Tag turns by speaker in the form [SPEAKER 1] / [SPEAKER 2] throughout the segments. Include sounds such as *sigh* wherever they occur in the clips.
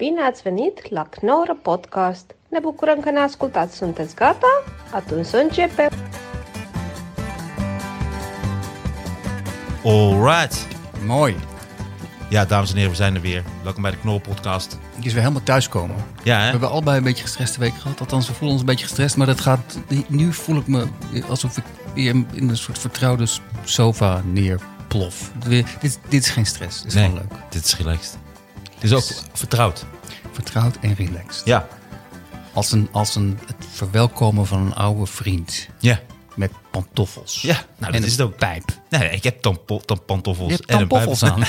[SPEAKER 1] Bine ați venit la Knorr Podcast! Ne bucurăm că ne ascultați! Sunteți gata? Atunci să începem!
[SPEAKER 2] Alright.
[SPEAKER 3] Mooi.
[SPEAKER 2] Ja, dames en heren, we zijn er weer. Welkom bij de Knorren Podcast.
[SPEAKER 3] Je is weer helemaal thuiskomen.
[SPEAKER 2] Ja,
[SPEAKER 3] We
[SPEAKER 2] hè?
[SPEAKER 3] hebben allebei een beetje gestreste week gehad. Althans, we voelen ons een beetje gestrest. Maar dat gaat, nu voel ik me alsof ik weer in een soort vertrouwde sofa neerplof. Dit, dit is geen stress. Dit is
[SPEAKER 2] Nee,
[SPEAKER 3] gewoon leuk.
[SPEAKER 2] dit is relaxed. Het is ook vertrouwd.
[SPEAKER 3] Vertrouwd en relaxed.
[SPEAKER 2] Ja.
[SPEAKER 3] Als, een, als een, het verwelkomen van een oude vriend.
[SPEAKER 2] Ja.
[SPEAKER 3] Met pantoffels.
[SPEAKER 2] Ja, nou, dat
[SPEAKER 3] en
[SPEAKER 2] is het ook.
[SPEAKER 3] pijp.
[SPEAKER 2] Nee, ik heb tampo- tam- pantoffels
[SPEAKER 3] Je hebt
[SPEAKER 2] en een pijp.
[SPEAKER 3] aan. *laughs*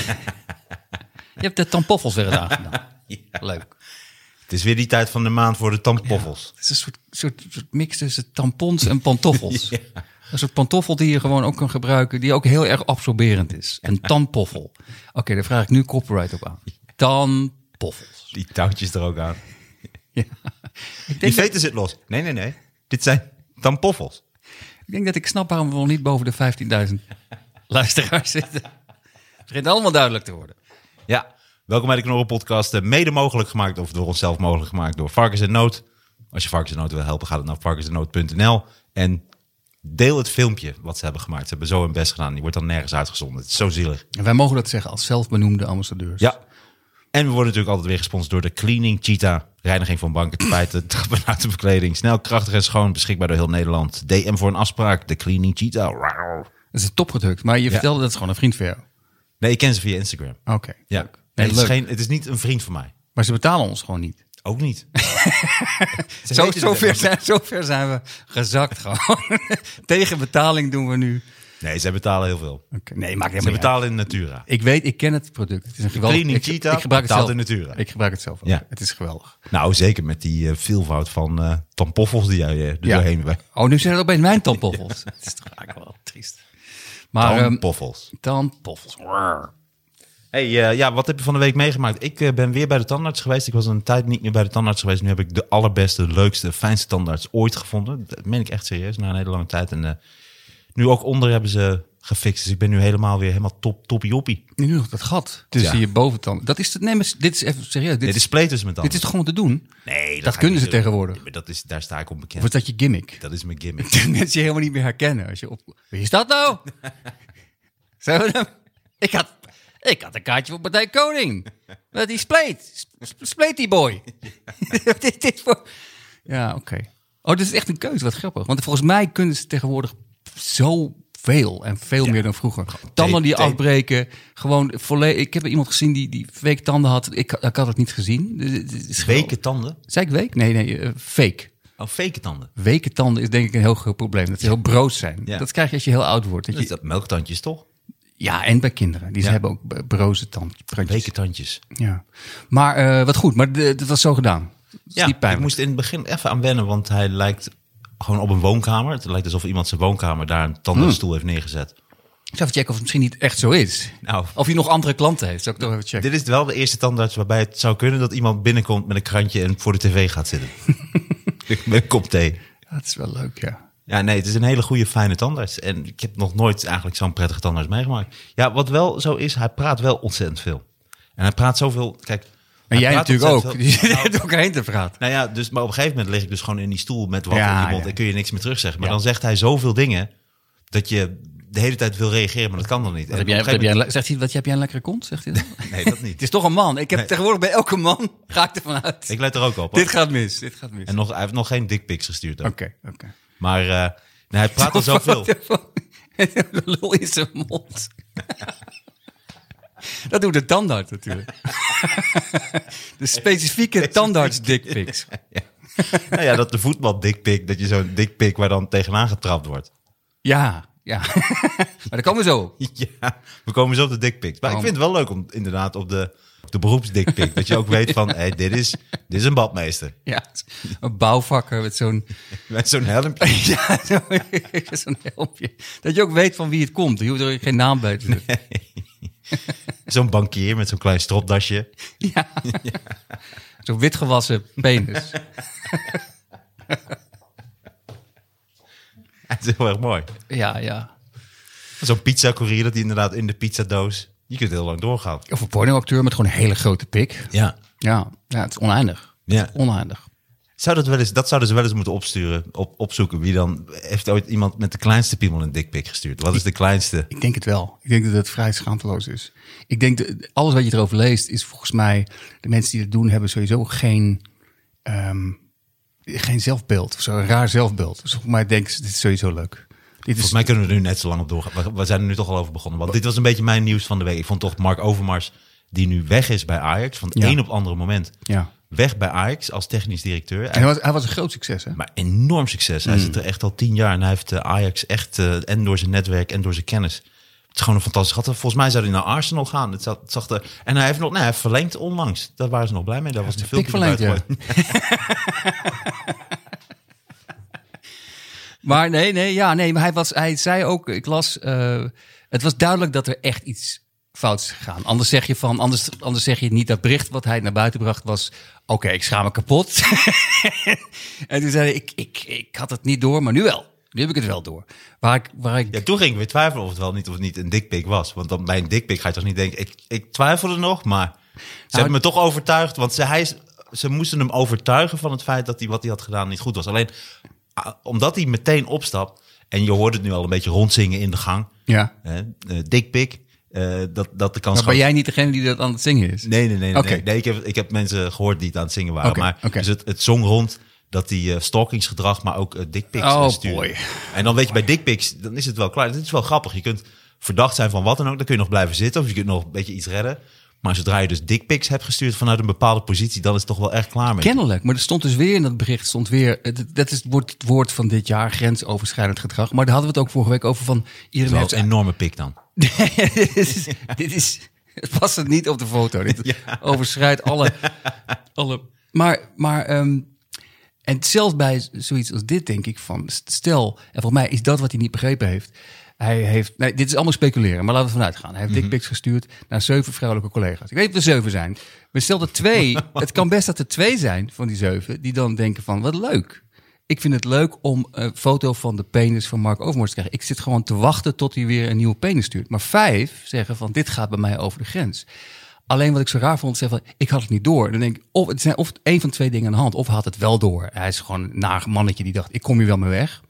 [SPEAKER 3] Je hebt de tampoffels weer aangedaan. *laughs* Leuk.
[SPEAKER 2] Het is weer die tijd van de maand voor de tampoffels.
[SPEAKER 3] Het is een soort, soort, soort mix tussen tampons en pantoffels. *laughs* Een soort pantoffel die je gewoon ook kan gebruiken, die ook heel erg absorberend is. Een tampoffel. Oké, daar vraag ik nu copyright op aan. Tampoffels.
[SPEAKER 2] Die touwtjes er ook aan. *laughs*
[SPEAKER 3] Ja. Ik,
[SPEAKER 2] Die
[SPEAKER 3] dat,
[SPEAKER 2] veten zit los. Nee, nee, nee. Dit zijn tampoffels.
[SPEAKER 3] ik denk dat ik snap waarom we nog niet boven de 15.000 *laughs* luisteraars zitten. Het begint allemaal duidelijk te worden.
[SPEAKER 2] Ja. Welkom bij de Knorren Podcast. eh, Mede mogelijk gemaakt, of door onszelf mogelijk gemaakt, door Varkens en Nood. Als je Varkens en Nood wil helpen, ga dan naar varkensenood.nl. En deel het filmpje wat ze hebben gemaakt. Ze hebben zo hun best gedaan. Die wordt dan nergens uitgezonden. Het is zo zielig.
[SPEAKER 3] En wij mogen dat zeggen als zelfbenoemde ambassadeurs.
[SPEAKER 2] Ja. En we worden natuurlijk altijd weer gesponsord door de Cleaning Cheetah. Reiniging van banken, tapijten, trappen uit de bekleding. Snel, krachtig en schoon. Beschikbaar door heel Nederland. DM voor een afspraak. De Cleaning Cheetah.
[SPEAKER 3] Dat is topgedrukt. Maar je vertelde dat is gewoon een vriend van jou.
[SPEAKER 2] Nee, ik ken ze via Instagram.
[SPEAKER 3] Oké.
[SPEAKER 2] Ja.
[SPEAKER 3] leuk.
[SPEAKER 2] Nee,
[SPEAKER 3] Nee,
[SPEAKER 2] het, is geen, het is niet een vriend van mij.
[SPEAKER 3] Maar ze betalen ons gewoon niet.
[SPEAKER 2] Ook niet. *laughs*
[SPEAKER 3] Zo,
[SPEAKER 2] het
[SPEAKER 3] zijn, zover zijn we gezakt gewoon. *laughs* Tegen betaling doen we nu.
[SPEAKER 2] Nee, zij betalen heel veel.
[SPEAKER 3] Oké, Nee, maakt
[SPEAKER 2] Ze
[SPEAKER 3] helemaal niet
[SPEAKER 2] betalen in Natura.
[SPEAKER 3] Ik weet, ik ken het product. Het is een geweldig. Ik,
[SPEAKER 2] Cheetah
[SPEAKER 3] ik gebruik het zelf.
[SPEAKER 2] in Natura.
[SPEAKER 3] Ik gebruik het zelf ook.
[SPEAKER 2] Ja.
[SPEAKER 3] Het is geweldig.
[SPEAKER 2] Nou, zeker met die eh, veelvoud van eh tampoffels die jij eh, er
[SPEAKER 3] Ja.
[SPEAKER 2] doorheen bent.
[SPEAKER 3] Oh, nu zijn het opeens mijn *laughs* tampoffels. *laughs* Het is toch eigenlijk wel triest. Maar ehm
[SPEAKER 2] Tampoffels.
[SPEAKER 3] tampoffels.
[SPEAKER 2] Hey, ja, wat heb je van de week meegemaakt? Ik ben weer bij de tandarts geweest. Ik was een tijd niet meer bij de tandarts geweest. Nu heb ik de allerbeste, leukste, fijnste tandarts ooit gevonden. Dat meen ik echt serieus, na een hele lange tijd. En nu ook onder hebben ze gefixt. Dus ik ben nu helemaal weer helemaal top, toppie-joppie.
[SPEAKER 3] Nu nog dat gat tussen
[SPEAKER 2] Ja.
[SPEAKER 3] je boventand. Dat is het. Nee, maar dit is even serieus. Dit,
[SPEAKER 2] Nee, de
[SPEAKER 3] is,
[SPEAKER 2] met
[SPEAKER 3] dit is toch gewoon te doen?
[SPEAKER 2] Nee,
[SPEAKER 3] dat kunnen ze
[SPEAKER 2] doen.
[SPEAKER 3] tegenwoordig.
[SPEAKER 2] Ja, maar dat is, daar sta ik onbekend.
[SPEAKER 3] Of is dat je gimmick?
[SPEAKER 2] Dat is mijn gimmick. *laughs*
[SPEAKER 3] Dat mensen je helemaal niet meer herkennen. Als je op... Wie is dat nou? *laughs* Zijn we hem? Ik had, ik had een kaartje voor Partij Koning. Met die spleet. Sp- Spleet die boy. *laughs* dit, dit voor... Ja, oké. Oh, dit is echt een keuze. Wat grappig. Want volgens mij kunnen ze tegenwoordig zoveel en veel meer dan vroeger. Tanden die afbreken. Gewoon volledig. Ik heb iemand gezien die, die fake tanden had. Ik, ik had het niet gezien. Dus
[SPEAKER 2] Weken tanden?
[SPEAKER 3] Zei ik week? Nee, nee. eh, fake.
[SPEAKER 2] Oh, fake tanden.
[SPEAKER 3] Weken tanden is denk ik een heel groot probleem. Dat ze heel broos zijn.
[SPEAKER 2] Ja.
[SPEAKER 3] Dat krijg je als je heel oud wordt. Dat
[SPEAKER 2] Dat
[SPEAKER 3] je,
[SPEAKER 2] dat melktandjes toch?
[SPEAKER 3] ja, en bij kinderen. Die
[SPEAKER 2] Ja.
[SPEAKER 3] hebben ook broze tand, tandjes.
[SPEAKER 2] Weken tandjes.
[SPEAKER 3] Ja. Maar eh, wat goed. Maar dat was zo gedaan.
[SPEAKER 2] Ja, ik moest in het begin even aan wennen, want hij lijkt gewoon op een woonkamer. Het lijkt alsof iemand zijn woonkamer daar een tandenstoel heeft neergezet.
[SPEAKER 3] Ik zou even checken of het misschien niet echt zo is.
[SPEAKER 2] Nou,
[SPEAKER 3] Of hij nog andere klanten heeft. Zou ik toch even checken.
[SPEAKER 2] dit is wel de eerste tandarts waarbij het zou kunnen dat iemand binnenkomt met een krantje en voor de tv gaat zitten. *laughs* met een kop thee.
[SPEAKER 3] Dat is wel leuk, ja.
[SPEAKER 2] Ja, nee, het is een hele goede, fijne tandarts. En ik heb nog nooit eigenlijk zo'n prettige tandarts meegemaakt. Ja, wat wel zo is, hij praat wel ontzettend veel. En hij praat zoveel... Kijk,
[SPEAKER 3] En jij natuurlijk ook.
[SPEAKER 2] ontzettend *laughs*
[SPEAKER 3] Die
[SPEAKER 2] veel.
[SPEAKER 3] zit er ook heen te praten.
[SPEAKER 2] Nou ja, dus, maar op een gegeven moment lig ik dus gewoon in die stoel met wat
[SPEAKER 3] Ja,
[SPEAKER 2] in die mond. En kun je niks meer terugzeggen. Maar dan zegt hij zoveel dingen dat je de hele tijd wil reageren, maar dat kan dan niet.
[SPEAKER 3] Wat heb jij, wat heb jij, zegt hij, wat heb jij een lekkere kont? Zegt hij *laughs*
[SPEAKER 2] Nee, dat
[SPEAKER 3] Het
[SPEAKER 2] niet.
[SPEAKER 3] is toch een man. Ik heb
[SPEAKER 2] Nee.
[SPEAKER 3] tegenwoordig bij elke man, *laughs* ga ik ervan uit.
[SPEAKER 2] Ik let er ook op. hoor.
[SPEAKER 3] dit gaat mis, dit gaat mis.
[SPEAKER 2] En nog, hij heeft nog geen dickpics gestuurd.
[SPEAKER 3] Oké, oké.
[SPEAKER 2] Maar nee, hij praat al zoveel.
[SPEAKER 3] Lul in zijn mond. Dat doet de tandarts natuurlijk. *laughs* De specifieke tandarts dickpics. *laughs*
[SPEAKER 2] nou ja, dat de voetbal dickpic, dat je zo'n dickpic waar dan tegenaan getrapt wordt.
[SPEAKER 3] Ja, ja. *laughs* maar daar komen we zo.
[SPEAKER 2] Ja, we komen zo op de dickpics. Maar ik vind het wel leuk om inderdaad op de, op de beroepsdickpic, dat je ook weet van, hey, dit, is, dit is een badmeester.
[SPEAKER 3] Ja, een bouwvakker met zo'n
[SPEAKER 2] Met zo'n helmpje.
[SPEAKER 3] ja, zo- zo'n helmpje. Dat je ook weet van wie het komt. Je hoeft er geen naam bij te zetten. *laughs*
[SPEAKER 2] Zo'n bankier met zo'n klein stropdasje. *laughs*
[SPEAKER 3] Ja. Zo'n witgewassen penis. *laughs*
[SPEAKER 2] Het is heel erg mooi.
[SPEAKER 3] Ja, ja.
[SPEAKER 2] Zo'n pizza-courier, dat die inderdaad in de pizzadoos... Je kunt heel lang doorgaan.
[SPEAKER 3] Of een pornoacteur met gewoon een hele grote pik.
[SPEAKER 2] Ja.
[SPEAKER 3] Ja, ja het is oneindig.
[SPEAKER 2] Ja.
[SPEAKER 3] Oneindig.
[SPEAKER 2] Zou dat, wel eens, dat zouden ze wel eens moeten opsturen, op, opzoeken. Wie dan, heeft ooit iemand met de kleinste piemel een dikpik gestuurd? Wat is de kleinste?
[SPEAKER 3] Ik denk het wel. Ik denk dat het vrij schaamteloos is. Ik denk dat alles wat je erover leest is volgens mij... de mensen die het doen hebben sowieso geen, ehm, geen zelfbeeld. Of zo, een raar zelfbeeld. Dus volgens mij denken ze, dit is sowieso leuk. Dit is,
[SPEAKER 2] Volgens mij kunnen we er nu net zo lang op doorgaan. We, we zijn er nu toch al over begonnen. Want dit was een beetje mijn nieuws van de week. Ik vond toch Mark Overmars, die nu weg is bij Ajax... van het
[SPEAKER 3] Ja.
[SPEAKER 2] een op het andere moment
[SPEAKER 3] ja.
[SPEAKER 2] Weg bij Ajax als technisch directeur.
[SPEAKER 3] En hij was, hij was een groot succes, hè?
[SPEAKER 2] Maar enorm succes. Hij zit er echt al tien jaar en hij heeft eh, Ajax echt, eh, en door zijn netwerk en door zijn kennis. Het is gewoon een fantastisch gat. Volgens mij zou hij naar Arsenal gaan. Het het zag er, en hij heeft nog, nee, hij heeft verlengd onlangs. Daar waren ze nog blij mee. Daar was een
[SPEAKER 3] Pik
[SPEAKER 2] filmpje
[SPEAKER 3] verlengd, ja. *laughs* *laughs* Maar nee, nee, ja, nee, maar hij, was, hij zei ook, ik las, eh, het was duidelijk dat er echt iets fout is gegaan. Anders zeg je van, anders, anders zeg je niet dat bericht wat hij naar buiten bracht was, oké, ik schaam me kapot. *laughs* en toen zei hij, ik, ik, ik had het niet door, maar nu wel. Nu heb ik het wel door. Waar ik, waar ik
[SPEAKER 2] Ja, toen ging ik weer twijfelen of het wel niet of het niet een dikpik was. Want dan bij een dikpik ga je toch niet denken, ik, ik twijfelde nog, maar ze hebben me toch overtuigd. Want ze, hij, ze moesten hem overtuigen van het feit dat hij wat hij had gedaan niet goed was. Alleen omdat hij meteen opstapt en je hoort het nu al een beetje rondzingen in de gang.
[SPEAKER 3] ja.
[SPEAKER 2] Eh, dikpik, eh, dat, dat de kans
[SPEAKER 3] Maar ben jij niet degene die dat aan het zingen is?
[SPEAKER 2] Nee, nee, nee. nee,
[SPEAKER 3] Oké.
[SPEAKER 2] nee. Nee, ik, heb, ik heb mensen gehoord die het aan het zingen waren. Maar dus het, het zong rond dat hij eh, stalkingsgedrag, maar ook uh, dickpics
[SPEAKER 3] Oh, boy.
[SPEAKER 2] En dan weet je, bij dickpics, dan is het wel klaar. Het is wel grappig. Je kunt verdacht zijn van wat dan ook. Dan kun je nog blijven zitten of je kunt nog een beetje iets redden. Maar zodra je dus dickpics hebt gestuurd vanuit een bepaalde positie, dan is het toch wel echt klaar mee.
[SPEAKER 3] Kennelijk, maar er stond dus weer in dat bericht, stond weer, dat is het woord, het woord van dit jaar, grensoverschrijdend gedrag. Maar daar hadden we het ook vorige week over van,
[SPEAKER 2] Dat
[SPEAKER 3] iedereen heeft
[SPEAKER 2] een enorme pik dan. *laughs*
[SPEAKER 3] dit is, dit is, het past het niet op de foto. Dit *laughs* overschrijdt alle, alle. Maar, maar, ehm, en zelfs bij zoiets als dit denk ik van, stel, en volgens mij is dat wat hij niet begrepen heeft. Hij heeft, nee, dit is allemaal speculeren, maar laten we vanuit gaan. Hij heeft dickpics gestuurd naar zeven vrouwelijke collega's. Ik weet of er zeven zijn. Maar stel twee, *laughs* het kan best dat er twee zijn van die zeven, die dan denken van, wat leuk. Ik vind het leuk om een foto van de penis van Mark Overmars te krijgen. Ik zit gewoon te wachten tot hij weer een nieuwe penis stuurt. Maar vijf zeggen van, dit gaat bij mij over de grens. Alleen wat ik zo raar vond, zeggen van, ik had het niet door. Dan denk ik, of het zijn of één van twee dingen aan de hand. Of hij had het wel door. Hij is gewoon een naar mannetje die dacht, ik kom hier wel mee weg.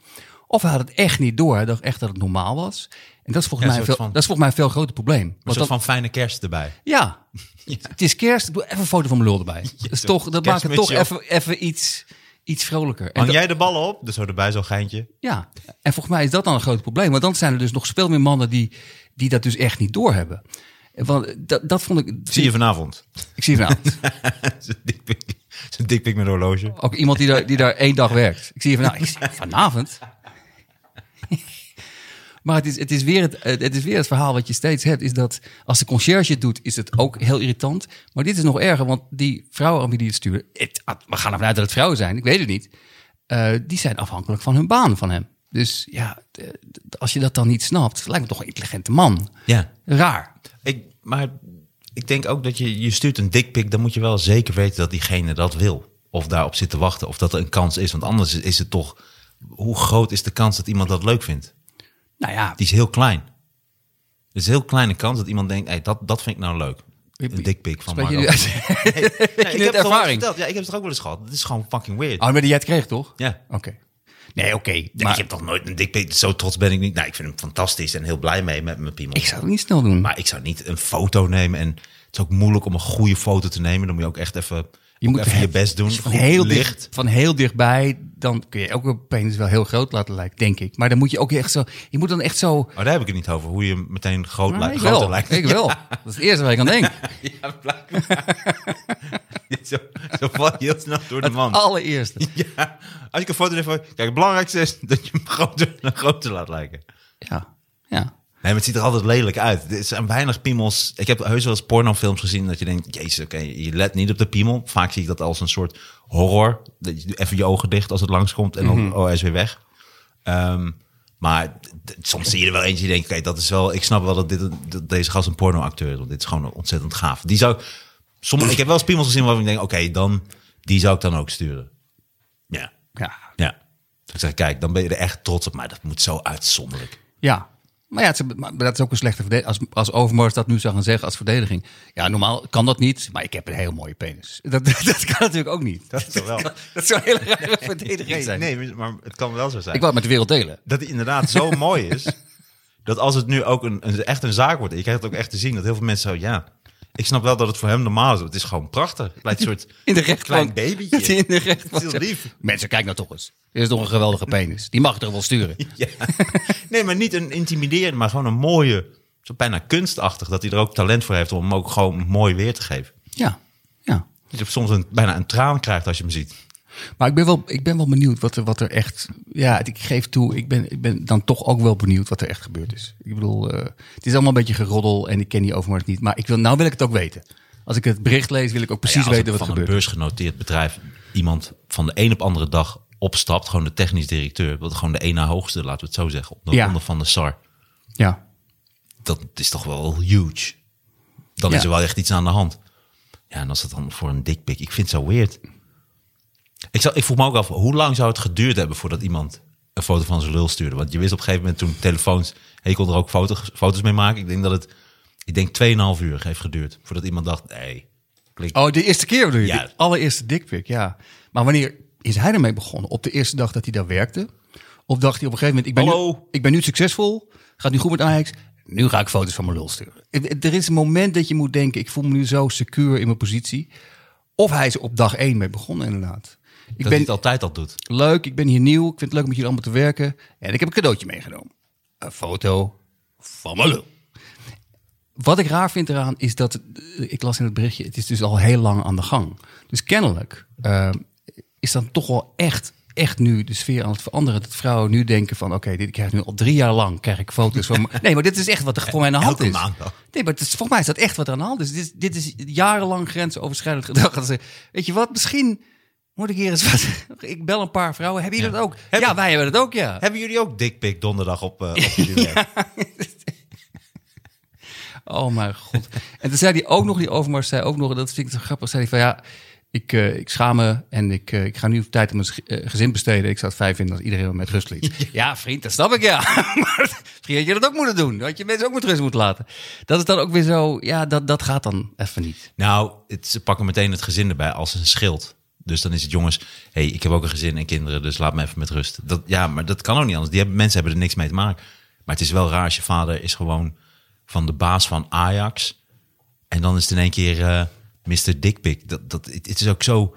[SPEAKER 3] Of hij had het echt niet door. Hij dacht echt dat het normaal was. En dat is volgens,
[SPEAKER 2] Ja,
[SPEAKER 3] mij, veel,
[SPEAKER 2] van-
[SPEAKER 3] dat is volgens mij een veel groter probleem.
[SPEAKER 2] Een soort van fijne kerst erbij.
[SPEAKER 3] ja, *laughs* het is kerst. Doe even een foto van mijn lul erbij. *laughs* Dat, is toch, dat maakt het toch even, even iets, iets vrolijker.
[SPEAKER 2] Hang jij de ballen op? Dus zo erbij zo'n geintje.
[SPEAKER 3] ja, en volgens mij is dat dan een groot probleem. Want dan zijn er dus nog veel meer mannen die, die dat dus echt niet doorhebben. Want dat, dat vond ik...
[SPEAKER 2] Zie je vanavond.
[SPEAKER 3] Ik zie je vanavond. *laughs*
[SPEAKER 2] Zo'n dikpik, met horloge.
[SPEAKER 3] Ook iemand die daar, die daar één dag werkt. Ik zie je vanavond. Ik zie je vanavond. Maar het is, het, is weer het, het is weer het verhaal wat je steeds hebt. Is dat als de conciërge het doet, is het ook heel irritant. Maar dit is nog erger, want die vrouwen aan wie die het sturen... Het, we gaan ervan uit dat het vrouwen zijn, ik weet het niet. eh, die zijn afhankelijk van hun baan van hem. Dus ja, als je dat dan niet snapt... lijkt me toch een intelligente man.
[SPEAKER 2] Ja.
[SPEAKER 3] Raar.
[SPEAKER 2] Ik, maar ik denk ook dat je, je stuurt een dikpik, dan moet je wel zeker weten dat diegene dat wil. Of daarop zit te wachten, of dat er een kans is. Want anders is het toch, hoe groot is de kans dat iemand dat leuk vindt?
[SPEAKER 3] Nou ja,
[SPEAKER 2] Die is heel klein. Er is een heel kleine kans dat iemand denkt, hey, dat, dat vind ik nou leuk. Een dikpik van
[SPEAKER 3] je *laughs*
[SPEAKER 2] Nee, ik heb het
[SPEAKER 3] ervaring?
[SPEAKER 2] Ja, ik heb het er ook wel eens gehad. Het is gewoon fucking weird.
[SPEAKER 3] Oh, maar die jij het kreeg, toch?
[SPEAKER 2] Ja.
[SPEAKER 3] Oké. Nee, oké. Maar
[SPEAKER 2] ik heb toch nooit een dikpik. Zo trots ben ik niet. Nou, ik vind hem fantastisch en heel blij mee met mijn piemel.
[SPEAKER 3] ik zou het niet snel doen.
[SPEAKER 2] Maar ik zou niet een foto nemen. En het is ook moeilijk om een goede foto te nemen. Dan moet je ook echt even
[SPEAKER 3] Je moet
[SPEAKER 2] even je best doen.
[SPEAKER 3] Je van heel,
[SPEAKER 2] licht.
[SPEAKER 3] dicht, van heel dichtbij, dan kun je ook een penis wel heel groot laten lijken, denk ik. Maar dan moet je ook echt zo, je moet dan echt zo...
[SPEAKER 2] Maar daar heb ik het niet over. Hoe je meteen groot
[SPEAKER 3] Nou,
[SPEAKER 2] lijkt.
[SPEAKER 3] ik
[SPEAKER 2] groter lijkt.
[SPEAKER 3] ik wel. *laughs* Dat is het eerste waar ik aan denk. *laughs*
[SPEAKER 2] Ja, blijkbaar. *laughs* zo, zo val je heel snel door de
[SPEAKER 3] Het
[SPEAKER 2] man.
[SPEAKER 3] allereerste.
[SPEAKER 2] Ja, als ik een foto van... Kijk, het belangrijkste is dat je hem groter, groter laat lijken.
[SPEAKER 3] Ja, ja.
[SPEAKER 2] Nee, maar het ziet er altijd lelijk uit. Er zijn weinig piemels. Ik heb heus wel eens pornofilms gezien dat je denkt... Jezus, oké, je let niet op de piemel. Vaak zie ik dat als een soort horror. Dat je even je ogen dicht als het langskomt en dan oh, hij is weer weg. Ehm, maar soms zie je er wel eentje die denkt... Oké, dat is wel... Ik snap wel dat, dit, dat deze gast een pornoacteur is. Want dit is gewoon ontzettend gaaf. Die zou... Sommige, ik heb wel eens piemels gezien waarvan ik denk... Oké, dan... Die zou ik dan ook sturen. Ja,
[SPEAKER 3] Ja.
[SPEAKER 2] ja. Dus ik zeg, kijk, dan ben je er echt trots op. Maar dat moet zo uitzonderlijk.
[SPEAKER 3] Ja. Maar ja, het is, maar dat is ook een slechte verdediging. Als, als Overmars dat nu zou gaan zeggen als verdediging. Ja, normaal kan dat niet, maar ik heb een heel mooie penis. Dat, *laughs* dat, kan natuurlijk ook niet. Dat,
[SPEAKER 2] is wel. *laughs*
[SPEAKER 3] dat zou een hele rare verdediging zijn.
[SPEAKER 2] nee, maar het kan wel zo zijn.
[SPEAKER 3] Ik wou het met de wereld delen.
[SPEAKER 2] dat het inderdaad zo mooi is. *laughs* Dat als het nu ook een, een, echt een zaak wordt. En je krijgt het ook echt te zien. Dat heel veel mensen zo, ja. Ik snap wel dat het voor hem normaal is. Het is gewoon prachtig. Het lijkt een soort *laughs*
[SPEAKER 3] In de rechtbank.
[SPEAKER 2] klein babytje. *laughs*
[SPEAKER 3] In de rechtbank.
[SPEAKER 2] Het is heel lief.
[SPEAKER 3] Mensen, kijk nou toch eens. Dit is toch een geweldige penis. Die mag toch wel sturen. *laughs*
[SPEAKER 2] Ja. Nee, maar niet een intimiderende, maar gewoon een mooie, zo bijna kunstachtig. Dat hij er ook talent voor heeft om hem ook gewoon mooi weer te geven.
[SPEAKER 3] Ja, ja.
[SPEAKER 2] Dat je soms een, bijna een traan krijgt als je hem ziet.
[SPEAKER 3] Maar ik ben wel, ik ben wel benieuwd wat er, wat er echt. Ja, ik geef toe, ik ben, ik ben dan toch ook wel benieuwd wat er echt gebeurd is. Ik bedoel, eh, het is allemaal een beetje geroddel en ik ken die Overmars niet. Maar ik wil, nou wil ik het ook weten. Als ik het bericht lees, wil ik ook precies
[SPEAKER 2] Ja, als
[SPEAKER 3] weten
[SPEAKER 2] er
[SPEAKER 3] wat er
[SPEAKER 2] van een
[SPEAKER 3] gebeurt.
[SPEAKER 2] beursgenoteerd bedrijf iemand van de een op andere dag opstapt. Gewoon de technisch directeur. Wat gewoon de na hoogste, laten we het zo zeggen. Onder,
[SPEAKER 3] Ja.
[SPEAKER 2] onder van de SAR.
[SPEAKER 3] Ja.
[SPEAKER 2] Dat is toch wel huge. Dan
[SPEAKER 3] Ja.
[SPEAKER 2] is er wel echt iets aan de hand. Ja, en als het dan voor een dikpik. Ik vind het zo weird. Ik, zou, ik vroeg me ook af, hoe lang zou het geduurd hebben voordat iemand een foto van zijn lul stuurde? Want je wist op een gegeven moment toen telefoons, je kon er ook foto's, foto's mee maken. Ik denk dat het, ik denk 2,5 uur heeft geduurd voordat iemand dacht, nee, klik.
[SPEAKER 3] Oh, de eerste keer bedoel je?
[SPEAKER 2] Ja.
[SPEAKER 3] De allereerste dikpik, ja. Maar wanneer is hij ermee begonnen? Op de eerste dag dat hij daar werkte? Of dacht hij op een gegeven moment, ik ben, nu, ik ben nu succesvol, gaat nu goed met Ajax, nu ga ik foto's van mijn lul sturen. Er is een moment dat je moet denken, ik voel me nu zo secuur in mijn positie. Of hij is op dag één mee begonnen inderdaad. Ik
[SPEAKER 2] dat
[SPEAKER 3] ben
[SPEAKER 2] het altijd al doet.
[SPEAKER 3] leuk, ik ben hier nieuw, ik vind het leuk om met jullie allemaal te werken. En ik heb een cadeautje meegenomen. Een foto van mijn lul. Wat ik raar vind eraan is dat, eh, ik las in het berichtje, het is dus al heel lang aan de gang. Dus kennelijk eh, is dan toch wel echt, echt nu de sfeer aan het veranderen. Dat vrouwen nu denken van, oké, dit krijg ik nu al drie jaar lang, krijg ik foto's van... me- *laughs* Nee, maar dit is echt wat er voor mij aan de hand is. Nee, maar het is, volgens mij is dat echt wat er aan de hand is. Dit, is- dit is jarenlang grensoverschrijdend gedrag. Dat ze, weet je wat, misschien moet ik hier eens wat... *laughs* Ik bel een paar vrouwen, hebben jullie
[SPEAKER 2] Ja.
[SPEAKER 3] dat ook?
[SPEAKER 2] Hebben-
[SPEAKER 3] ja, wij hebben dat ook, ja.
[SPEAKER 2] Hebben jullie ook dikpik donderdag op, eh op *laughs* jullie?
[SPEAKER 3] Oh mijn god. En toen zei hij ook nog, die Overmars zei ook nog, dat vind ik zo grappig, zei hij van ja, ik, eh, ik schaam me en ik, eh, ik ga nu tijd aan mijn gezin besteden. Ik zou het fijn vinden als iedereen met rust liet. *laughs* Ja, vriend, dat snap ik ja. maar misschien had je dat ook moeten doen. Dat je mensen ook met rust moeten laten. Dat is dan ook weer zo, ja, dat, dat gaat dan even niet.
[SPEAKER 2] Nou, het, ze pakken meteen het gezin erbij als een schild. Dus dan is het jongens, hey, ik heb ook een gezin en kinderen, dus laat me even met rust. Dat, ja, maar dat kan ook niet anders. Die hebben, mensen hebben er niks mee te maken. Maar het is wel raar als je vader is gewoon van de baas van Ajax. En dan is het in één keer eh Mr. Dickpick. Dat, dat, het, het is ook zo,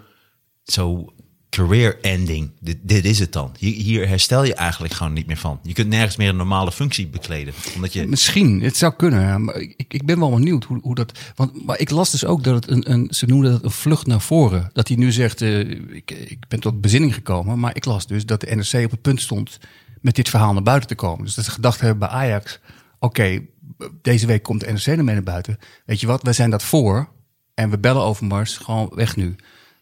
[SPEAKER 2] zo career ending. Dit, is het dan. Hier, herstel je eigenlijk gewoon niet meer van. Je kunt nergens meer een normale functie bekleden. Omdat je,
[SPEAKER 3] Misschien, het zou kunnen. Ik, ik ben wel benieuwd hoe, hoe dat. Want maar ik las dus ook dat het een, een. Ze noemden dat een vlucht naar voren. Dat hij nu zegt: eh, ik, ik ben tot bezinning gekomen. Maar ik las dus dat de NRC op het punt stond. met dit verhaal naar buiten te komen. Dus dat ze gedacht hebben bij Ajax: oké, deze week komt de NRC ermee naar buiten. Weet je wat, wij zijn dat voor. En we bellen Overmars, gewoon weg nu.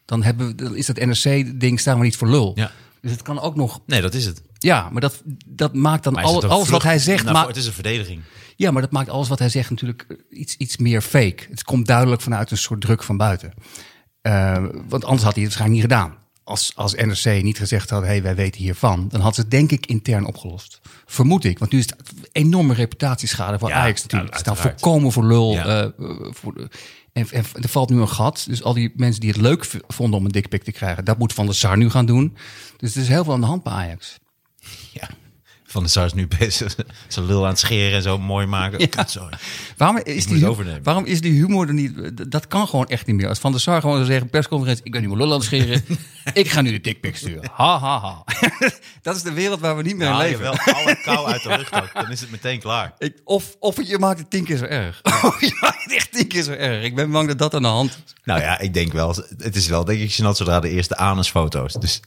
[SPEAKER 3] Dan, hebben we, is dat NRC-ding staan we niet voor lul.
[SPEAKER 2] Ja.
[SPEAKER 3] Dus het kan ook nog.
[SPEAKER 2] nee, dat is het.
[SPEAKER 3] Ja, maar dat, dat maakt dan alles,
[SPEAKER 2] het
[SPEAKER 3] alles wat hij zegt.
[SPEAKER 2] naar
[SPEAKER 3] maar,
[SPEAKER 2] Het is een verdediging.
[SPEAKER 3] ja, maar dat maakt alles wat hij zegt natuurlijk iets, iets meer fake. Het komt duidelijk vanuit een soort druk van buiten. Eh, want anders had hij het waarschijnlijk niet gedaan. Als, als NRC niet gezegd had, hey, wij weten hiervan, dan had ze het denk ik intern opgelost. Vermoed ik, want nu is het enorme reputatieschade voor
[SPEAKER 2] Ja,
[SPEAKER 3] Ajax natuurlijk.
[SPEAKER 2] nou, uiteraard.
[SPEAKER 3] volkomen voor lul.
[SPEAKER 2] Ja.
[SPEAKER 3] eh, voor en, en er valt nu een gat. Dus al die mensen die het leuk vonden om een dikpik te krijgen, dat moet Van der Sar nu gaan doen. Dus er is heel veel aan de hand bij Ajax.
[SPEAKER 2] Ja. Van de Sar is nu *laughs* bezig zijn lul aan het scheren en zo mooi maken.
[SPEAKER 3] Ja. Waarom is, die, hu-
[SPEAKER 2] overnemen.
[SPEAKER 3] waarom is die humor er niet? Dat kan gewoon echt niet meer. Als Van der Sar gewoon zou zeggen, persconferentie, ik ben nu mijn lul aan het scheren. *laughs* ik ga nu de dikpik sturen. Ha, ha, ha. *laughs* dat is de wereld waar we niet meer in leven.
[SPEAKER 2] wel alle kou uit de lucht ook, dan is het meteen klaar.
[SPEAKER 3] Ik, of, of je maakt het tien keer zo erg. Of je maakt het echt tien keer zo erg. Ik ben bang dat dat aan de hand is.
[SPEAKER 2] Nou ja, ik denk wel, het is wel denk ik gênant zodra de eerste anusfoto's. Dus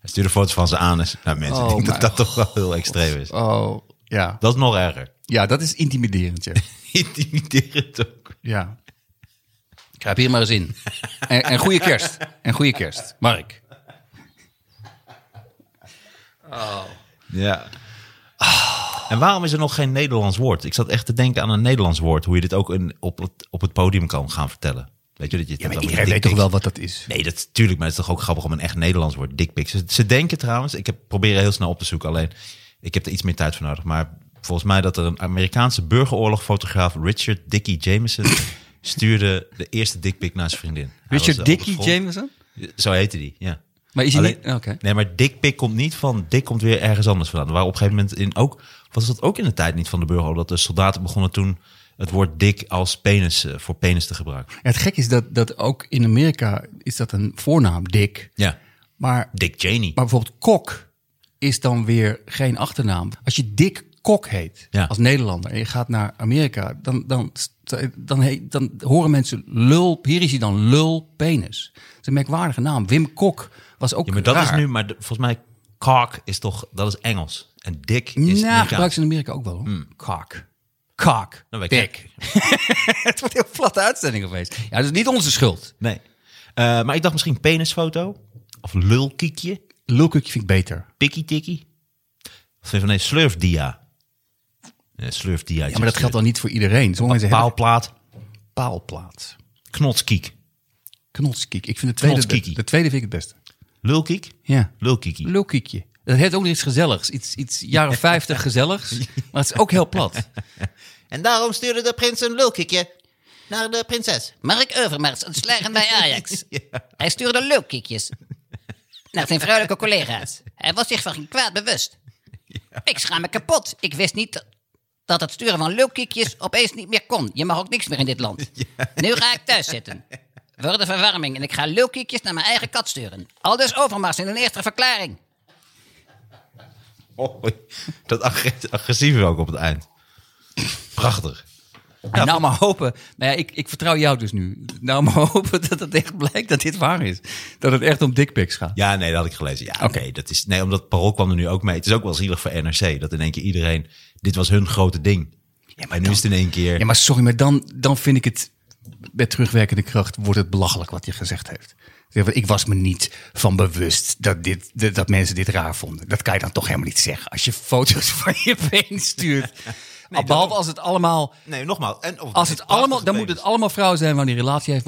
[SPEAKER 2] hij stuurde foto's van zijn anus naar mensen.
[SPEAKER 3] Oh
[SPEAKER 2] ik denk dat dat toch wel heel extreem is.
[SPEAKER 3] Oh, ja.
[SPEAKER 2] Dat is nog erger.
[SPEAKER 3] Ja, dat is intimiderend, ja. *laughs*
[SPEAKER 2] Intimiderend ook.
[SPEAKER 3] ja. Kruip hier maar eens in. En, en goede kerst. En goede kerst. Mark.
[SPEAKER 2] Ja. En waarom is er nog geen Nederlands woord? Ik zat echt te denken aan een Nederlands woord. Hoe je dit ook in, op, het, op het podium kan gaan vertellen. Weet je dat je
[SPEAKER 3] Ja, maar iedereen weet toch wel wat dat is?
[SPEAKER 2] Nee, dat tuurlijk, maar het is toch ook grappig om een echt Nederlands woord, dickpics. Ze, ze denken trouwens, ik heb proberen heel snel op te zoeken, alleen ik heb er iets meer tijd voor nodig. Maar volgens mij dat er een Amerikaanse burgeroorlogfotograaf, Richard Dickie Jameson, *laughs* stuurde de eerste dickpic naar zijn vriendin. Hij
[SPEAKER 3] Richard
[SPEAKER 2] eh, grond.
[SPEAKER 3] Jameson?
[SPEAKER 2] Zo heette die, ja.
[SPEAKER 3] Maar is hij
[SPEAKER 2] Alleen-
[SPEAKER 3] niet... Oké.
[SPEAKER 2] Nee, maar dickpic komt niet van, dik komt weer ergens anders vandaan. Waar op een gegeven moment in ook, was dat ook in de tijd niet van de burgeroorlog, dat de soldaten begonnen toen het woord dik als penis, eh, voor penis te gebruiken.
[SPEAKER 3] Ja, het gek is dat, dat ook in Amerika is dat een voornaam, Dick.
[SPEAKER 2] Ja.
[SPEAKER 3] Maar,
[SPEAKER 2] Dick Cheney.
[SPEAKER 3] maar bijvoorbeeld Kok is dan weer geen achternaam. Als je Dick Kok heet,
[SPEAKER 2] Ja.
[SPEAKER 3] als Nederlander, en je gaat naar Amerika, dan, dan, dan, heet- dan horen mensen lul, hier is hij dan lul penis. Dat is een merkwaardige naam. Wim Kok was ook
[SPEAKER 2] Ja, maar dat
[SPEAKER 3] raar.
[SPEAKER 2] is nu, maar de- volgens mij, cock is toch, dat is Engels. En dik is
[SPEAKER 3] Nou, gebruiken ze in Amerika ook wel. hoor. Kok. Kok.
[SPEAKER 2] Dan weet
[SPEAKER 3] Dick. het wordt een heel platte uitzending geweest. Ja, dat is niet onze schuld.
[SPEAKER 2] Nee. Eh, maar ik dacht misschien penisfoto. Of lulkiekje.
[SPEAKER 3] Lulkukje vind ik beter.
[SPEAKER 2] Pikkie tikkie. Of van nee, slurfdia. Ja, slurfdia.
[SPEAKER 3] Ja, maar dat geldt dan niet voor iedereen. Sommige mensen hebben
[SPEAKER 2] Paalplaat.
[SPEAKER 3] paalplaat.
[SPEAKER 2] Knotskiek.
[SPEAKER 3] Knotskiek. Ik vind de tweede, de, de tweede vind ik het beste.
[SPEAKER 2] Lulkiek.
[SPEAKER 3] Ja.
[SPEAKER 2] Lulkiekie.
[SPEAKER 3] Lulkiekje. Dat heeft ook iets gezelligs. Iets, iets jaren *laughs* 50 gezelligs. Maar het is ook heel plat. *laughs*
[SPEAKER 2] En daarom stuurde de prins een lulkiekje naar de prinses.
[SPEAKER 4] Mark Overmars, ontslagen bij *laughs* Ajax. Hij stuurde leukkiekjes naar zijn vrouwelijke collega's. Hij was zich van geen kwaad bewust. Ik schaam me kapot. Ik wist niet dat het sturen van leukkiekjes opeens niet meer kon. Je mag ook niks meer in dit land. Nu ga ik thuis zitten. Voor de verwarming en ik ga leukkiekjes naar mijn eigen kat sturen. Aldus Overmars in een eerste verklaring.
[SPEAKER 2] Dat agre- agressieve ook op het eind. Prachtig.
[SPEAKER 3] En nou maar hopen. Nou ja, ik, ik vertrouw jou dus nu. Nou maar hopen dat het echt blijkt dat dit waar is. Dat het echt om dickpics gaat.
[SPEAKER 2] Ja, nee, dat had ik gelezen. Ja, oké. dat is nee, omdat Parool kwam er nu ook mee. Het is ook wel zielig voor NRC. Dat in één keer iedereen... Dit was hun grote ding. Ja, maar nu
[SPEAKER 3] dan-
[SPEAKER 2] is het in één keer...
[SPEAKER 3] Ja, maar sorry, maar dan, dan vind ik het met terugwerkende kracht wordt het belachelijk wat je gezegd heeft. Ik was me niet van bewust dat, dit, dat, mensen dit raar vonden. Dat kan je dan toch helemaal niet zeggen. Als je foto's *laughs* van je been stuurt. Behalve als het allemaal.
[SPEAKER 2] Nee, nogmaals. En, of
[SPEAKER 3] Als het allemaal, dan moet het allemaal vrouwen zijn waar die relatie heeft,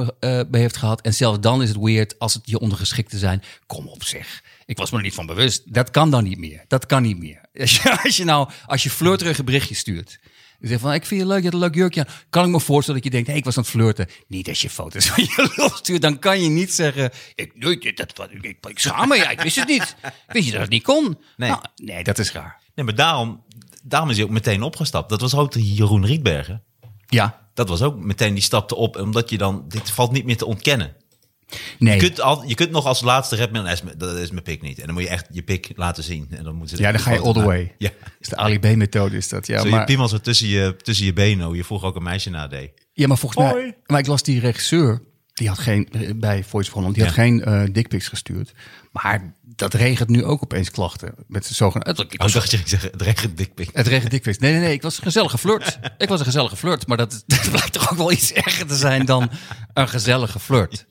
[SPEAKER 3] bij heeft gehad. En zelfs dan is het weird als het je ondergeschikte zijn. Kom op zeg. Ik was me er niet van bewust. Dat kan dan niet meer. Dat kan niet meer. *laughs* Als je, als je nou, als je flirterige berichtjes stuurt. Je zegt van, ik vind je leuk, je hebt een leuk jurkje. Kan ik me voorstellen dat je denkt, ik was aan het flirten. Niet als je foto's van je *laughs* lul stuurt. Dan kan je niet zeggen, ik, nee, dat, ik, ik, ik schaam me, ja, ik wist het niet. Wist je dat het niet kon?
[SPEAKER 2] Nee.
[SPEAKER 3] Nou, nee, dat is raar.
[SPEAKER 2] Nee, maar daarom, daarom is hij ook meteen opgestapt. Dat was ook de Jeroen Rietbergen.
[SPEAKER 3] Ja,
[SPEAKER 2] Dat was ook meteen, die stapte op. Omdat je dan... Dit valt niet meer te ontkennen.
[SPEAKER 3] Nee.
[SPEAKER 2] Je kunt, al, je kunt nog als laatste rapman... Dat is, mijn- is pik niet. En dan moet je echt je pik laten zien. En dan moeten
[SPEAKER 3] Ja, dan ga je all the way.
[SPEAKER 2] Ja.
[SPEAKER 3] Dus de Ali B-methode is dat. Ja,
[SPEAKER 2] Zo je piemel zo tussen je, tussen je benen. hoe Je vroeger ook een meisje nadeed.
[SPEAKER 3] ja, maar volgens
[SPEAKER 2] Hoi.
[SPEAKER 3] mij... Maar ik las die regisseur, die had geen... Bij Voice of Holland, die had geen dickpics gestuurd. Maar dat regent nu ook opeens klachten. Met zijn zogenaamde... Ik
[SPEAKER 2] Ik
[SPEAKER 3] was,
[SPEAKER 2] dacht je zeggen, het regent dikpik.
[SPEAKER 3] het regent dickpics. Nee, nee, nee. Ik was een gezellige flirt. ik was een gezellige flirt. Maar dat, *laughs* dat blijkt toch ook wel iets erger te zijn dan een gezellige flirt.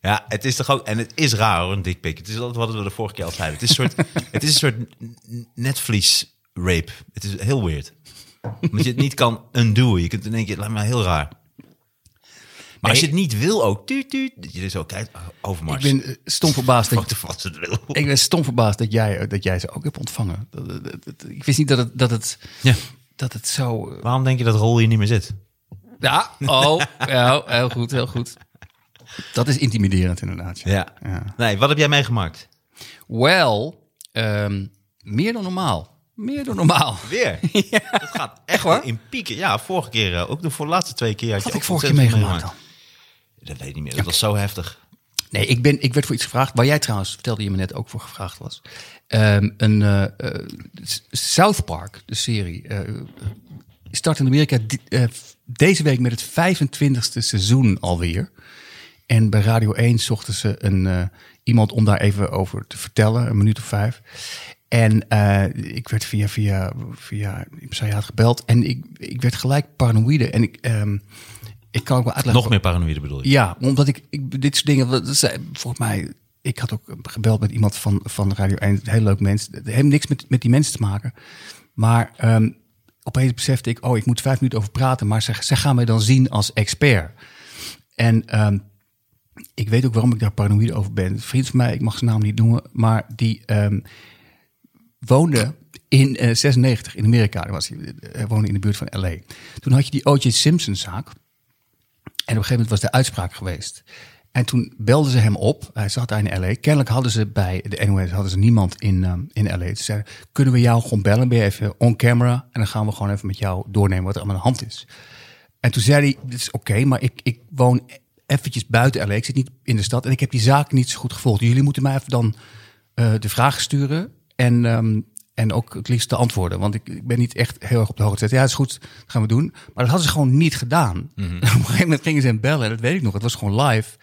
[SPEAKER 2] Ja, het is toch ook... En het is raar hoor, een dikpik. Het is altijd wat we de vorige keer al zeiden. Het is een soort, *laughs* het is een soort netvlies-rape. Het is heel weird. Omdat je het niet kan undoen. Je kunt in één keer... Lijkt me heel raar. Maar als je het niet wil ook... Tuut, tuut, dat je zo kijkt... oh,
[SPEAKER 3] Ik
[SPEAKER 2] Overmars.
[SPEAKER 3] ben eh, stom verbaasd dat, *laughs* ik ben stom verbaasd dat jij, dat jij ze ook hebt ontvangen. Dat- dat- dat- dat- Ik wist niet dat het, dat het,
[SPEAKER 2] Ja.
[SPEAKER 3] dat het zo... eh,
[SPEAKER 2] Waarom denk je dat Rol hier niet meer zit?
[SPEAKER 3] Ja, oh, *laughs* ja, heel goed, heel goed. Dat is intimiderend inderdaad. Ja.
[SPEAKER 2] Ja.
[SPEAKER 3] Ja.
[SPEAKER 2] Nee, wat heb jij meegemaakt?
[SPEAKER 3] Wel, ehm, meer dan normaal. Meer dan normaal. *laughs*
[SPEAKER 2] Weer? *laughs* Het gaat echt
[SPEAKER 3] waar?
[SPEAKER 2] in pieken. Ja, vorige keer, eh, ook de voor de laatste twee keer. Had
[SPEAKER 3] Wat
[SPEAKER 2] je
[SPEAKER 3] had ik vorige keer meegemaakt?
[SPEAKER 2] Dat weet ik niet meer. Dat was zo heftig.
[SPEAKER 3] Nee, ik, ben, ik werd voor iets gevraagd, waar jij trouwens, vertelde je me net, ook voor gevraagd was. Ehm, een eh, eh, South Park, de serie, start in Amerika deze week met het 25ste seizoen alweer. En bij Radio 1 zochten ze een, eh, iemand om daar even over te vertellen, een minuut of vijf. En eh, ik werd via, via, via impresariaat gebeld en ik, ik werd gelijk paranoïde. En ik, ehm, ik kan ook wel uitleggen...
[SPEAKER 2] Nog meer paranoïde bedoel je?
[SPEAKER 3] Ja, omdat ik, ik dit soort dingen, dat zijn volgens mij, ik had ook gebeld met iemand van, van Radio 1, een heel leuk mens. Het heeft niks met, met die mensen te maken. Maar ehm, opeens besefte ik, oh, ik moet vijf minuten over praten, maar ze, ze gaan mij dan zien als expert. En ehm, ik weet ook waarom ik daar paranoïde over ben. Vriend van mij, ik mag zijn naam niet noemen, maar die ehm, woonde in eh 96 in Amerika. Hij, hij woonde in de buurt van LA. Toen had je die O.J. Simpson zaak. En op een gegeven moment was de uitspraak geweest. En toen belden ze hem op. Hij zat daar in LA. Kennelijk hadden ze bij de NOS hadden ze niemand in, ehm, in LA. Ze zeiden, kunnen we jou gewoon bellen? Ben je even on camera? En dan gaan we gewoon even met jou doornemen wat er aan de hand is. En toen zei hij, dit is oké, maar ik, ik woon eventjes buiten LA. Ik zit niet in de stad en ik heb die zaak niet zo goed gevolgd. Jullie moeten mij even dan eh, de vragen sturen en, ehm, en ook het liefst de antwoorden. Want ik, ik ben niet echt heel erg op de hoogte. Ja, dat is goed, dat gaan we doen. Maar dat hadden ze gewoon niet gedaan. En *laughs* op een gegeven moment gingen ze hem bellen, en dat weet ik nog. Het was gewoon live.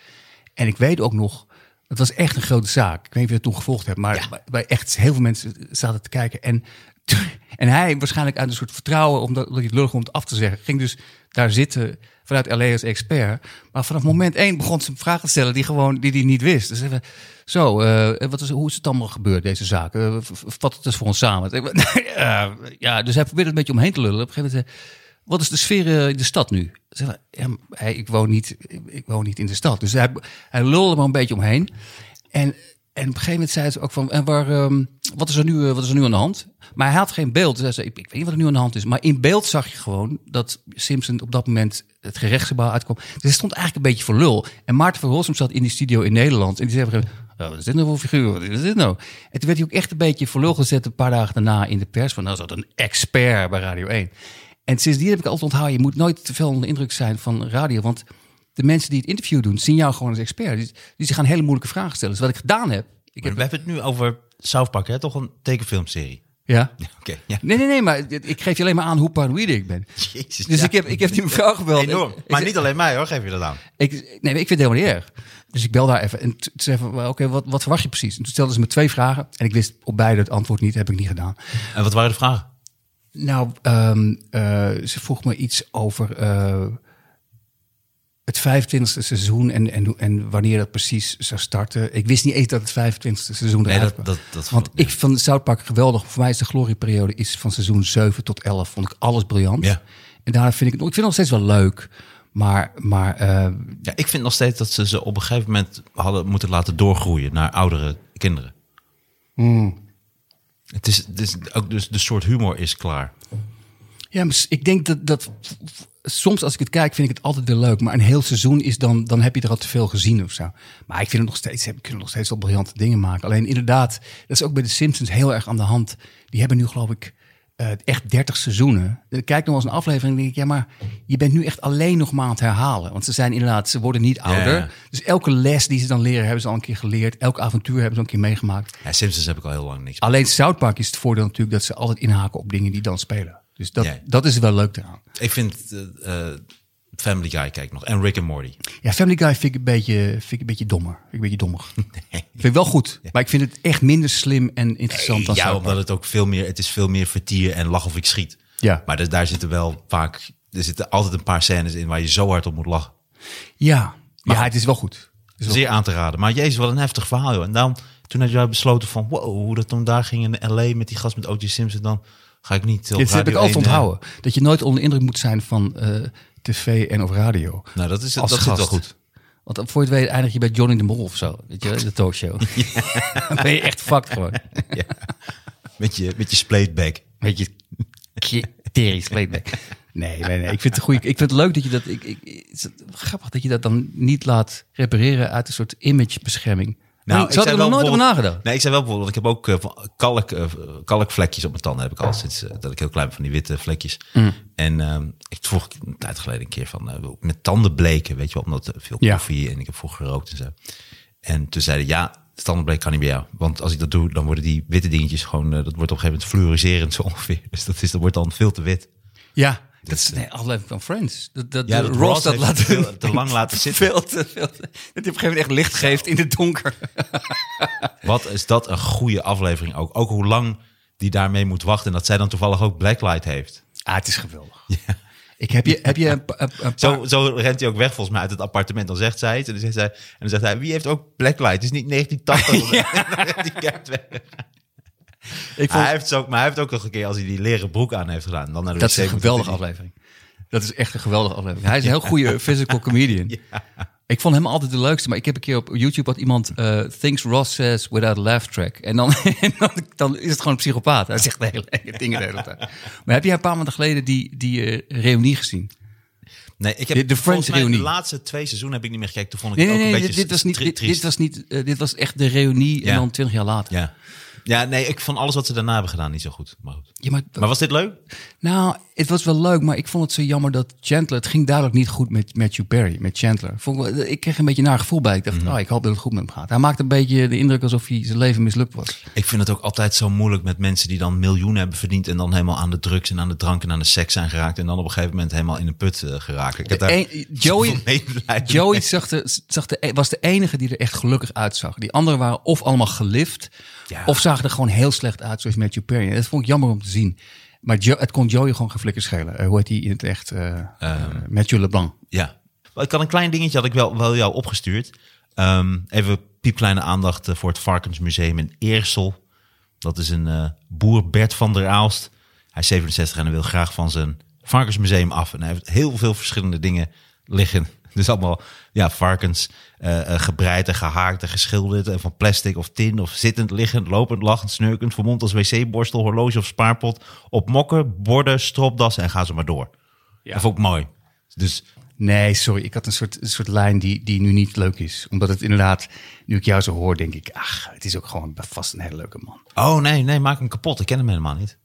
[SPEAKER 3] En ik weet ook nog, het was echt een grote zaak. Ik weet niet of je het toen gevolgd hebt, maar bij- bij echt heel veel mensen zaten te kijken. En, *laughs* en hij waarschijnlijk uit een soort vertrouwen, omdat, omdat hij het lullig vond af te zeggen, ging dus daar zitten vanuit LA als expert. Maar vanaf moment één begon ze vragen te stellen die gewoon die hij niet wist. Dus even, zo, eh, wat is, hoe is het allemaal gebeurd, deze zaak? Eh, v- v- vat het voor ons samen. *laughs* Eh, ja, dus hij probeerde een beetje omheen te lullen. Op een gegeven moment wat is de sfeer eh, in de stad nu? Zeg maar, ja, ik, woon niet, ik woon niet in de stad. Dus hij, hij lulde er maar een beetje omheen. En, en op een gegeven moment zei ze ook van, en waar, ehm, wat, is er nu, eh, wat is er nu aan de hand? Maar hij had geen beeld. Dus hij zei, ik, ik weet niet wat er nu aan de hand is. Maar in beeld zag je gewoon dat Simpson op dat moment het gerechtsgebouw uitkwam. Dus hij stond eigenlijk een beetje voor lul. En Maarten van Rossum zat in die studio in Nederland. En die zei op een gegeven oh, wat is dit nou figuur? Wat is dit nou? En toen werd hij ook echt een beetje voor lul gezet een paar dagen daarna in de pers. Van, nou, dat een expert bij Radio 1. En sindsdien heb ik altijd onthouden, je moet nooit te veel onder de indruk zijn van radio. Want de mensen die het interview doen, zien jou gewoon als expert. Dus, dus die gaan hele moeilijke vragen stellen. Dus wat ik gedaan heb... Ik heb
[SPEAKER 2] we hebben het nu over South Park, hè? toch een tekenfilmserie.
[SPEAKER 3] ja. *laughs*
[SPEAKER 2] Oké, ja.
[SPEAKER 3] Nee, nee, nee, maar ik geef je alleen maar aan hoe paranoïde ik ben. *laughs*
[SPEAKER 2] Jezus,
[SPEAKER 3] Dus
[SPEAKER 2] ja.
[SPEAKER 3] ik, heb, ik heb die mevrouw gebeld.
[SPEAKER 2] Enorm. Maar
[SPEAKER 3] ik-
[SPEAKER 2] niet alleen mij hoor, geef je dat aan.
[SPEAKER 3] Ik, nee, ik vind het helemaal niet erg. Dus ik bel daar even en toen zei van, oké, wat, wat verwacht je precies? En toen stelden ze me twee vragen en ik wist op beide het antwoord niet, heb ik niet gedaan.
[SPEAKER 2] En wat waren de vragen?
[SPEAKER 3] Nou, ehm, eh, ze vroeg me iets over eh, het 25e seizoen en, en, en wanneer dat precies zou starten. Ik wist niet eens dat het 25e seizoen
[SPEAKER 2] Nee,
[SPEAKER 3] eruit
[SPEAKER 2] dat- dat- dat-
[SPEAKER 3] Want
[SPEAKER 2] ja.
[SPEAKER 3] ik vond South Park geweldig. Voor mij is de glorieperiode is van seizoen 7 tot 11. Vond ik alles briljant.
[SPEAKER 2] Ja.
[SPEAKER 3] En daar vind ik, het- ik vind het nog steeds wel leuk. Maar, maar eh,
[SPEAKER 2] Ja, ik vind nog steeds dat ze ze op een gegeven moment hadden moeten laten doorgroeien naar oudere kinderen. Het, is, het is ook dus de soort humor is klaar.
[SPEAKER 3] Ja, maar ik denk dat, dat soms als ik het kijk, vind ik het altijd weer leuk. Maar een heel seizoen is dan, dan heb je er al te veel gezien of zo. Maar ik vind het nog steeds, ze kunnen nog steeds wel briljante dingen maken. Alleen inderdaad, dat is ook bij de Simpsons heel erg aan de hand. Die hebben nu geloof ik eh, echt 30 seizoenen. Ik kijk nog eens een aflevering en denk ik, ja, maar je bent nu echt alleen nog maar aan het herhalen. Want ze zijn inderdaad, ze worden niet ouder.
[SPEAKER 2] ja.
[SPEAKER 3] Dus elke les die ze dan leren, hebben ze al een keer geleerd. Elk avontuur hebben ze al een keer meegemaakt.
[SPEAKER 2] Ja, Simpsons heb ik al heel lang niks.
[SPEAKER 3] Alleen South Park is het voordeel natuurlijk dat ze altijd inhaken op dingen die dan spelen. Dus dat,
[SPEAKER 2] Ja.
[SPEAKER 3] dat is wel leuk eraan.
[SPEAKER 2] Ik vind eh, eh, Family Guy kijk nog en Rick and Morty.
[SPEAKER 3] Ja, Family Guy vind ik een beetje, vind ik een beetje dommer. Vind ik een beetje dommig. *laughs* Ik vind het wel goed, maar ik vind het echt minder slim en interessant dan
[SPEAKER 2] ja, omdat het ook veel meer, het is veel meer vertier en lach of ik schiet.
[SPEAKER 3] Ja.
[SPEAKER 2] Maar dus, daar zitten wel vaak, er zitten altijd een paar scènes in waar je zo hard op moet lachen.
[SPEAKER 3] Ja, ja het is wel goed. Wel-
[SPEAKER 2] Zeer aan te raden. Maar jezus, wat een heftig verhaal, joh. En daarom, toen had jij besloten van, wow, hoe dat toen daar ging in L.A. met die gast met O.J. Simpson, dan ga ik niet op
[SPEAKER 3] Dit heb ik altijd
[SPEAKER 2] 1,
[SPEAKER 3] onthouden. Dat je nooit onder de indruk moet zijn van eh, tv en of radio.
[SPEAKER 2] Nou, dat, is,
[SPEAKER 3] Als
[SPEAKER 2] dat zit wel goed.
[SPEAKER 3] Want voor je het weet eindig je bij Johnny de Mol of zo. Weet je, de talkshow. *laughs* *laughs* Dan ben je echt fucked gewoon.
[SPEAKER 2] Met je, met je spleetback.
[SPEAKER 3] Weet je, tering playback. Nee, nee, nee. Ik vind het, goeie, ik vind het leuk dat je dat. Ik, ik, het is grappig dat je dat dan niet laat repareren uit een soort imagebescherming. Nou, ik had er nog nooit over nagedacht.
[SPEAKER 2] Nee, ik zei wel bijvoorbeeld, ik heb ook eh, kalk, eh, kalkvlekjes op mijn tanden. Heb ik al sinds eh, dat ik heel klein ben, van die witte vlekjes.
[SPEAKER 3] Mm.
[SPEAKER 2] En ehm, ik vroeg een tijd geleden een keer van, met tanden bleken, weet je wel, omdat veel
[SPEAKER 3] Ja.
[SPEAKER 2] koffie en ik heb vroeger gerookt en zo. En toen zeiden ja, tandenbleek kan niet bij jou. Want als ik dat doe, dan worden die witte dingetjes gewoon, dat wordt op een gegeven moment fluoriserend zo ongeveer. *laughs* Dus dat, is, dat wordt dan veel te wit.
[SPEAKER 3] Ja, dat is een aflevering van Friends. Dat, dat,
[SPEAKER 2] Ja,
[SPEAKER 3] de
[SPEAKER 2] dat
[SPEAKER 3] Ross dat laat
[SPEAKER 2] veel te lang *laughs* laten zitten.
[SPEAKER 3] Veel te, veel te- dat hij op een gegeven moment echt licht geeft in het donker. *laughs*
[SPEAKER 2] Wat is dat een goede aflevering ook. Ook hoe lang die daarmee moet wachten. En dat zij dan toevallig ook Blacklight heeft.
[SPEAKER 3] Ah, het is geweldig. Ik heb je, heb je een, paar-
[SPEAKER 2] Zo, zo rent hij ook weg volgens mij uit het appartement. Dan zegt zij het en dan zegt, zij, en dan zegt hij... Wie heeft ook Blacklight? Het is niet *laughs* 1980. En dan rent die kijkt weg.
[SPEAKER 3] Ik vond,
[SPEAKER 2] Hij heeft zo, maar hij heeft ook nog een keer als hij die leren broek aan heeft gedaan. Dan naar de
[SPEAKER 3] dat is een geweldige aflevering. Dat is echt een geweldige aflevering. Hij is een heel goede *laughs* physical comedian. Ik vond hem altijd de leukste, maar ik heb een keer op YouTube had iemand eh, Things Ross Says Without a Laugh Track. En dan, *laughs* en dan, dan is het gewoon een psychopaat. Hij zegt de hele, *laughs* dingen de hele tijd. Maar heb jij een paar maanden geleden die, die eh, reunie gezien?
[SPEAKER 2] Nee, ik heb
[SPEAKER 3] De- de Friends reunie.
[SPEAKER 2] De laatste twee seizoenen heb ik niet meer gekeken. Toen vond ik
[SPEAKER 3] Nee,
[SPEAKER 2] het ook
[SPEAKER 3] nee,
[SPEAKER 2] een
[SPEAKER 3] dit,
[SPEAKER 2] beetje
[SPEAKER 3] dit was niet, dit, dit was niet, dit was echt de reunie en
[SPEAKER 2] Ja.
[SPEAKER 3] dan twintig jaar later.
[SPEAKER 2] Ja. Ja, nee, ik vond alles wat ze daarna hebben gedaan niet zo goed. Maar, goed.
[SPEAKER 3] Ja, maar,
[SPEAKER 2] maar was dit leuk?
[SPEAKER 3] nou, het was wel leuk, maar ik vond het zo jammer dat Chandler, het ging duidelijk niet goed met Matthew Perry, met Chandler. Vond ik, kreeg een beetje een naar gevoel bij. Ik dacht,
[SPEAKER 2] Mhm.
[SPEAKER 3] oh, ik hoop dat het goed met hem gaat. Hij maakte een beetje de indruk alsof hij zijn leven mislukt was.
[SPEAKER 2] Ik vind het ook altijd zo moeilijk met mensen die dan miljoenen hebben verdiend. En dan helemaal aan de drugs en aan de drank en aan de seks zijn geraakt. En dan op een gegeven moment helemaal in een put eh, geraken. Ik heb daar
[SPEAKER 3] Een- Joey- Joey zag de, zag de, was de enige die er echt gelukkig uitzag. Die anderen waren of allemaal gelift,
[SPEAKER 2] Ja.
[SPEAKER 3] of zagen er gewoon heel slecht uit, zoals Matthew Perry. Dat vond ik jammer om te zien. Maar Jo- het kon Joey gewoon geen flikker schelen. Eh, hoe heet hij in het echt? Eh, Matthew LeBlanc.
[SPEAKER 2] Ja. Ik had een klein dingetje, had ik wel, wel jou opgestuurd. Ehm, even piepkleine aandacht voor het Varkensmuseum in Eersel. Dat is een boer, Bert van der Aalst. Hij is 67 en hij wil graag van zijn varkensmuseum af. En hij heeft heel veel verschillende dingen liggen. Dus allemaal ja, varkens, eh, eh, gebreid en gehaakt en geschilderd. En van plastic of tin of zittend, liggend, lopend, lachend, snurkend. Vermomd als wc-borstel, horloge of spaarpot. Op mokken, borden, stropdassen en ga ze maar door. Dat vond ik mooi. Dus
[SPEAKER 3] Nee, sorry. Ik had een soort, een soort lijn die, die nu niet leuk is. Omdat het inderdaad, nu ik jou zo hoor, denk ik... Ach, het is ook gewoon vast een hele leuke man.
[SPEAKER 2] Oh nee, nee, maak hem kapot. Ik ken hem helemaal niet.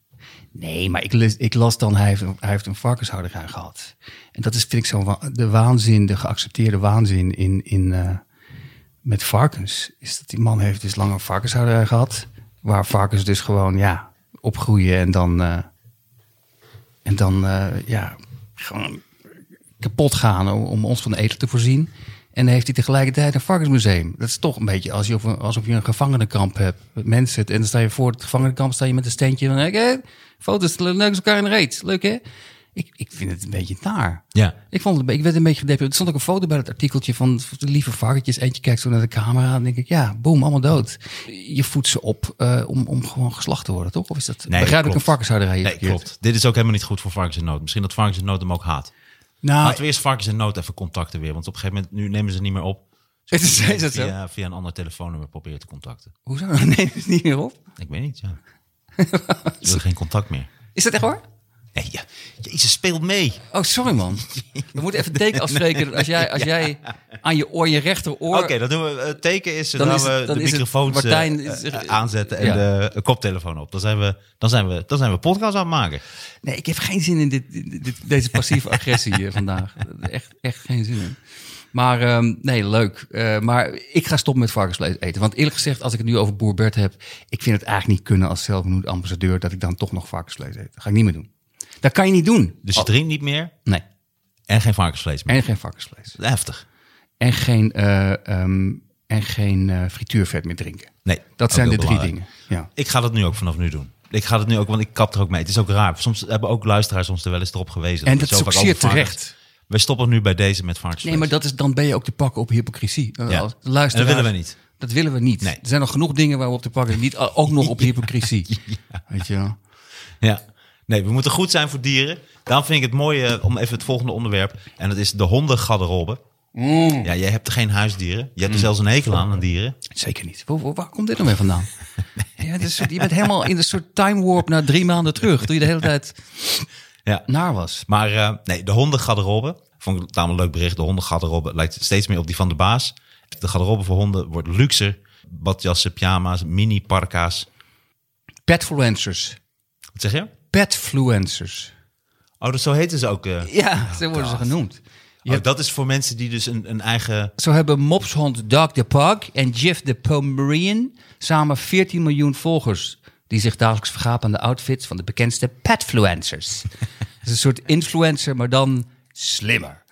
[SPEAKER 3] Nee, maar ik, ik las dan, hij heeft, hij heeft een varkenshouderij gehad. En dat is, vind ik zo, de waanzin, de geaccepteerde waanzin in, in, eh, met varkens. Is dat die man heeft dus lang een varkenshouderij gehad. Waar varkens dus gewoon, ja, opgroeien en dan, eh, en dan, eh, ja, gewoon kapot gaan om, om ons van eten te voorzien. En dan heeft hij tegelijkertijd een varkensmuseum. Dat is toch een beetje als je op een, alsof je een gevangenenkamp hebt. Met mensen. En dan sta je voor het gevangenenkamp, sta je met een steentje. Ik, hé, foto's leuk als elkaar in de reet. Leuk hè? Ik, ik vind het een beetje naar.
[SPEAKER 2] Ja.
[SPEAKER 3] Ik, vond het, ik werd een beetje gedeprimeerd. Er stond ook een foto bij het artikeltje van de lieve varkentjes. Eentje kijkt zo naar de camera en dan denk ik, ja, boem, allemaal dood. Je voedt ze op eh, om, om gewoon geslacht te worden, toch? Of is dat,
[SPEAKER 2] Nee,
[SPEAKER 3] begrijp ik een varkenshouderij
[SPEAKER 2] Nee,
[SPEAKER 3] verkeerd?
[SPEAKER 2] klopt. Dit is ook helemaal niet goed voor varkens in nood. Misschien dat varkens in nood hem ook haat.
[SPEAKER 3] Nou,
[SPEAKER 2] Laten we eerst varkens in nood even contacten weer. Want op een gegeven moment, nu nemen ze niet meer op. *laughs*
[SPEAKER 3] Het is- is het zo?
[SPEAKER 2] via, via een ander telefoonnummer proberen te contacten.
[SPEAKER 3] hoezo? *laughs* Nee, het niet meer op.
[SPEAKER 2] Ik weet niet, ja. *laughs* Ze willen geen contact meer.
[SPEAKER 3] Is dat echt waar?
[SPEAKER 2] Nee, ja. Jezus, speelt mee.
[SPEAKER 3] Oh, sorry man. *laughs* We moeten even teken afspreken. Als jij, als jij aan je oor, je rechteroor...
[SPEAKER 2] Oké, dan doen we. Het teken is
[SPEAKER 3] Dan
[SPEAKER 2] dan
[SPEAKER 3] is
[SPEAKER 2] we
[SPEAKER 3] het- dan
[SPEAKER 2] de microfoons eh,
[SPEAKER 3] Martijn
[SPEAKER 2] eh, eh, aanzetten en
[SPEAKER 3] Ja.
[SPEAKER 2] de eh, koptelefoon op. Dan zijn we, dan zijn we, dan zijn we podcast aan het maken.
[SPEAKER 3] Nee, ik heb geen zin in dit, dit- deze passieve *laughs* agressie hier vandaag. Echt, echt geen zin in. Maar ehm, nee, leuk. Eh, maar ik ga stoppen met varkensvlees eten. Want eerlijk gezegd, als ik het nu over Boer Bert heb... ik vind het eigenlijk niet kunnen als zelfbenoemd ambassadeur... dat ik dan toch nog varkensvlees eet. Dat ga ik niet meer doen. Dat kan je niet doen.
[SPEAKER 2] Dus je drinkt niet meer
[SPEAKER 3] Nee,
[SPEAKER 2] en geen varkensvlees meer.
[SPEAKER 3] en geen varkensvlees.
[SPEAKER 2] Heftig.
[SPEAKER 3] En geen, eh, ehm, en geen eh, frituurvet meer drinken.
[SPEAKER 2] Nee,
[SPEAKER 3] Dat zijn de drie
[SPEAKER 2] belangrijk.
[SPEAKER 3] dingen. Ja.
[SPEAKER 2] Ik ga dat nu ook vanaf nu doen. Ik ga dat nu ook, want ik kap er ook mee. Het is ook raar. Soms hebben ook luisteraars ons er wel eens erop gewezen.
[SPEAKER 3] En dat
[SPEAKER 2] zo
[SPEAKER 3] is ook zeer terecht.
[SPEAKER 2] We stoppen nu bij deze met varkensvlees.
[SPEAKER 3] Nee, maar dat is, dan ben je ook te pakken op hypocrisie. Eh,
[SPEAKER 2] Ja. En dat willen we niet.
[SPEAKER 3] Dat willen we niet.
[SPEAKER 2] Nee.
[SPEAKER 3] Er zijn nog genoeg dingen waar we op te pakken. Niet ook nog op *laughs* hypocrisie. Weet je wel?
[SPEAKER 2] Ja. Nee, we moeten goed zijn voor dieren. Daarom vind ik het mooi eh, om even het volgende onderwerp. En dat is de hondengarderobe.
[SPEAKER 3] Mm.
[SPEAKER 2] Ja, jij hebt geen huisdieren. Je hebt er zelfs een hekel aan, aan dieren.
[SPEAKER 3] Zeker niet. Waar, waar- komt dit nou weer vandaan? *laughs* ja, is je bent helemaal in een soort time warp naar drie maanden terug. Toen je de hele tijd *laughs*
[SPEAKER 2] Ja.
[SPEAKER 3] naar was.
[SPEAKER 2] Maar eh, nee, de hondengarderobe. Vond ik namelijk een leuk bericht. De hondengarderobe lijkt steeds meer op die van de baas. De garderobe voor honden wordt luxer. Badjassen, pyjama's, mini parka's.
[SPEAKER 3] Petfluencers.
[SPEAKER 2] Wat zeg je?
[SPEAKER 3] Petfluencers.
[SPEAKER 2] Oh, dat zo heten ze ook. eh.
[SPEAKER 3] Ja, zo worden ze genoemd.
[SPEAKER 2] Oh, dat is voor mensen die dus een, een eigen...
[SPEAKER 3] Zo hebben mopshond Doug de Pug en Jeff de Pomeranian samen 14 miljoen volgers. Die zich dagelijks vergapen aan de outfits van de bekendste petfluencers. Het is een soort influencer, maar dan slimmer.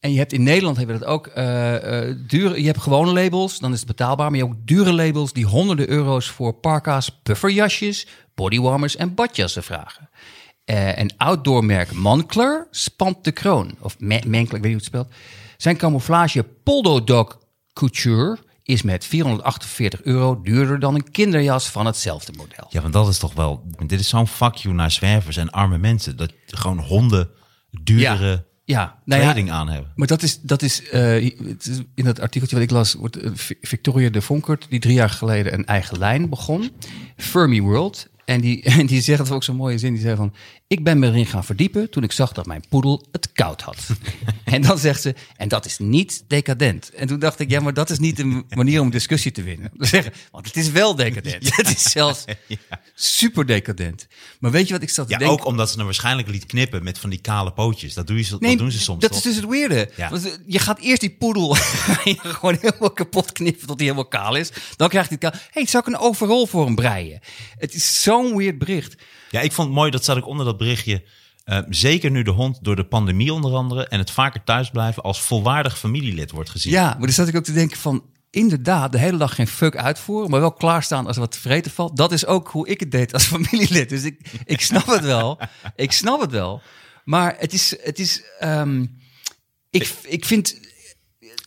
[SPEAKER 3] En je hebt in Nederland hebben we dat ook. eh, dure, je hebt gewone labels, dan is het betaalbaar. Maar je hebt ook dure labels die honderden euro's voor parka's, pufferjasjes, bodywarmers en badjassen vragen. Eh en outdoormerk Moncler spant de kroon. Of Me- Menkler, ik weet niet hoe het spelt. Zijn camouflage Poldo Dog Couture is met 448 euro duurder dan een kinderjas van hetzelfde model.
[SPEAKER 2] Ja, want dat is toch wel... Dit is zo'n fuck you naar zwervers en arme mensen. Dat gewoon honden duurdere
[SPEAKER 3] Ja, nou ja,
[SPEAKER 2] kleding aan hebben.
[SPEAKER 3] Maar dat is, dat is, eh, is in dat artikeltje wat ik las, wordt eh, Vi- Victoria de Vonkert, die drie jaar geleden een eigen lijn begon, Fermi World. En die, *laughs* en die zegt ook zo'n mooie zin. Die zei van, ik ben me erin gaan verdiepen toen ik zag dat mijn poedel het koud had. *laughs* en dan zegt ze, en dat is niet decadent. En toen dacht ik, ja, maar dat is niet een manier om discussie te winnen. *laughs* Zeggen, want het is wel decadent. *laughs* Het is zelfs super decadent. Maar weet je wat ik zat te
[SPEAKER 2] Ja,
[SPEAKER 3] denken?
[SPEAKER 2] ook omdat ze hem waarschijnlijk liet knippen met van die kale pootjes. Dat, doe je,
[SPEAKER 3] Nee,
[SPEAKER 2] dat doen ze soms
[SPEAKER 3] Dat
[SPEAKER 2] toch?
[SPEAKER 3] is dus het.
[SPEAKER 2] Ja.
[SPEAKER 3] Want, eh, je gaat eerst die poedel gewoon helemaal kapot knippen tot hij helemaal kaal is. Dan krijgt hij het kaal. hey, zou ik een overal voor hem breien? Het is zo'n weird bericht.
[SPEAKER 2] Ja, ik vond het mooi, dat zat ik onder dat berichtje. eh, zeker nu de hond door de pandemie onder andere... en het vaker thuisblijven als volwaardig familielid wordt gezien.
[SPEAKER 3] Ja, maar dan zat ik ook te denken van... Inderdaad, de hele dag geen fuck uitvoeren, maar wel klaarstaan als er wat te vreten valt. Dat is ook hoe ik het deed als *laughs* familielid. Dus ik, ik snap het wel. Ik snap het wel. Maar het is, het is ehm, ik, ik vind,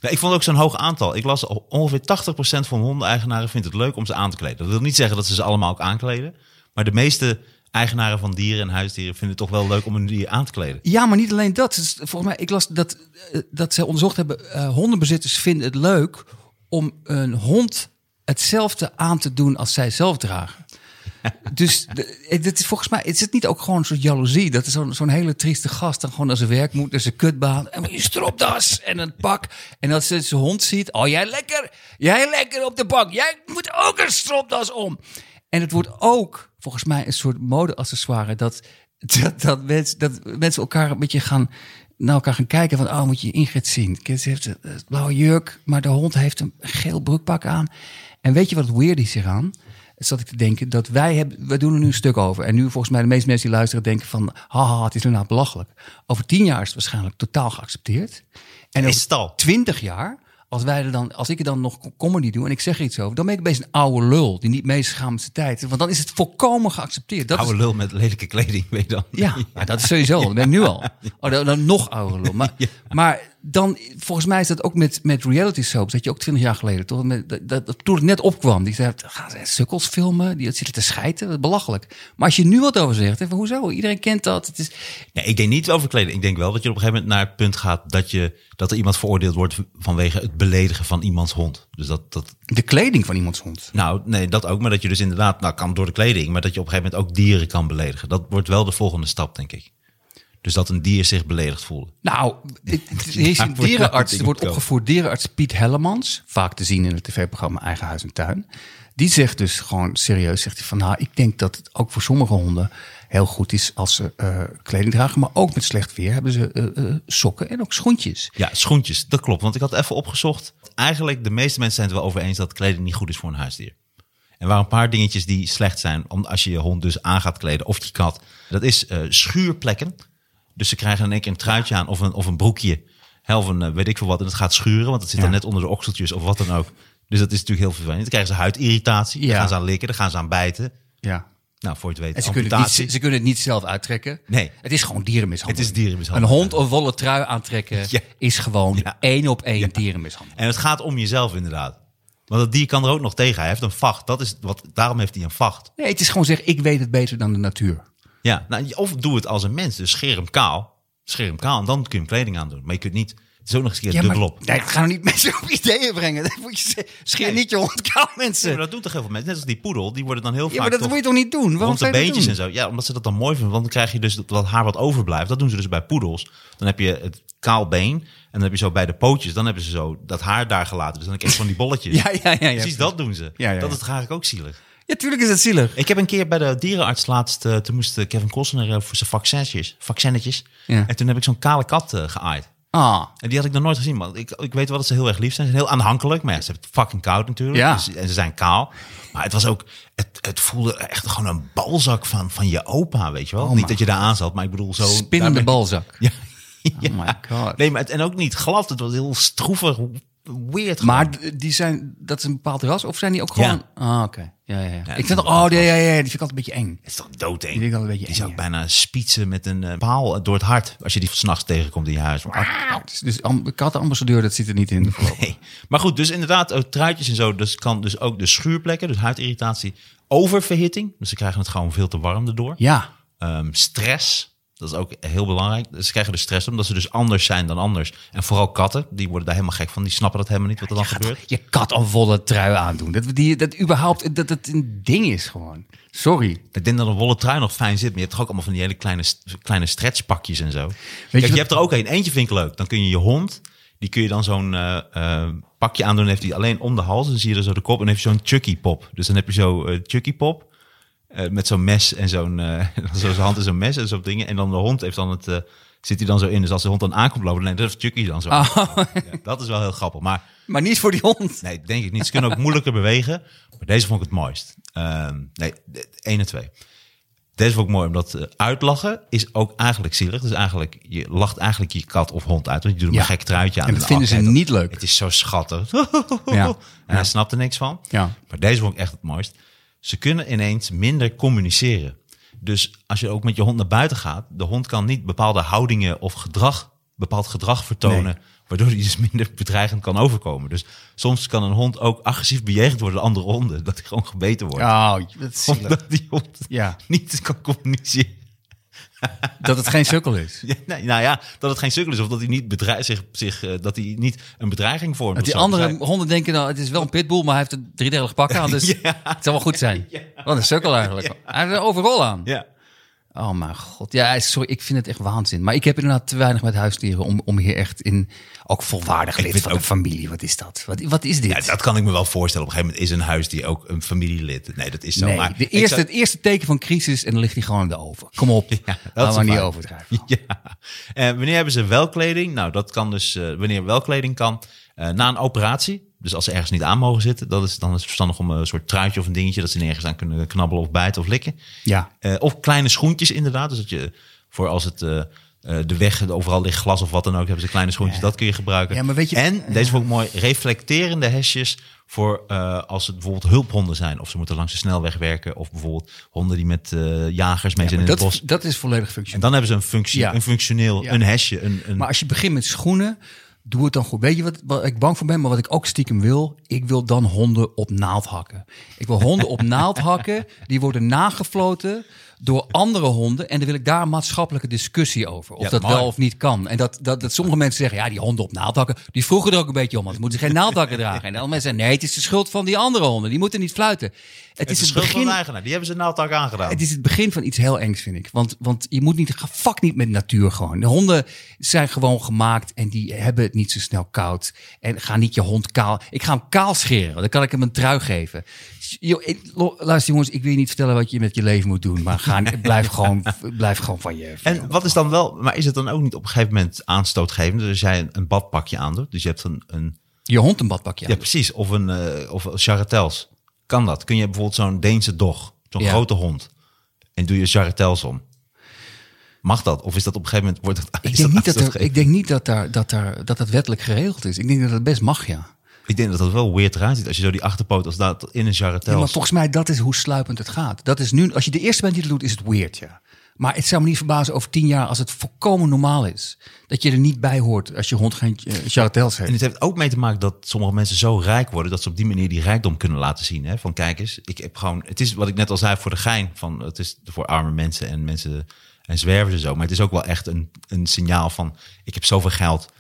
[SPEAKER 2] Ja, ik vond ook zo'n hoog aantal. Ik las ongeveer 80% van hondeneigenaren vindt het leuk om ze aan te kleden. Dat wil niet zeggen dat ze ze allemaal ook aankleden. Maar de meeste eigenaren van dieren en huisdieren vinden het toch wel leuk om een dier aan te kleden.
[SPEAKER 3] Ja, maar niet alleen dat. Het Volgens mij, ik las dat, eh, dat ze onderzocht hebben, eh, hondenbezitters vinden het leuk om een hond hetzelfde aan te doen als zij zelf dragen. *laughs* Dus dit is volgens mij, is het niet ook gewoon soort jaloezie? Dat is zo'n zo'n hele trieste gast dan gewoon naar zijn werk moet, naar zijn kutbaan. En je stropdas en een pak. En als ze zijn hond ziet, oh jij lekker, jij lekker op de bank. Jij moet ook een stropdas om. En het wordt ook volgens mij een soort modeaccessoire dat, dat, dat, mensen, dat mensen elkaar een beetje gaan naar elkaar gaan kijken van, oh, moet je Ingrid zien. Ze heeft een een blauwe jurk, maar de hond heeft een geel broekpak aan. En weet je wat het weird is? Het zat ik te denken dat wij hebben, wij doen er nu een stuk over. En nu volgens mij de meeste mensen die luisteren denken van, haha, het is inderdaad belachelijk. Over tien jaar is het waarschijnlijk totaal geaccepteerd. En
[SPEAKER 2] Is
[SPEAKER 3] over
[SPEAKER 2] het al?
[SPEAKER 3] twintig jaar, als, wij er dan, als ik er dan nog comedy doe en ik zeg er iets over, dan ben ik best een oude lul die niet mee is gegaan met zijn tijd. Want dan is het volkomen geaccepteerd. Dat is,
[SPEAKER 2] Oude lul met lelijke kleding, weet je dan.
[SPEAKER 3] ja, *laughs* ja, dat is sowieso. Dat ben ik nu al. Oh, dan, dan nog ouder lul. Maar, maar dan, volgens mij is dat ook met, met reality soaps. Dat je ook twintig jaar geleden, toch? Met, dat, dat, toen het net opkwam, die zei, gaan ze sukkels filmen? Die zitten te schijten? Dat is belachelijk. Maar als je nu wat over zegt, even, hoezo? Iedereen kent dat. Het is,
[SPEAKER 2] Ja, ik denk niet over kleding. Ik denk wel dat je op een gegeven moment naar het punt gaat dat, je, dat er iemand veroordeeld wordt vanwege het beledigen van iemands hond. Dus dat, dat,
[SPEAKER 3] de kleding van iemands hond.
[SPEAKER 2] nou nee, dat ook. Maar dat je dus inderdaad, nou kan door de kleding, maar dat je op een gegeven moment ook dieren kan beledigen. Dat wordt wel de volgende stap, denk ik. Dus dat een dier zich beledigd voelde.
[SPEAKER 3] Nou, het- het- er is een dierenarts, er wordt opgevoerd dierenarts Piet Hellemans, vaak te zien in het tv-programma Eigen Huis en Tuin. Die zegt dus gewoon serieus, zegt hij van, nou, ik denk dat het ook voor sommige honden heel goed is als ze eh, kleding dragen. Maar ook met slecht weer hebben ze eh, eh, sokken en ook schoentjes.
[SPEAKER 2] Ja, schoentjes, dat klopt. Want ik had even opgezocht. Eigenlijk, de meeste mensen zijn het wel over eens dat kleding niet goed is voor een huisdier. En waren een paar dingetjes die slecht zijn om, als je je hond dus aan gaat kleden of je kat. Dat is schuurplekken. Dus ze krijgen in één keer een truitje aan of een, of een broekje. Of een weet ik veel wat. En het gaat schuren, want het zit
[SPEAKER 3] Ja.
[SPEAKER 2] er net onder de okseltjes of wat dan ook. Dus dat is natuurlijk heel vervelend. Dan krijgen ze huidirritatie. Dan
[SPEAKER 3] Ja.
[SPEAKER 2] gaan ze aan likken, dan gaan ze aan bijten.
[SPEAKER 3] Ja.
[SPEAKER 2] Nou, voor je het weet,
[SPEAKER 3] En ze kunnen, het
[SPEAKER 2] amputatie.
[SPEAKER 3] niet, ze kunnen het niet zelf uittrekken.
[SPEAKER 2] Nee.
[SPEAKER 3] Het is gewoon dierenmishandeling.
[SPEAKER 2] Het is dierenmishandeling.
[SPEAKER 3] Een hond een wollen trui aantrekken *laughs*
[SPEAKER 2] Ja.
[SPEAKER 3] is gewoon
[SPEAKER 2] Ja.
[SPEAKER 3] één op één dierenmishandeling.
[SPEAKER 2] En het gaat om jezelf inderdaad. Want dat dier kan er ook nog tegen. Hij heeft een vacht. Dat is wat, daarom heeft hij een vacht.
[SPEAKER 3] Nee, het is gewoon zeggen, ik weet het beter dan de natuur.
[SPEAKER 2] Ja, nou, of doe het als een mens. Dus scheer hem kaal. Scheer hem kaal en dan kun je hem kleding aandoen. Maar je kunt niet... Ook nog eens een keer
[SPEAKER 3] Ja, maar
[SPEAKER 2] dubbelop.
[SPEAKER 3] nee, ga nou niet mensen op ideeën brengen. *laughs* Dat moet je. Scheer
[SPEAKER 2] Nee.
[SPEAKER 3] niet je hond kaal,
[SPEAKER 2] Ja,
[SPEAKER 3] mensen.
[SPEAKER 2] maar dat doen toch heel veel mensen. Net als die poedel. Die worden dan heel
[SPEAKER 3] Ja,
[SPEAKER 2] vaak
[SPEAKER 3] maar dat
[SPEAKER 2] toch
[SPEAKER 3] moet je toch niet doen? Waarom
[SPEAKER 2] rond de beentjes en zo. Ja, omdat ze dat dan mooi vinden. Want dan krijg je dus dat dat haar wat overblijft. Dat doen ze dus bij poedels. Dan heb je het kaal been. En dan heb je zo bij de pootjes. Dan hebben ze zo dat haar daar gelaten. Dus dan krijg je van die bolletjes. *laughs*
[SPEAKER 3] Ja, ja, ja, ja.
[SPEAKER 2] Precies dat doen ze.
[SPEAKER 3] Ja, ja,
[SPEAKER 2] dat
[SPEAKER 3] ja.
[SPEAKER 2] is eigenlijk ook zielig.
[SPEAKER 3] Ja, tuurlijk is het zielig.
[SPEAKER 2] Ik heb een keer bij de dierenarts laatst, eh, toen moest eh, Kevin Costner eh, voor zijn vaccinetjes, vaccinetjes.
[SPEAKER 3] Ja.
[SPEAKER 2] En toen heb ik zo'n kale kat eh, geaaid.
[SPEAKER 3] Ah,
[SPEAKER 2] En die had ik nog nooit gezien, maar ik, ik weet wel dat ze heel erg lief zijn. Ze zijn heel aanhankelijk, maar ja, ze hebben fucking koud natuurlijk.
[SPEAKER 3] Ja.
[SPEAKER 2] Dus- en ze zijn kaal. Maar het was ook, het, het voelde echt gewoon een balzak van, van je opa, weet je wel.
[SPEAKER 3] Oh,
[SPEAKER 2] Niet dat je daar aan zat, maar ik bedoel zo...
[SPEAKER 3] spinnende balzak. *laughs*
[SPEAKER 2] Ja.
[SPEAKER 3] Oh my god.
[SPEAKER 2] Nee, maar het, en ook niet glad. Het was heel stroevig, weird.
[SPEAKER 3] Maar
[SPEAKER 2] gewoon.
[SPEAKER 3] die zijn, dat is een bepaald ras? Of zijn die ook gewoon... Ah, oké. Ja, ja, ja.
[SPEAKER 2] Ja,
[SPEAKER 3] ik vind oh, ja, ja, ja, die vind ik altijd een beetje eng.
[SPEAKER 2] Het is toch doodeng?
[SPEAKER 3] Die vind ik een beetje
[SPEAKER 2] Die zou bijna spietsen met een eh, paal door het hart. Als je die s'nachts tegenkomt in je huis.
[SPEAKER 3] Dus, dus am- kattenambassadeur, dat zit er niet in. *laughs*
[SPEAKER 2] Nee. Maar goed, dus inderdaad, ook truitjes en zo. Dus kan dus ook de schuurplekken, dus huidirritatie, oververhitting. Dus ze krijgen het gewoon veel te warm erdoor.
[SPEAKER 3] Ja.
[SPEAKER 2] Ehm, stress. Dat is ook heel belangrijk. Ze krijgen er stress omdat ze dus anders zijn dan anders. En vooral katten, die worden daar helemaal gek van. Die snappen dat helemaal niet wat er dan gebeurt.
[SPEAKER 3] Je kat een volle trui aandoen. Dat, die, dat überhaupt dat het een ding is gewoon. Sorry.
[SPEAKER 2] Ik denk dat een wollen trui nog fijn zit. Maar je hebt toch ook allemaal van die hele kleine, kleine stretchpakjes en zo.
[SPEAKER 3] je
[SPEAKER 2] Kijk, je,
[SPEAKER 3] wat-
[SPEAKER 2] hebt er ook een. Eentje vind ik leuk. Dan kun je je hond, die kun je dan zo'n eh, eh, pakje aandoen. Heeft hij alleen om de hals. Dan zie je er zo de kop. En dan heeft zo'n Chucky pop. Dus dan heb je zo eh Chucky pop. Eh, met zo'n mes en zo'n... *laughs* zo zijn hand en zo'n mes en zo'n dingen. En dan de hond heeft dan het... eh, zit hij dan zo in. Dus als de hond dan aankomt lopen, dan heeft Chucky dan zo.
[SPEAKER 3] Oh.
[SPEAKER 2] Ja, dat is wel heel grappig. Maar
[SPEAKER 3] Maar niet voor die hond.
[SPEAKER 2] Nee, denk ik niet. Ze kunnen ook moeilijker bewegen. Maar deze vond ik het mooist. Ehm, nee, de- één en twee. Deze vond ik mooi, omdat uitlachen is ook eigenlijk zielig. Dus eigenlijk, je lacht eigenlijk je kat of hond uit. Want je doet
[SPEAKER 3] Ja.
[SPEAKER 2] een gek truitje aan.
[SPEAKER 3] En dat vinden ze niet leuk.
[SPEAKER 2] Het is zo schattig. *laughs*
[SPEAKER 3] Ja.
[SPEAKER 2] En hij snapt er niks van.
[SPEAKER 3] Ja.
[SPEAKER 2] Maar deze vond ik echt het mooist. Ze kunnen ineens minder communiceren. Dus als je ook met je hond naar buiten gaat, de hond kan niet bepaalde houdingen of gedrag, bepaald gedrag vertonen,
[SPEAKER 3] Nee.
[SPEAKER 2] waardoor hij dus *laughs* minder bedreigend kan overkomen. Dus soms kan een hond ook agressief bejegend worden door andere honden, *laughs* dat hij gewoon gebeten wordt.
[SPEAKER 3] Oh, dat is.
[SPEAKER 2] Omdat die hond
[SPEAKER 3] Ja. *laughs*
[SPEAKER 2] niet kan communiceren. *laughs*
[SPEAKER 3] Dat het geen sukkel is.
[SPEAKER 2] Ja, nee, nou ja, dat het geen sukkel is of dat hij niet, bedreig, zich, zich, eh, dat hij niet een bedreiging vormt.
[SPEAKER 3] Dat die andere honden denken, nou, het is wel een pitbull, maar hij heeft een driedelig pak aan. Dus *laughs* het zal wel goed zijn. *laughs* Wat een sukkel eigenlijk. Hij heeft er overal aan.
[SPEAKER 2] Ja.
[SPEAKER 3] Oh mijn god. Ja, sorry, ik vind het echt waanzin. Maar ik heb inderdaad te weinig met huisdieren om, om hier echt in... Ook volwaardig lid
[SPEAKER 2] vind
[SPEAKER 3] van
[SPEAKER 2] ook-
[SPEAKER 3] familie. Wat is dat? Wat, wat is dit?
[SPEAKER 2] Ja, dat kan ik me wel voorstellen. Op een gegeven moment is een huis die ook een familielid. Nee, dat is zo.
[SPEAKER 3] nee,
[SPEAKER 2] maar
[SPEAKER 3] de eerste,
[SPEAKER 2] zou-
[SPEAKER 3] het eerste teken van crisis en dan ligt hij gewoon in de oven. Kom op, *laughs*
[SPEAKER 2] dat is
[SPEAKER 3] we niet overdrijven. *laughs*
[SPEAKER 2] Ja. En wanneer hebben ze wel kleding? Nou, dat kan dus eh, wanneer wel kleding kan. eh, na een operatie. Dus als ze ergens niet aan mogen zitten, dat is, dan is het verstandig om een soort truitje of een dingetje dat ze nergens aan kunnen knabbelen of bijten of likken.
[SPEAKER 3] Ja.
[SPEAKER 2] Eh, of kleine schoentjes inderdaad. Dus dat je voor als het eh, eh, de weg, overal ligt glas of wat dan ook, hebben ze kleine schoentjes. Dat kun je gebruiken.
[SPEAKER 3] Ja, maar weet je-
[SPEAKER 2] en deze vond ik mooi, reflecterende hesjes voor als het bijvoorbeeld hulphonden zijn. Of ze moeten langs de snelweg werken. Of bijvoorbeeld honden die met jagers mee zijn in
[SPEAKER 3] dat,
[SPEAKER 2] het bos.
[SPEAKER 3] dat is volledig
[SPEAKER 2] En
[SPEAKER 3] functioneel.
[SPEAKER 2] dan hebben ze een functie,
[SPEAKER 3] Ja.
[SPEAKER 2] een functioneel,
[SPEAKER 3] Ja.
[SPEAKER 2] een hesje. Een, een,
[SPEAKER 3] Maar als je begint met schoenen, doe het dan goed. Weet je wat, wat ik bang voor ben, maar wat ik ook stiekem wil? Ik wil dan honden op naald hakken. Ik wil honden op *laughs* naald hakken, die worden nagefloten door andere honden. En dan wil ik daar een maatschappelijke discussie over. Of
[SPEAKER 2] Ja,
[SPEAKER 3] dat wel of niet kan. En dat, dat, dat sommige mensen zeggen, ja, die honden op naald hakken, die vroegen er ook een beetje om. Want ze moeten geen naaldhakken dragen. En andere mensen zeggen, nee, het is de schuld van die andere honden. Die moeten niet fluiten. Het,
[SPEAKER 2] is
[SPEAKER 3] het
[SPEAKER 2] schuld van
[SPEAKER 3] begin
[SPEAKER 2] de eigenaar. Die hebben ze naaldtak aangedaan.
[SPEAKER 3] het is het begin van iets heel engs, vind ik. Want, want je moet niet, fuck niet met natuur gewoon. De honden zijn gewoon gemaakt en die hebben het niet zo snel koud. En ga niet je hond kaal. Ik ga hem kaal scheren, dan kan ik hem een trui geven. Yo, luister jongens, ik wil je niet vertellen wat je met je leven moet doen. Maar ga, *laughs* blijf, gewoon, blijf gewoon van je.
[SPEAKER 2] En wat is dan wel, maar is het dan ook niet op een gegeven moment aanstootgevend? Dus als jij een, badpakje aandoet, dus je hebt een, een
[SPEAKER 3] Je hond een badpakje
[SPEAKER 2] ja
[SPEAKER 3] aan.
[SPEAKER 2] precies, of een, eh of charretels. Kan dat? Kun je bijvoorbeeld zo'n Deense dog, zo'n
[SPEAKER 3] Ja.
[SPEAKER 2] grote hond, en doe je charretels om? Mag dat? Of is dat op een gegeven moment, wordt het
[SPEAKER 3] Ik denk niet, dat, er,
[SPEAKER 2] aanstootgevend?
[SPEAKER 3] ik denk niet dat, daar, dat, daar, dat dat wettelijk geregeld is. Ik denk dat het best mag, ja.
[SPEAKER 2] Ik denk dat dat wel weird eruit ziet als je zo die achterpoot als dat in een charretels.
[SPEAKER 3] Ja, maar volgens mij dat is hoe sluipend het gaat. Dat is nu, als je de eerste bent die het doet, is het weird, ja. Maar het zou me niet verbazen over tien jaar als het volkomen normaal is. Dat je er niet bij hoort als je hond geen uh,
[SPEAKER 2] En het heeft ook mee te maken dat sommige mensen zo rijk worden dat ze op die manier die rijkdom kunnen laten zien. Hè? Van kijk eens, ik heb gewoon. Het is wat ik net al zei voor de gein. Van het is voor arme mensen en mensen en zwervers en zo. Maar het is ook wel echt een, een signaal van ik heb zoveel geld.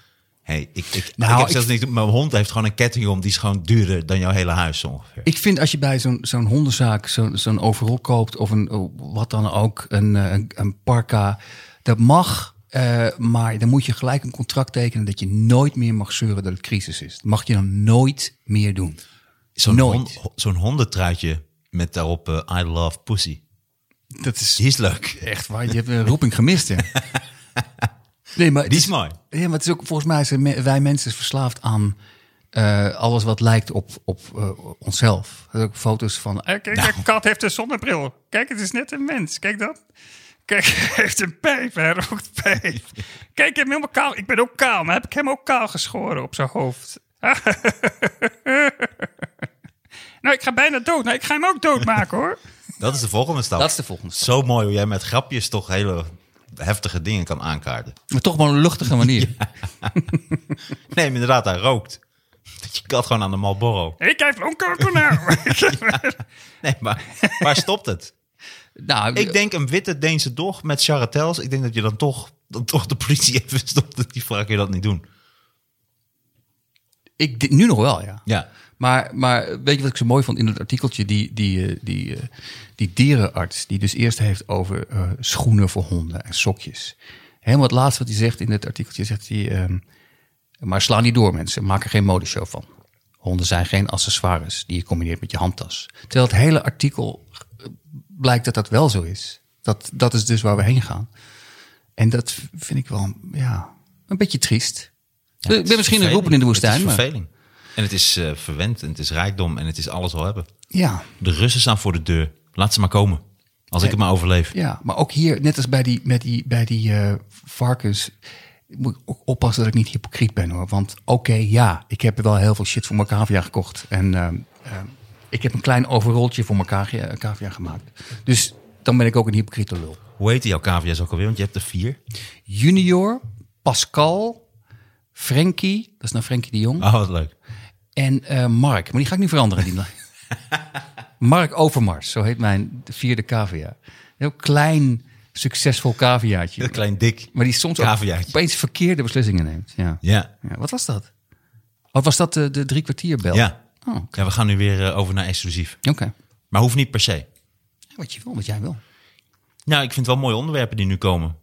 [SPEAKER 2] Hey, ik, ik,
[SPEAKER 3] Nou,
[SPEAKER 2] ik heb
[SPEAKER 3] ik-
[SPEAKER 2] zelfs niet. Mijn hond heeft gewoon een ketting om die is gewoon duurder dan jouw hele huis ongeveer.
[SPEAKER 3] Ik vind als je bij zo'n zo'n hondenzaak zo'n zo'n overal koopt of een, oh, wat dan ook, een, eh, een, een parka, dat mag. eh, maar dan moet je gelijk een contract tekenen dat je nooit meer mag zeuren dat het crisis is. Dat mag je dan nooit meer doen.
[SPEAKER 2] Zo'n hond- zo'n hondentruitje met daarop eh, I love pussy.
[SPEAKER 3] Dat is
[SPEAKER 2] Die is leuk.
[SPEAKER 3] echt waar. Je hebt een roeping gemist, ja. *laughs* Nee, maar
[SPEAKER 2] Die is mooi.
[SPEAKER 3] Ja, maar het is ook volgens mij zijn wij mensen verslaafd aan eh, alles wat lijkt op, op eh, onszelf. Er ook foto's van. eh, kijk,
[SPEAKER 2] Nou.
[SPEAKER 3] een kat heeft een zonnebril. Kijk, het is net een mens. Kijk dat. Kijk, *laughs* hij heeft een pijp. Hij rookt pijp. Kijk, ik heb hem helemaal kaal. Ik ben ook kaal, maar heb ik hem ook kaal geschoren op zijn hoofd. *laughs* nou, ik ga bijna dood. Nou, ik ga hem ook doodmaken hoor.
[SPEAKER 2] Dat is de volgende stap.
[SPEAKER 3] Dat is de volgende stap.
[SPEAKER 2] Zo mooi hoe jij met grapjes toch hele heftige dingen kan aankaarten.
[SPEAKER 3] Maar toch wel een luchtige manier. *laughs* *laughs*
[SPEAKER 2] Nee, maar inderdaad, hij rookt. Dat je kat gewoon aan de Marlboro.
[SPEAKER 3] ik heb longkanker nou. *laughs*
[SPEAKER 2] Nee, maar waar stopt het?
[SPEAKER 3] Nou,
[SPEAKER 2] Ik denk een witte Deense dog met charretels. Ik denk dat je dan toch, dan toch de politie even stopt. Die vraag je dat niet doen.
[SPEAKER 3] ik, dit- nu nog wel, ja.
[SPEAKER 2] Ja.
[SPEAKER 3] Maar, maar weet je wat ik zo mooi vond in het artikeltje? Die, die, eh, die, eh, die dierenarts, die dus eerst heeft over eh, schoenen voor honden en sokjes. Helemaal het laatste wat hij zegt in het artikeltje, zegt hij... ehm, maar slaan die door mensen, maak er geen modeshow van. Honden zijn geen accessoires die je combineert met je handtas. Terwijl het hele artikel blijkt dat dat wel zo is. Dat, dat is dus waar we heen gaan. En dat vind ik wel, ja, een beetje triest.
[SPEAKER 2] Ja,
[SPEAKER 3] ben misschien een roepen in de woestijn.
[SPEAKER 2] Het is
[SPEAKER 3] maar-
[SPEAKER 2] verveling. En het is eh, verwend en het is rijkdom en het is alles al hebben.
[SPEAKER 3] ja,
[SPEAKER 2] De Russen staan voor de deur. Laat ze maar komen. Als ik het maar overleef.
[SPEAKER 3] Ja, maar ook hier, net als bij die, met die, bij die eh, varkens, moet ik ook oppassen dat ik niet hypocriet ben hoor. Want oké, ja, ik heb wel heel veel shit voor mijn cavia gekocht. En ehm, ehm, ik heb een klein overrolltje voor mijn cavia, cavia gemaakt. Dus dan ben ik ook een hypocriete lul.
[SPEAKER 2] Hoe heet jouw cavia's ook alweer? Want je hebt er vier.
[SPEAKER 3] Junior, Pascal, Frankie, dat is nou Frankie de Jong.
[SPEAKER 2] Oh, wat leuk.
[SPEAKER 3] En eh, Mark, maar die ga ik nu veranderen. Die *laughs* Mark Overmars, zo heet mijn vierde cavia. Een heel klein, succesvol caviaatje.
[SPEAKER 2] Een klein dik.
[SPEAKER 3] Maar die soms ook opeens verkeerde beslissingen neemt. Ja.
[SPEAKER 2] Ja.
[SPEAKER 3] ja. Wat was dat? Of was dat de, de drie kwartierbel?
[SPEAKER 2] Ja.
[SPEAKER 3] Oh, oké.
[SPEAKER 2] ja, we gaan nu weer eh, over naar exclusief.
[SPEAKER 3] Oké.
[SPEAKER 2] Maar hoeft niet per se.
[SPEAKER 3] Wat je wil, wat jij wil.
[SPEAKER 2] Nou, ik vind het wel mooie onderwerpen die nu komen.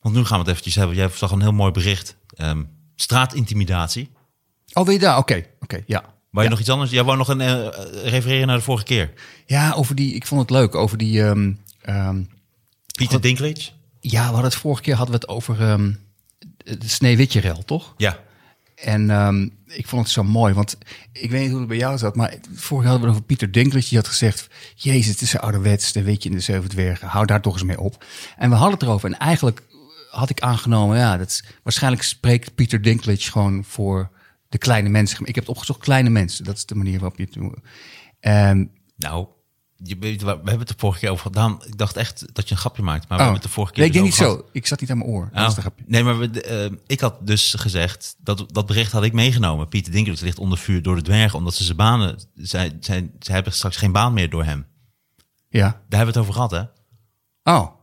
[SPEAKER 2] Want nu gaan we het eventjes hebben. Jij zag een heel mooi bericht. Ehm, straatintimidatie.
[SPEAKER 3] Oh, je daar? Oké, oké, ja.
[SPEAKER 2] Wou je nog iets anders? Jij wou nog een eh, refereren naar de vorige keer.
[SPEAKER 3] Ja, over die, ik vond het leuk, over die... ehm, ehm,
[SPEAKER 2] Pieter Dinklage.
[SPEAKER 3] ja, we hadden het vorige keer hadden we het over ehm, de Sneeuwwitje-rel, toch?
[SPEAKER 2] Ja.
[SPEAKER 3] En ik vond het zo mooi, want ik weet niet hoe het bij jou zat, maar vorig jaar hadden we het over Pieter Dinklage. Die had gezegd, jezus, het is zo ouderwets, de weet je in de zeven dwergen. Hou daar toch eens mee op. En we hadden het erover en eigenlijk had ik aangenomen, ja, dat is, waarschijnlijk spreekt Pieter Dinklage gewoon voor de kleine mensen. Ik heb het opgezocht, kleine mensen. Dat is de manier waarop je het doet. Ehm,
[SPEAKER 2] Nou, je we hebben het de vorige keer over gedaan. Ik dacht echt dat je een grapje maakt. Maar we
[SPEAKER 3] oh.
[SPEAKER 2] hebben het de vorige keer
[SPEAKER 3] Nee, ik denk
[SPEAKER 2] dus
[SPEAKER 3] niet
[SPEAKER 2] over
[SPEAKER 3] zo. Ik zat niet aan mijn oor.
[SPEAKER 2] Oh, nee, maar we, eh, ik had dus gezegd, dat, dat bericht had ik meegenomen. Pieter Dinklage ligt onder vuur door de dwergen. Omdat ze zijn banen, zij, zij, zij hebben straks geen baan meer door hem.
[SPEAKER 3] Ja.
[SPEAKER 2] Daar hebben we het over gehad, hè?
[SPEAKER 3] Oh.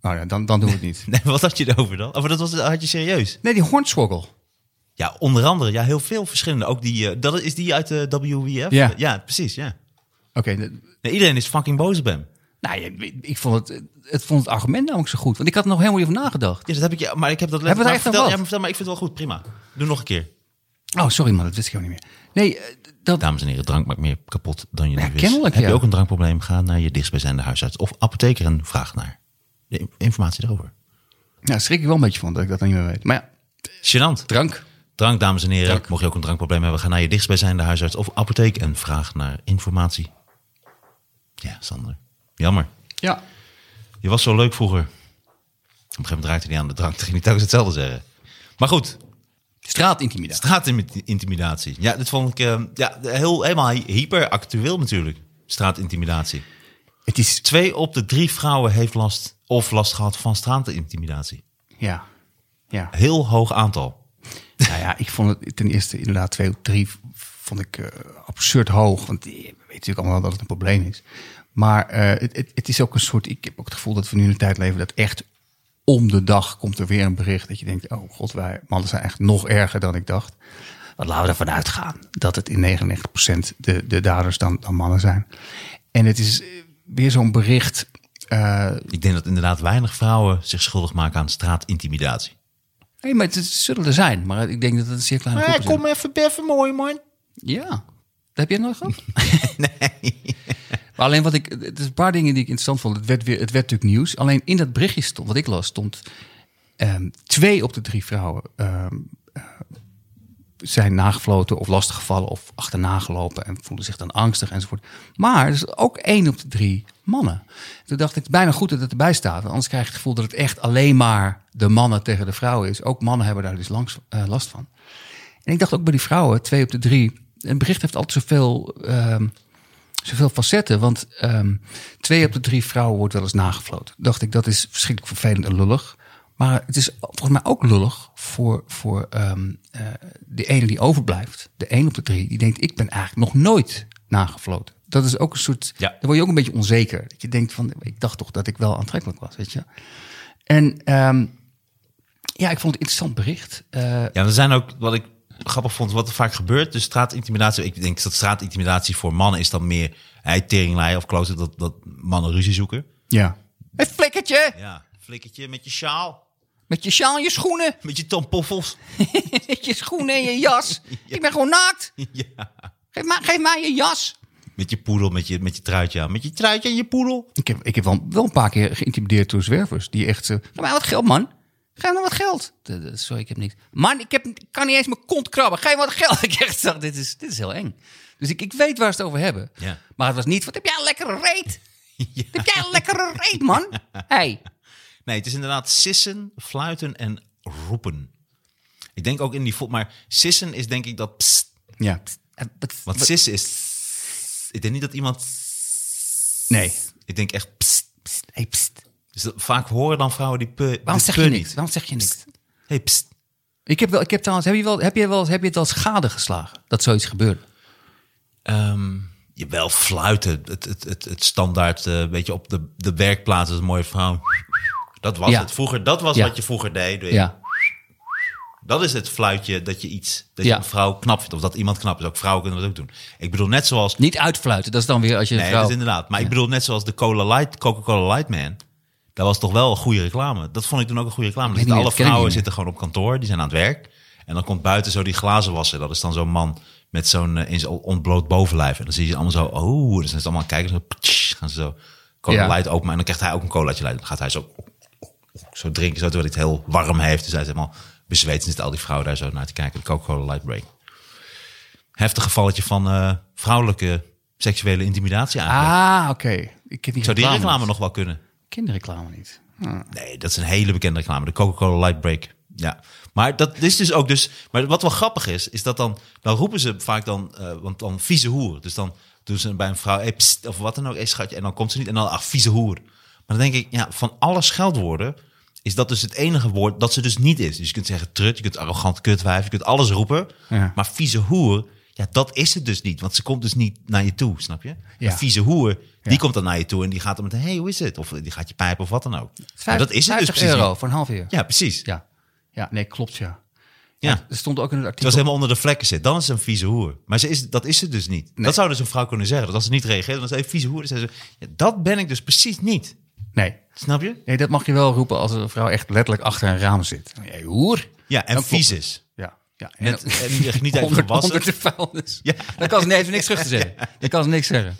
[SPEAKER 3] Nou ja, dan, dan doen we het niet. *laughs*
[SPEAKER 2] Nee, wat had je erover dan? Of dat was, had je serieus?
[SPEAKER 3] Nee, die hornswoggle.
[SPEAKER 2] Ja, onder andere. Ja, heel veel verschillende. Ook die, eh, dat is die uit de WWF?
[SPEAKER 3] Ja.
[SPEAKER 2] ja precies, ja.
[SPEAKER 3] Oké,
[SPEAKER 2] Nee, iedereen is fucking boos op hem.
[SPEAKER 3] Nou, ja, ik- ik vond het, het vond het argument namelijk zo goed. Want ik had er nog helemaal niet over nagedacht.
[SPEAKER 2] Ja, dat heb ik, ja, maar ik heb dat
[SPEAKER 3] Hebben we echt
[SPEAKER 2] vertel,
[SPEAKER 3] over
[SPEAKER 2] ja, maar vertel, maar ik vind het wel goed, prima. Doe nog een keer.
[SPEAKER 3] Oh, sorry man, dat wist ik ook niet meer. Nee, eh, dat,
[SPEAKER 2] Dames en heren, drank maakt meer kapot dan je
[SPEAKER 3] Ja,
[SPEAKER 2] nu wist.
[SPEAKER 3] kennelijk,
[SPEAKER 2] Heb
[SPEAKER 3] ja.
[SPEAKER 2] je ook een drankprobleem? Ga naar je dichtstbijzijnde huisarts of apotheker en vraag naar de in- informatie erover.
[SPEAKER 3] ja, schrik ik wel een beetje van dat ik dat niet meer weet. Maar ja,
[SPEAKER 2] Gênant.
[SPEAKER 3] drank.
[SPEAKER 2] Drank, dames en heren. Mocht je ook een drankprobleem hebben, ga naar je dichtstbijzijnde huisarts of apotheek en vraag naar informatie. Ja, Sander. Jammer.
[SPEAKER 3] Ja.
[SPEAKER 2] Je was zo leuk vroeger. Op een gegeven moment raakte hij aan de drank. Toen *laughs* ging hij telkens hetzelfde zeggen. Maar goed,
[SPEAKER 3] Straatintimidatie.
[SPEAKER 2] straatintimidatie. Ja, dit vond ik eh, ja, heel, helemaal hyperactueel natuurlijk. Straatintimidatie.
[SPEAKER 3] Het is,
[SPEAKER 2] Twee op de drie vrouwen heeft last of last gehad van straatintimidatie.
[SPEAKER 3] ja. Ja.
[SPEAKER 2] Heel hoog aantal.
[SPEAKER 3] Nou ja, ik vond het ten eerste inderdaad twee of drie vond ik eh, absurd hoog. Want je weet natuurlijk allemaal dat het een probleem is. Maar eh, het, het, het is ook een soort, ik heb ook het gevoel dat we nu in een tijd leven dat echt om de dag komt er weer een bericht dat je denkt, oh god, wij mannen zijn echt nog erger dan ik dacht. Wat laten we ervan uitgaan dat het in 99% de, de daders dan, dan mannen zijn. En het is eh, weer zo'n bericht.
[SPEAKER 2] Ik denk dat inderdaad weinig vrouwen zich schuldig maken aan straatintimidatie.
[SPEAKER 3] Nee, maar het, zullen er zijn. Maar ik denk dat het een zeer kleine groep is.
[SPEAKER 2] even beffen, mooi man.
[SPEAKER 3] Ja, dat heb jij nooit gehad? *laughs* nee. Maar alleen wat ik, het is een paar dingen die ik interessant vond. Het werd, weer, het werd natuurlijk nieuws. Alleen in dat berichtje stond, wat ik las, stond ehm, twee op de drie vrouwen ehm, eh, zijn nagefloten of lastiggevallen of achterna gelopen en voelden zich dan angstig enzovoort. Maar er is ook één op de drie mannen. Toen dacht ik, bijna goed dat het erbij staat. Want anders krijg je het gevoel dat het echt alleen maar de mannen tegen de vrouwen is. Ook mannen hebben daar dus langs, eh, last van. En ik dacht ook bij die vrouwen, twee op de drie. Een bericht heeft altijd zoveel, ehm, zoveel facetten. Want ehm, twee op de drie vrouwen wordt wel eens nagefloten. Dacht ik, dat is verschrikkelijk vervelend en lullig. Maar het is volgens mij ook lullig voor, voor ehm, eh, de ene die overblijft. De één op de drie, die denkt, ik ben eigenlijk nog nooit nagefloten. Dat is ook een soort.
[SPEAKER 2] Ja.
[SPEAKER 3] Dan word je ook een beetje onzeker. Dat je denkt van, ik dacht toch dat ik wel aantrekkelijk was, weet je. En ehm, ja, ik vond het een interessant bericht. Eh,
[SPEAKER 2] Ja, er zijn ook, wat ik grappig vond, wat er vaak gebeurt. Dus straatintimidatie, ik denk dat straatintimidatie voor mannen is dan meer hij of klooster, dat, dat mannen ruzie zoeken.
[SPEAKER 3] ja. Een flikkertje
[SPEAKER 2] Ja, flikkertje met je sjaal,
[SPEAKER 3] met je sjaal en je schoenen. *laughs*
[SPEAKER 2] met je tampoffels. *laughs*
[SPEAKER 3] met je schoenen en je jas. *laughs* Ik ben gewoon naakt.
[SPEAKER 2] ja.
[SPEAKER 3] Geef, maar, geef mij je jas.
[SPEAKER 2] Met je poedel, met je, met je truitje aan. Met je truitje en je poedel.
[SPEAKER 3] Ik heb, ik heb wel, wel een paar keer geïntimideerd door zwervers. Die echt... eh, Geef mij wat geld, man. Geef me wat geld. De- de- Sorry, ik heb niks. Man, ik, heb, ik kan niet eens mijn kont krabben. Geef me wat geld. Ik echt dacht, dit is, dit is heel eng. Dus ik, ik weet waar ze het over hebben.
[SPEAKER 2] Ja.
[SPEAKER 3] Maar het was niet, wat heb jij een lekkere reet? Heb jij een lekkere reet, man? Hey.
[SPEAKER 2] Nee, het is inderdaad sissen, fluiten en roepen. Ik denk ook in die... Maar sissen is denk ik dat... pst.
[SPEAKER 3] Ja. Wat-
[SPEAKER 2] Want sissen is... Ik denk niet dat iemand...
[SPEAKER 3] Nee.
[SPEAKER 2] Ik denk echt... pst.
[SPEAKER 3] Hey, pst.
[SPEAKER 2] Dus dat- vaak horen dan vrouwen die pu.
[SPEAKER 3] Waarom zeg je
[SPEAKER 2] niet.
[SPEAKER 3] niks? Waarom zeg je niks?
[SPEAKER 2] Hey, pst.
[SPEAKER 3] Ik heb wel, ik heb trouwens, heb je wel, heb je wel, heb je het wel schade geslagen dat zoiets gebeurde?
[SPEAKER 2] Ehm, je wel fluiten. Het, het, het, het standaard, eh weet je, op de, de werkplaats is een mooie vrouw. Dat was
[SPEAKER 3] Ja.
[SPEAKER 2] het vroeger. Dat was
[SPEAKER 3] Ja.
[SPEAKER 2] wat je vroeger deed. je.
[SPEAKER 3] Ja.
[SPEAKER 2] Dat is het fluitje dat je iets, dat je een vrouw knap vindt. Of dat iemand knap is. Ook vrouwen kunnen dat ook doen. Ik bedoel net zoals...
[SPEAKER 3] Niet uitfluiten, dat is dan weer als je
[SPEAKER 2] Nee,
[SPEAKER 3] vrouw...
[SPEAKER 2] dat is inderdaad. Maar ik bedoel net zoals de Cola Light, Coca-Cola Light Man. Dat was toch wel een goede reclame. Dat vond ik toen ook een goede reclame.
[SPEAKER 3] niet,
[SPEAKER 2] alle vrouwen zitten gewoon op kantoor. Die zijn aan het werk. En dan komt buiten zo die glazen wassen. Dat is dan zo'n man met zo'n eh, in zijn ontbloot bovenlijf. En dan zie je ze allemaal zo... Oh, dus dan zijn ze allemaal kijken. Zo, ptsch, gaan ze zo Cola
[SPEAKER 3] Ja.
[SPEAKER 2] Light open. En dan krijgt hij ook een colaatje Light. Dan gaat hij zo, zo drinken. Zo terwijl hij het heel warm heeft. Dus hij is helemaal bezweet. En zitten al die vrouwen daar zo naar te kijken. De Coca-Cola Light break. Heftig gevalletje van eh, vrouwelijke seksuele intimidatie eigenlijk.
[SPEAKER 3] Ah, oké. Ik ken die
[SPEAKER 2] Zou die
[SPEAKER 3] reclame niet.
[SPEAKER 2] nog wel kunnen?
[SPEAKER 3] Kinderreclame niet. Hm.
[SPEAKER 2] Nee, dat is een hele bekende reclame. De Coca-Cola Light Break. Ja. Maar dat is dus ook dus... Maar wat wel grappig is, is dat dan... Dan roepen ze vaak dan... eh, want dan vieze hoer. Dus dan doen ze bij een vrouw... Hey, pst, of wat dan ook, hey, schatje. En dan komt ze niet. En dan, ach, vieze hoer. Maar dan denk ik, ja, van alle scheldwoorden... is dat dus het enige woord dat ze dus niet is. Dus je kunt zeggen trut, je kunt arrogant kutwijf... je kunt alles roepen.
[SPEAKER 3] Ja.
[SPEAKER 2] Maar vieze hoer... Ja, dat is het dus niet. Want ze komt dus niet naar je toe, snap je?
[SPEAKER 3] Ja.
[SPEAKER 2] Een vieze hoer, die
[SPEAKER 3] Ja.
[SPEAKER 2] komt dan naar je toe... en die gaat dan met... hey, hoe is het? Of die gaat je pijpen of wat dan ook. Dat is het dus
[SPEAKER 3] 50
[SPEAKER 2] precies
[SPEAKER 3] euro voor een half uur.
[SPEAKER 2] Ja, precies.
[SPEAKER 3] Ja. Ja, nee, klopt ja.
[SPEAKER 2] Ja.
[SPEAKER 3] Er stond ook in het artikel...
[SPEAKER 2] ze helemaal onder de vlekken zit. Dan is ze een vieze hoer. Maar ze is, dat is ze dus niet. Dat zou dus een vrouw kunnen zeggen. Dat als ze niet reageert, dan is ze een vieze hoer. Dan zeggen ze, ja, dat ben ik dus precies niet.
[SPEAKER 3] Nee.
[SPEAKER 2] Snap je?
[SPEAKER 3] nee, dat mag je wel roepen als een vrouw echt letterlijk achter een raam zit. Hey, hoer.
[SPEAKER 2] Ja, en
[SPEAKER 3] Dan
[SPEAKER 2] vies is.
[SPEAKER 3] Ja. ja. En
[SPEAKER 2] Net,
[SPEAKER 3] dan-
[SPEAKER 2] en niet *laughs* niet
[SPEAKER 3] onder,
[SPEAKER 2] gewassen.
[SPEAKER 3] onder de vuilnis.
[SPEAKER 2] Ja.
[SPEAKER 3] Dan kan ze niet even niks terug te zeggen. *laughs* Dan kan ze niks zeggen.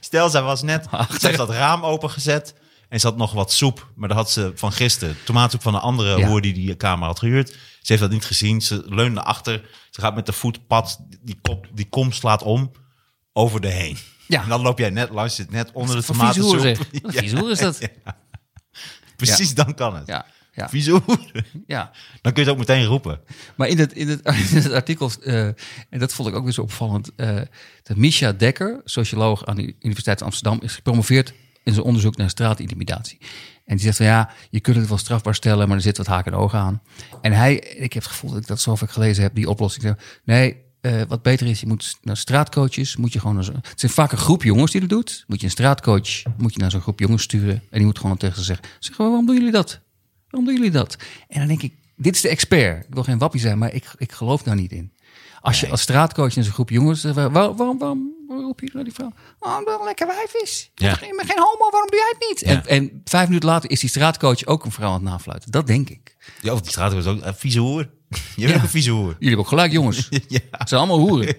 [SPEAKER 2] Stel, zij was net,
[SPEAKER 3] Achter-
[SPEAKER 2] ze heeft dat raam opengezet. En ze had nog wat soep. Maar dat had ze van gisteren. Tomaatsoep van een andere
[SPEAKER 3] Ja.
[SPEAKER 2] hoer die die kamer had gehuurd. Ze heeft dat niet gezien. Ze leunde achter. Ze gaat met de voet pad. Die, kop, die kom slaat om. Over de heen.
[SPEAKER 3] Ja.
[SPEAKER 2] En dan loop jij net langs. Zit net onder de tomatensoep.
[SPEAKER 3] hoer *laughs* is dat.
[SPEAKER 2] Precies, dan kan het.
[SPEAKER 3] Ja. Ja. Ja.
[SPEAKER 2] Dan kun je het ook meteen roepen.
[SPEAKER 3] Maar in het, in het, *laughs* in het artikel, eh, en dat vond ik ook weer zo opvallend, eh, dat Misha Dekker, socioloog aan de Universiteit van Amsterdam, is gepromoveerd in zijn onderzoek naar straatintimidatie. En die zegt van ja, je kunt het wel strafbaar stellen, maar er zit wat haken en ogen aan. En hij, ik heb het gevoel dat ik dat zo vaak gelezen heb, die oplossing. Nee, eh, wat beter is, je moet naar straatcoaches, moet je gewoon naar zo, het zijn vaak een groep jongens die dat doet. Moet je een straatcoach, moet je naar zo'n groep jongens sturen. En die moet gewoon tegen ze zeggen, zeg, waarom doen jullie dat? Waarom doen jullie dat? En dan denk ik, dit is de expert. Ik wil geen wappie zijn, maar ik, ik geloof daar niet in. Als je als straatcoach in zo'n groep jongens... waar- waarom, waarom, waarom, waarom roep je naar die vrouw? Oh, een lekker wijf is. Je
[SPEAKER 2] Ja.
[SPEAKER 3] bent geen, homo, waarom doe jij het niet?
[SPEAKER 2] Ja.
[SPEAKER 3] En, en vijf minuten later is die straatcoach ook een vrouw aan het nafluiten. Dat denk ik.
[SPEAKER 2] Ja, of die straat is ook een vieze hoer. Je bent
[SPEAKER 3] Ja.
[SPEAKER 2] ook een vieze hoer.
[SPEAKER 3] Jullie hebben ook gelijk, jongens. *laughs*
[SPEAKER 2] Ja.
[SPEAKER 3] Het zijn allemaal hoeren. *laughs*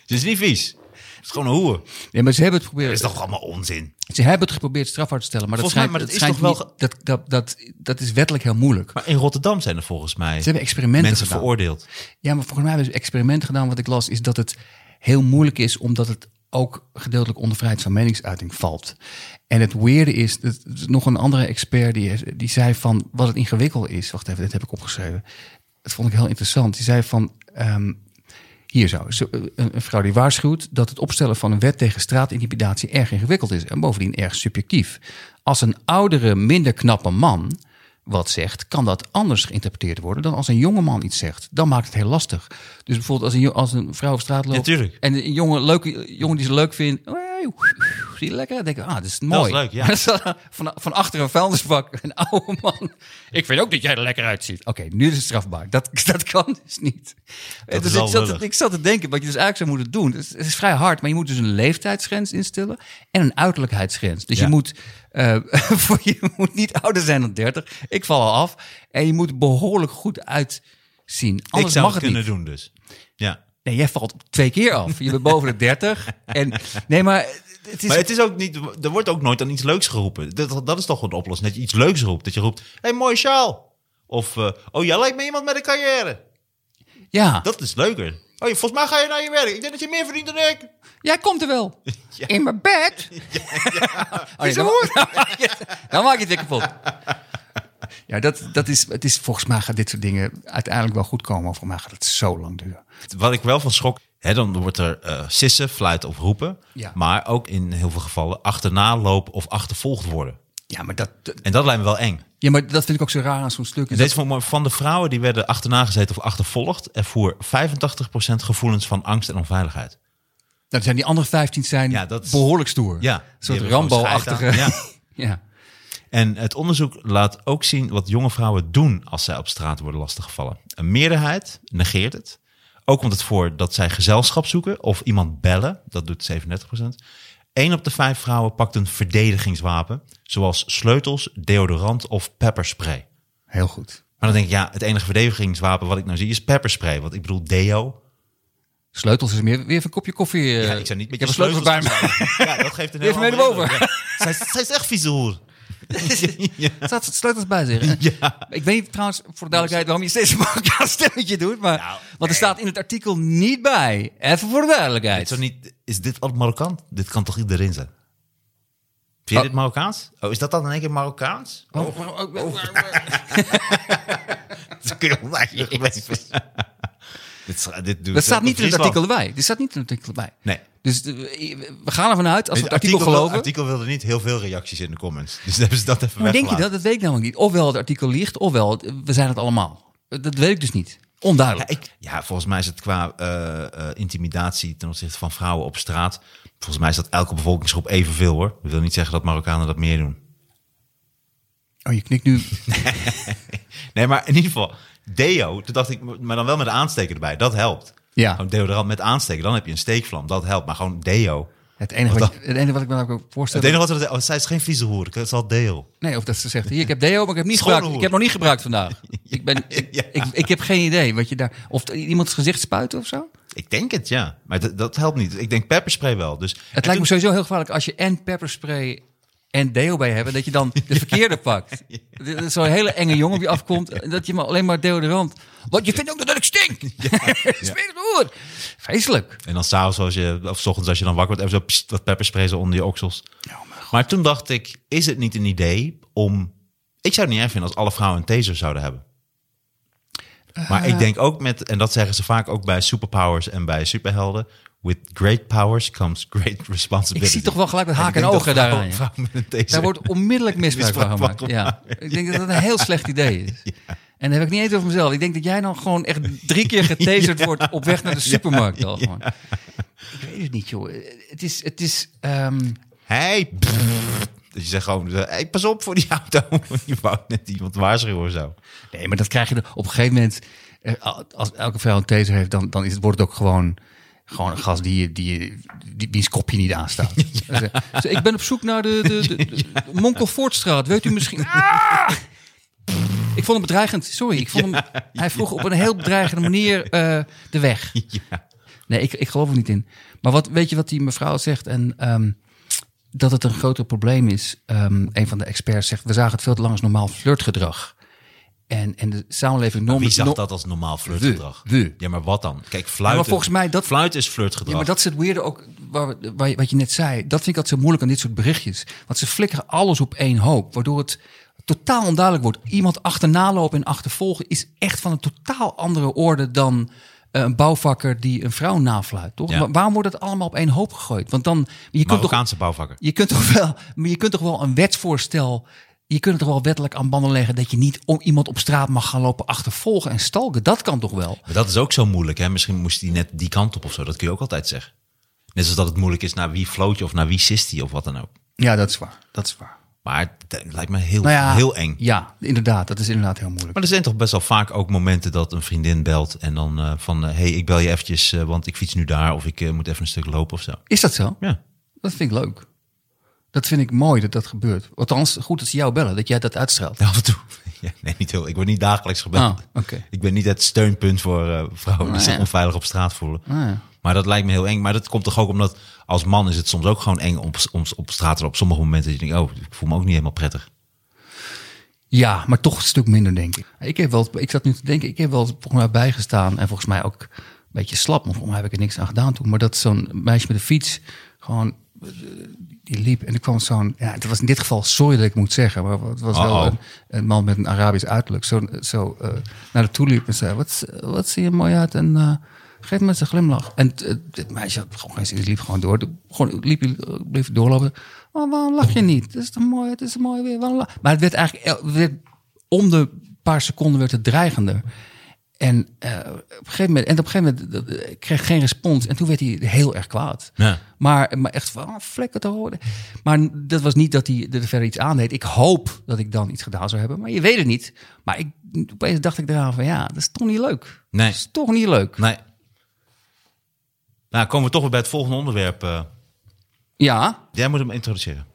[SPEAKER 2] Het is *laughs* niet vies. Is gewoon een hoer.
[SPEAKER 3] Nee, maar ze hebben het
[SPEAKER 2] Dat
[SPEAKER 3] geprobeerd.
[SPEAKER 2] is toch allemaal onzin.
[SPEAKER 3] Ze hebben het geprobeerd strafbaar te stellen. Maar dat
[SPEAKER 2] Volgens mij,
[SPEAKER 3] schijnt,
[SPEAKER 2] maar dat
[SPEAKER 3] dat
[SPEAKER 2] is toch
[SPEAKER 3] niet- dat, dat, dat, dat is wettelijk heel moeilijk.
[SPEAKER 2] Maar in Rotterdam zijn er volgens mij
[SPEAKER 3] Ze hebben experimenten
[SPEAKER 2] mensen
[SPEAKER 3] gedaan.
[SPEAKER 2] veroordeeld.
[SPEAKER 3] Ja, maar volgens mij hebben ze experimenten gedaan. Wat ik las, is dat het heel moeilijk is, omdat het ook gedeeltelijk onder vrijheid van meningsuiting valt. En het weerde is, dat, dat nog een andere expert die, die zei van wat het ingewikkeld is. Wacht even, dit heb ik opgeschreven. Dat vond ik heel interessant. Die zei van, ehm, hier zo, een, een vrouw die waarschuwt dat het opstellen van een wet tegen straatintimidatie erg ingewikkeld is. En bovendien erg subjectief. Als een oudere, minder knappe man wat zegt, kan dat anders geïnterpreteerd worden dan als een jongeman iets zegt. Dan maakt het heel lastig. Dus bijvoorbeeld als een, als een vrouw op straat loopt
[SPEAKER 2] Ja,
[SPEAKER 3] en een jongen, leuke, jongen die ze leuk vindt, hey, zie je lekker? Dan denk ik, ah, dat is mooi.
[SPEAKER 2] is leuk, ja. *laughs*
[SPEAKER 3] Van, van achter een vuilnisbak, een oude man. Ik vind ook dat jij er lekker uitziet. Oké, nu is het strafbaar. Dat, dat kan dus niet.
[SPEAKER 2] Dat
[SPEAKER 3] dus ik, zat,
[SPEAKER 2] lullig.
[SPEAKER 3] ik zat te denken, wat je dus eigenlijk zou moeten doen. Het is, het is vrij hard, maar je moet dus een leeftijdsgrens instellen en een uiterlijkheidsgrens. Dus
[SPEAKER 2] Ja.
[SPEAKER 3] je, moet, eh, *laughs* voor je moet niet ouder zijn dan 30. Ik val al af. En je moet behoorlijk goed uitzien. Anders
[SPEAKER 2] ik zou
[SPEAKER 3] mag
[SPEAKER 2] het
[SPEAKER 3] het
[SPEAKER 2] kunnen
[SPEAKER 3] niet.
[SPEAKER 2] doen dus. Ja.
[SPEAKER 3] Nee, jij valt twee keer af. Je bent boven de 30. *laughs* En, nee, maar het is...
[SPEAKER 2] Maar het is ook niet, er wordt ook nooit aan iets leuks geroepen. Dat, dat is toch een oplossing, dat je iets leuks roept. Dat je roept, hé, hey, mooie sjaal. Of, eh, oh, jij lijkt me iemand met een carrière.
[SPEAKER 3] ja,
[SPEAKER 2] Dat is leuker. Oh, volgens mij ga je naar je werk. Ik denk dat je meer verdient dan ik.
[SPEAKER 3] jij komt er wel. *laughs* In mijn bed? *laughs* Oh, nee, dan, dan, maak je, het- dan maak je het weer kapot. Ja, dat, dat is, het is, volgens mij gaat dit soort dingen uiteindelijk wel goed komen. Maar voor mij gaat het zo lang duren.
[SPEAKER 2] Wat ik wel van schrok, hè, dan wordt er eh sissen, fluiten of roepen.
[SPEAKER 3] Ja.
[SPEAKER 2] Maar ook in heel veel gevallen achterna lopen of achtervolgd worden.
[SPEAKER 3] Ja, maar dat, dat-
[SPEAKER 2] En dat lijkt me wel eng.
[SPEAKER 3] Ja, maar dat vind ik ook zo raar aan zo'n stuk.
[SPEAKER 2] Deze mooi. van de vrouwen die werden achterna gezeten of achtervolgd, ervoer 85% gevoelens van angst en onveiligheid.
[SPEAKER 3] Dat zijn die andere 15 zijn
[SPEAKER 2] Ja, dat is-
[SPEAKER 3] behoorlijk stoer.
[SPEAKER 2] Ja,
[SPEAKER 3] Een soort Rambo-achtige.
[SPEAKER 2] aan. *laughs*
[SPEAKER 3] ja.
[SPEAKER 2] En het onderzoek laat ook zien wat jonge vrouwen doen als zij op straat worden lastiggevallen. Een meerderheid negeert het. Ook komt het voor dat zij gezelschap zoeken of iemand bellen. Dat doet 37%. Eén op de vijf vrouwen pakt een verdedigingswapen. Zoals sleutels, deodorant of pepperspray.
[SPEAKER 3] Heel goed.
[SPEAKER 2] Maar dan denk ik, ja, het enige verdedigingswapen wat ik nou zie is pepperspray. Want ik bedoel deo.
[SPEAKER 3] Sleutels is meer weer even een kopje koffie. eh,
[SPEAKER 2] Ja, ik zou niet met je
[SPEAKER 3] heb een sleutel bij
[SPEAKER 2] sleutels
[SPEAKER 3] me. *laughs*
[SPEAKER 2] Ja, dat geeft een
[SPEAKER 3] Even mee.
[SPEAKER 2] Ja. Zij, zij is echt vieze hoer. *laughs* ja.
[SPEAKER 3] Staat sleutels bij zich. *laughs* Ik weet niet trouwens, voor de duidelijkheid, waarom je steeds een Marokkaans stemmetje doet. Maar,
[SPEAKER 2] Nou,
[SPEAKER 3] want er staat in het artikel niet bij. Even voor de duidelijkheid.
[SPEAKER 2] Zo niet, is dit al Marokkaan? Dit kan toch iedereen zijn? Vind je
[SPEAKER 3] Oh.
[SPEAKER 2] dit Marokkaans? Oh, is dat dan in één keer Marokkaans?
[SPEAKER 3] Oh, oh, oh, oh, oh.
[SPEAKER 2] Dat kun je. *laughs* dit, doet
[SPEAKER 3] Dat staat niet in het artikel erbij. Dit staat niet in het artikel erbij.
[SPEAKER 2] Nee.
[SPEAKER 3] Dus eh, we gaan ervan uit, als we het artikel,
[SPEAKER 2] wil-
[SPEAKER 3] geloven.
[SPEAKER 2] artikel wilde niet heel veel reacties in de comments. Dus *laughs* hebben ze dat even
[SPEAKER 3] maar denk je dat? Dat weet ik namelijk niet. Ofwel het artikel liegt, ofwel het- we zijn het allemaal. Dat weet ik dus niet. Onduidelijk.
[SPEAKER 2] Ja, ik, ja, volgens mij is het qua eh, eh, intimidatie ten opzichte van vrouwen op straat. Volgens mij is dat elke bevolkingsgroep evenveel hoor. Dat wil niet zeggen dat Marokkanen dat meer doen.
[SPEAKER 3] Oh, je knikt nu. *laughs*
[SPEAKER 2] Nee, maar in ieder geval, deo, toen dacht ik, maar dan wel met aansteker erbij. Dat helpt.
[SPEAKER 3] Ja.
[SPEAKER 2] Gewoon deodorant met aansteken, dan heb je een steekvlam. Dat helpt, maar gewoon deo.
[SPEAKER 3] Het enige,
[SPEAKER 2] Wat
[SPEAKER 3] het enige wat ik me ook voorstel.
[SPEAKER 2] Het enige wat ze oh, zij is geen vieze hoer, het is al deo.
[SPEAKER 3] Nee, of dat ze zegt, hier, ik heb deo, maar ik heb niet
[SPEAKER 2] Schone
[SPEAKER 3] gebruikt.
[SPEAKER 2] hoer.
[SPEAKER 3] Ik heb nog niet gebruikt vandaag. *laughs* Ik, ben, *laughs* ik,
[SPEAKER 2] Ja.
[SPEAKER 3] ik, ik heb geen idee wat je daar... Of iemands gezicht spuiten of zo?
[SPEAKER 2] Ik denk het, ja. Maar dat, dat helpt niet. Ik denk pepperspray wel. Dus,
[SPEAKER 3] Het lijkt me sowieso heel gevaarlijk als je en pepperspray en deo bij hebt, dat je dan de *laughs* verkeerde pakt. Is Zo'n hele enge jongen die afkomt, *laughs* en dat je maar alleen maar deodorant... Want je vindt ook dat ik stink! *laughs* Hoer! Vreselijk.
[SPEAKER 2] En dan s'avonds, als je, of 's ochtends als je dan wakker wordt, even zo pst, wat pepperspray zo onder je oksels. maar toen dacht ik, is het niet een idee om... Ik zou het niet erg vinden als alle vrouwen een taser zouden hebben. Maar ik denk ook met, en dat zeggen ze vaak ook bij superpowers en bij superhelden. With great powers comes great *laughs* responsibility.
[SPEAKER 3] Ik zie toch wel gelijk met
[SPEAKER 2] En
[SPEAKER 3] haken en ogen ja.
[SPEAKER 2] taser-
[SPEAKER 3] Daar wordt onmiddellijk *laughs* misbruik van gemaakt. Ja. Ik denk dat dat een heel *laughs* slecht idee is. En dan heb ik niet eens over mezelf. Ik denk dat jij dan gewoon echt drie keer getaserd wordt op weg naar de supermarkt. Al gewoon. Ik weet het niet, joh. Het is... Het is ehm,
[SPEAKER 2] Hey, dus je zegt gewoon, hey, pas op voor die auto. Je wou net iemand waarschuwen of zo.
[SPEAKER 3] nee, maar dat krijg je op een gegeven moment... eh, Als elke vrouw een taser heeft, dan, dan is het, wordt het ook gewoon... Gewoon een gast die, die, die, wiens kopje niet aanstaat. *laughs* Dus, eh, ik ben op zoek naar de, de, de, de *laughs* Monkelvoortstraat. Weet u misschien... *laughs* Ah! Ik vond hem bedreigend. Sorry, ik vond hem, hij vroeg op een heel bedreigende manier eh, de weg.
[SPEAKER 2] Ja.
[SPEAKER 3] Nee, ik, ik geloof er niet in. Maar wat, weet je wat die mevrouw zegt? En ehm, dat het een groter probleem is. Ehm, een van de experts zegt, we zagen het veel te lang als normaal flirtgedrag. En, en de samenleving norm,
[SPEAKER 2] Wie zag dat als normaal flirtgedrag?
[SPEAKER 3] We.
[SPEAKER 2] Ja, maar wat dan? Kijk,
[SPEAKER 3] Ja,
[SPEAKER 2] fluiten.
[SPEAKER 3] maar volgens mij dat-
[SPEAKER 2] Fluit is flirtgedrag.
[SPEAKER 3] Ja, maar dat is het weirde ook, waar, wat je net zei. Dat vind ik altijd zo moeilijk aan dit soort berichtjes. Want ze flikkeren alles op één hoop. Waardoor het totaal onduidelijk wordt. Iemand achterna lopen en achtervolgen is echt van een totaal andere orde dan eh, een bouwvakker die een vrouw nafluit. Toch?
[SPEAKER 2] Ja.
[SPEAKER 3] Waarom wordt het allemaal op één hoop gegooid? Want dan, je kunt toch,
[SPEAKER 2] Marokkaanse bouwvakker.
[SPEAKER 3] je kunt toch wel, maar je kunt toch wel een wetsvoorstel je kunt het toch wel wettelijk aan banden leggen dat je niet om iemand op straat mag gaan lopen achtervolgen en stalken. Dat kan toch wel?
[SPEAKER 2] Maar dat is ook zo moeilijk. Hè? Misschien moest hij net die kant op of zo. Dat kun je ook altijd zeggen. Net zoals dat het moeilijk is naar wie floot je of naar wie sist hij of wat dan ook.
[SPEAKER 3] Ja, dat is waar. Dat is waar.
[SPEAKER 2] Maar het lijkt me heel,
[SPEAKER 3] Nou ja,
[SPEAKER 2] heel eng.
[SPEAKER 3] Ja, inderdaad. Dat is inderdaad heel moeilijk.
[SPEAKER 2] Maar er zijn toch best wel vaak ook momenten dat een vriendin belt en dan eh, van... hé, hey, ik bel je eventjes, eh, want ik fiets nu daar of ik eh, moet even een stuk lopen of zo.
[SPEAKER 3] Is dat zo?
[SPEAKER 2] Ja.
[SPEAKER 3] Dat vind ik leuk. Dat vind ik mooi dat dat gebeurt. Althans, goed dat ze jou bellen, dat jij dat uitstraalt.
[SPEAKER 2] Af en toe. Ja, nee, niet heel. Ik word niet dagelijks gebeld.
[SPEAKER 3] Oké.
[SPEAKER 2] Ik ben niet het steunpunt voor eh, vrouwen die
[SPEAKER 3] Ah,
[SPEAKER 2] zich
[SPEAKER 3] ja.
[SPEAKER 2] onveilig op straat voelen.
[SPEAKER 3] Ja.
[SPEAKER 2] Maar dat lijkt me heel eng. Maar dat komt toch ook omdat als man is het soms ook gewoon eng op, om, op straat. Op sommige momenten dat je denkt, oh, ik voel me ook niet helemaal prettig.
[SPEAKER 3] Ja, maar toch een stuk minder, denk ik. Ik, heb wel, ik zat nu te denken, ik heb wel volgens mij bijgestaan. En volgens mij ook een beetje slap. Maar volgens mij heb ik er niks aan gedaan toen. Maar dat zo'n meisje met de fiets gewoon... Die liep en er kwam zo'n... Ja, het was in dit geval, sorry dat ik moet zeggen. Maar het was wel een, een man met een Arabisch uiterlijk. Zo, zo eh, naar de toe liep en zei... Wat, wat zie je mooi uit en... eh, Geef me eens een glimlach. En eh, dit meisje had gewoon geen zin, die liep gewoon door. De- Gewoon liep, bleef doorlopen. Oh, waarom lach je niet? Het is toch mooi, het is mooi weer. Maar het werd eigenlijk het werd, om de paar seconden werd het dreigender. En, eh, op een gegeven moment, en op een gegeven moment eh, ik kreeg geen respons. En toen werd hij heel erg kwaad.
[SPEAKER 2] Ja.
[SPEAKER 3] Maar, maar echt van, oh, vlekken te horen. Maar dat was niet dat hij er verder iets aan deed. Ik hoop dat ik dan iets gedaan zou hebben. Maar je weet het niet. Maar ik, opeens dacht ik eraan van, ja, dat is toch niet leuk.
[SPEAKER 2] Nee.
[SPEAKER 3] Dat is toch niet leuk.
[SPEAKER 2] Nee. Nou, komen we toch weer bij het volgende onderwerp. eh.
[SPEAKER 3] Ja,
[SPEAKER 2] jij moet hem introduceren.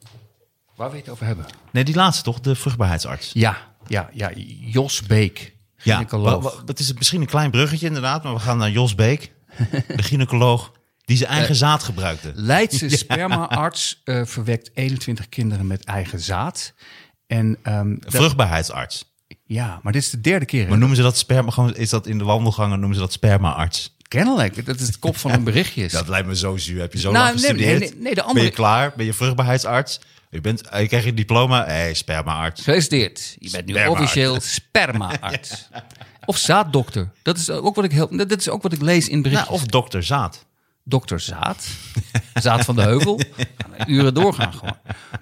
[SPEAKER 3] waar we het over hebben.
[SPEAKER 2] Nee, die laatste toch? De vruchtbaarheidsarts.
[SPEAKER 3] Ja, ja, ja. Jos Beek,
[SPEAKER 2] Ja, het is misschien een klein bruggetje inderdaad, maar we gaan naar Jos Beek, de *laughs* gynaecoloog, die zijn eigen zaad gebruikte.
[SPEAKER 3] Leidse *laughs* spermaarts eh, verwekt 21 kinderen met eigen zaad. En ehm, dat-
[SPEAKER 2] Vruchtbaarheidsarts.
[SPEAKER 3] ja, maar dit is de derde keer. hè?
[SPEAKER 2] Maar noemen ze dat sperma, gewoon, is dat in de wandelgangen, noemen ze dat spermaarts?
[SPEAKER 3] Kennelijk, dat is het kop van een berichtje. *laughs*
[SPEAKER 2] Dat lijkt me zo zuur. Heb je zo
[SPEAKER 3] Nou,
[SPEAKER 2] lang gestudeerd?
[SPEAKER 3] nee, nee, nee, de andere-
[SPEAKER 2] Ben je klaar? Ben je vruchtbaarheidsarts? Je, bent, je krijgt je diploma. Hé, hey, spermaarts.
[SPEAKER 3] Gefeliciteerd. Je bent nu officieel *laughs* spermaarts. Of zaaddokter. Dat is ook wat ik heel, dat is ook wat ik lees in berichtjes.
[SPEAKER 2] Nou, of dokter Zaad.
[SPEAKER 3] Dokter Zaad. Zaad van de Heuvel. Uren doorgaan gewoon.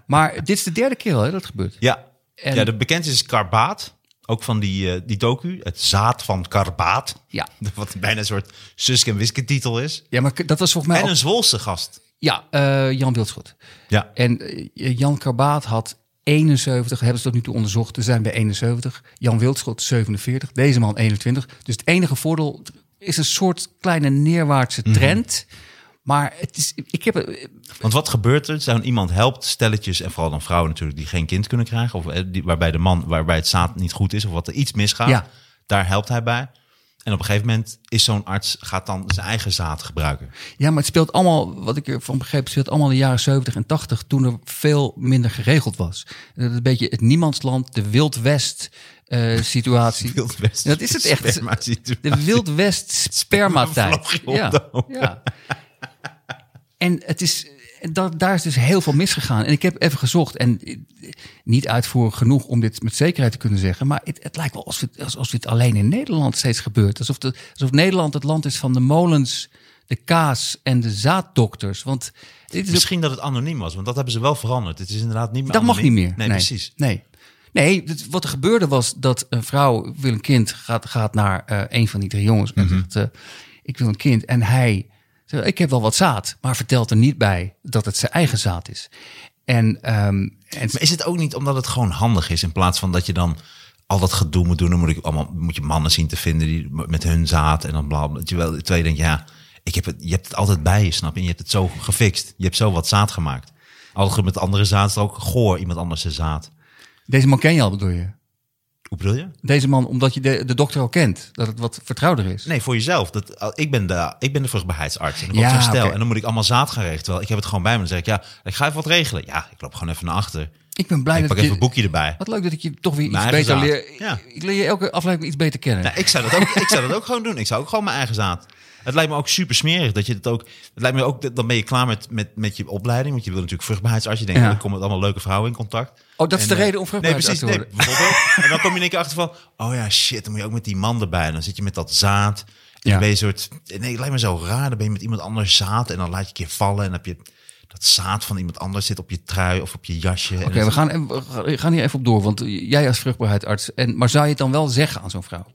[SPEAKER 3] Maar dit is de derde keer al hè, dat het gebeurt.
[SPEAKER 2] Ja.
[SPEAKER 3] En-
[SPEAKER 2] ja, de bekendste is Karbaat. Ook van die, eh, die docu. Het zaad van Karbaat.
[SPEAKER 3] Ja. *laughs*
[SPEAKER 2] Wat bijna een soort Suske en Wiske titel is.
[SPEAKER 3] Ja, maar dat was volgens mij
[SPEAKER 2] En
[SPEAKER 3] ook-
[SPEAKER 2] een Zwolse gast.
[SPEAKER 3] Ja, eh, Jan Wildschot.
[SPEAKER 2] Ja.
[SPEAKER 3] En eh, Jan Karbaat had 71, hebben ze tot nu toe onderzocht. Er zijn bij 71. Jan Wildschot 47, deze man 21. Dus het enige voordeel is een soort kleine neerwaartse
[SPEAKER 2] Mhm.
[SPEAKER 3] trend. Maar het is, ik heb, eh,
[SPEAKER 2] Want wat gebeurt er? Zo'n iemand helpt stelletjes, en vooral dan vrouwen natuurlijk, die geen kind kunnen krijgen. Of die, waarbij de man, waarbij het zaad niet goed is, of wat er iets misgaat.
[SPEAKER 3] Ja.
[SPEAKER 2] Daar helpt hij bij. En op een gegeven moment is zo'n arts, gaat dan zijn eigen zaad gebruiken.
[SPEAKER 3] ja, maar het speelt allemaal, wat ik ervan begreep, speelt allemaal in de jaren 70 en 80, toen er veel minder geregeld was. Dat is een beetje het niemandsland, de Wild West eh, *laughs* situatie.
[SPEAKER 2] Wild West
[SPEAKER 3] Dat is het echt. De Wild West spermatijd. Ja, ja. En het is, da- daar is dus heel veel misgegaan. En ik heb even gezocht en eh, niet uitvoerig genoeg om dit met zekerheid te kunnen zeggen. Maar het, het lijkt wel alsof, dit alleen in Nederland steeds gebeurt. Alsof, de, alsof Nederland het land is van de molens, de kaas en de zaaddokters. Want dit is
[SPEAKER 2] Misschien dat het anoniem was, want dat hebben ze wel veranderd. Het is inderdaad niet meer
[SPEAKER 3] dat mag niet meer.
[SPEAKER 2] Nee, precies.
[SPEAKER 3] Nee. Nee, wat er gebeurde was dat een vrouw wil een kind, gaat, gaat naar eh, een van die drie jongens en
[SPEAKER 2] Mhm.
[SPEAKER 3] zegt, eh, ik wil een kind. En hij ik heb wel wat zaad, maar vertelt er niet bij dat het zijn eigen zaad is. En, ehm, en
[SPEAKER 2] Maar is het ook niet omdat het gewoon handig is in plaats van dat je dan al dat gedoe moet doen? Dan moet, ik allemaal, moet je mannen zien te vinden die met hun zaad en dan bla bla. Dat je wel, terwijl je denkt, ja, ik heb het, je hebt het altijd bij je, snap je? En je hebt het zo gefixt. Je hebt zo wat zaad gemaakt. Altijd met andere zaad is het ook goor, iemand anders zijn zaad.
[SPEAKER 3] deze man ken je al, bedoel je?
[SPEAKER 2] Hoe bedoel je?
[SPEAKER 3] Deze man, omdat je de, de dokter al kent, dat het wat vertrouwder is.
[SPEAKER 2] Nee, voor jezelf. Dat, ik, ben de, ik ben de vruchtbaarheidsarts. En ik
[SPEAKER 3] Ja,
[SPEAKER 2] stel. En dan moet ik allemaal zaad gaan regelen. Terwijl ik heb het gewoon bij me. Dan zeg ik, ja, ik ga even wat regelen. Ja, ik loop gewoon even naar achter.
[SPEAKER 3] Ik ben blij
[SPEAKER 2] ik
[SPEAKER 3] dat
[SPEAKER 2] pak
[SPEAKER 3] ik
[SPEAKER 2] even een boekje erbij.
[SPEAKER 3] Wat leuk dat ik je toch weer iets
[SPEAKER 2] Mijn eigen
[SPEAKER 3] beter
[SPEAKER 2] zaad.
[SPEAKER 3] leer.
[SPEAKER 2] Ja.
[SPEAKER 3] Ik leer je elke aflevering iets beter kennen.
[SPEAKER 2] Nou, ik, zou dat ook, ik zou dat ook gewoon doen. Ik zou ook gewoon mijn eigen zaad. Het lijkt me ook super smerig dat je het ook. Het lijkt me ook. Dan ben je klaar met, met, met je opleiding. Want je wil natuurlijk vruchtbaarheidsarts. Je denkt,
[SPEAKER 3] Ja.
[SPEAKER 2] oh, ik kom met allemaal leuke vrouwen in contact.
[SPEAKER 3] Oh, dat is de
[SPEAKER 2] eh,
[SPEAKER 3] reden om vruchtbaarheidsarts
[SPEAKER 2] nee,
[SPEAKER 3] te
[SPEAKER 2] precies,
[SPEAKER 3] worden.
[SPEAKER 2] nee, bijvoorbeeld. en dan kom je in één keer achter van. Oh ja, shit. Dan moet je ook met die man erbij. En dan zit je met dat zaad. En
[SPEAKER 3] Ja.
[SPEAKER 2] dan ben je een soort. Nee, het lijkt me zo raar. Dan ben je met iemand anders zaad. En dan laat je een keer vallen. En dan heb je. dat zaad van iemand anders zit op je trui of op je jasje.
[SPEAKER 3] Oké, we gaan- we gaan hier even op door. Want jij als vruchtbaarheidsarts. En, maar zou je het dan wel zeggen aan zo'n vrouw?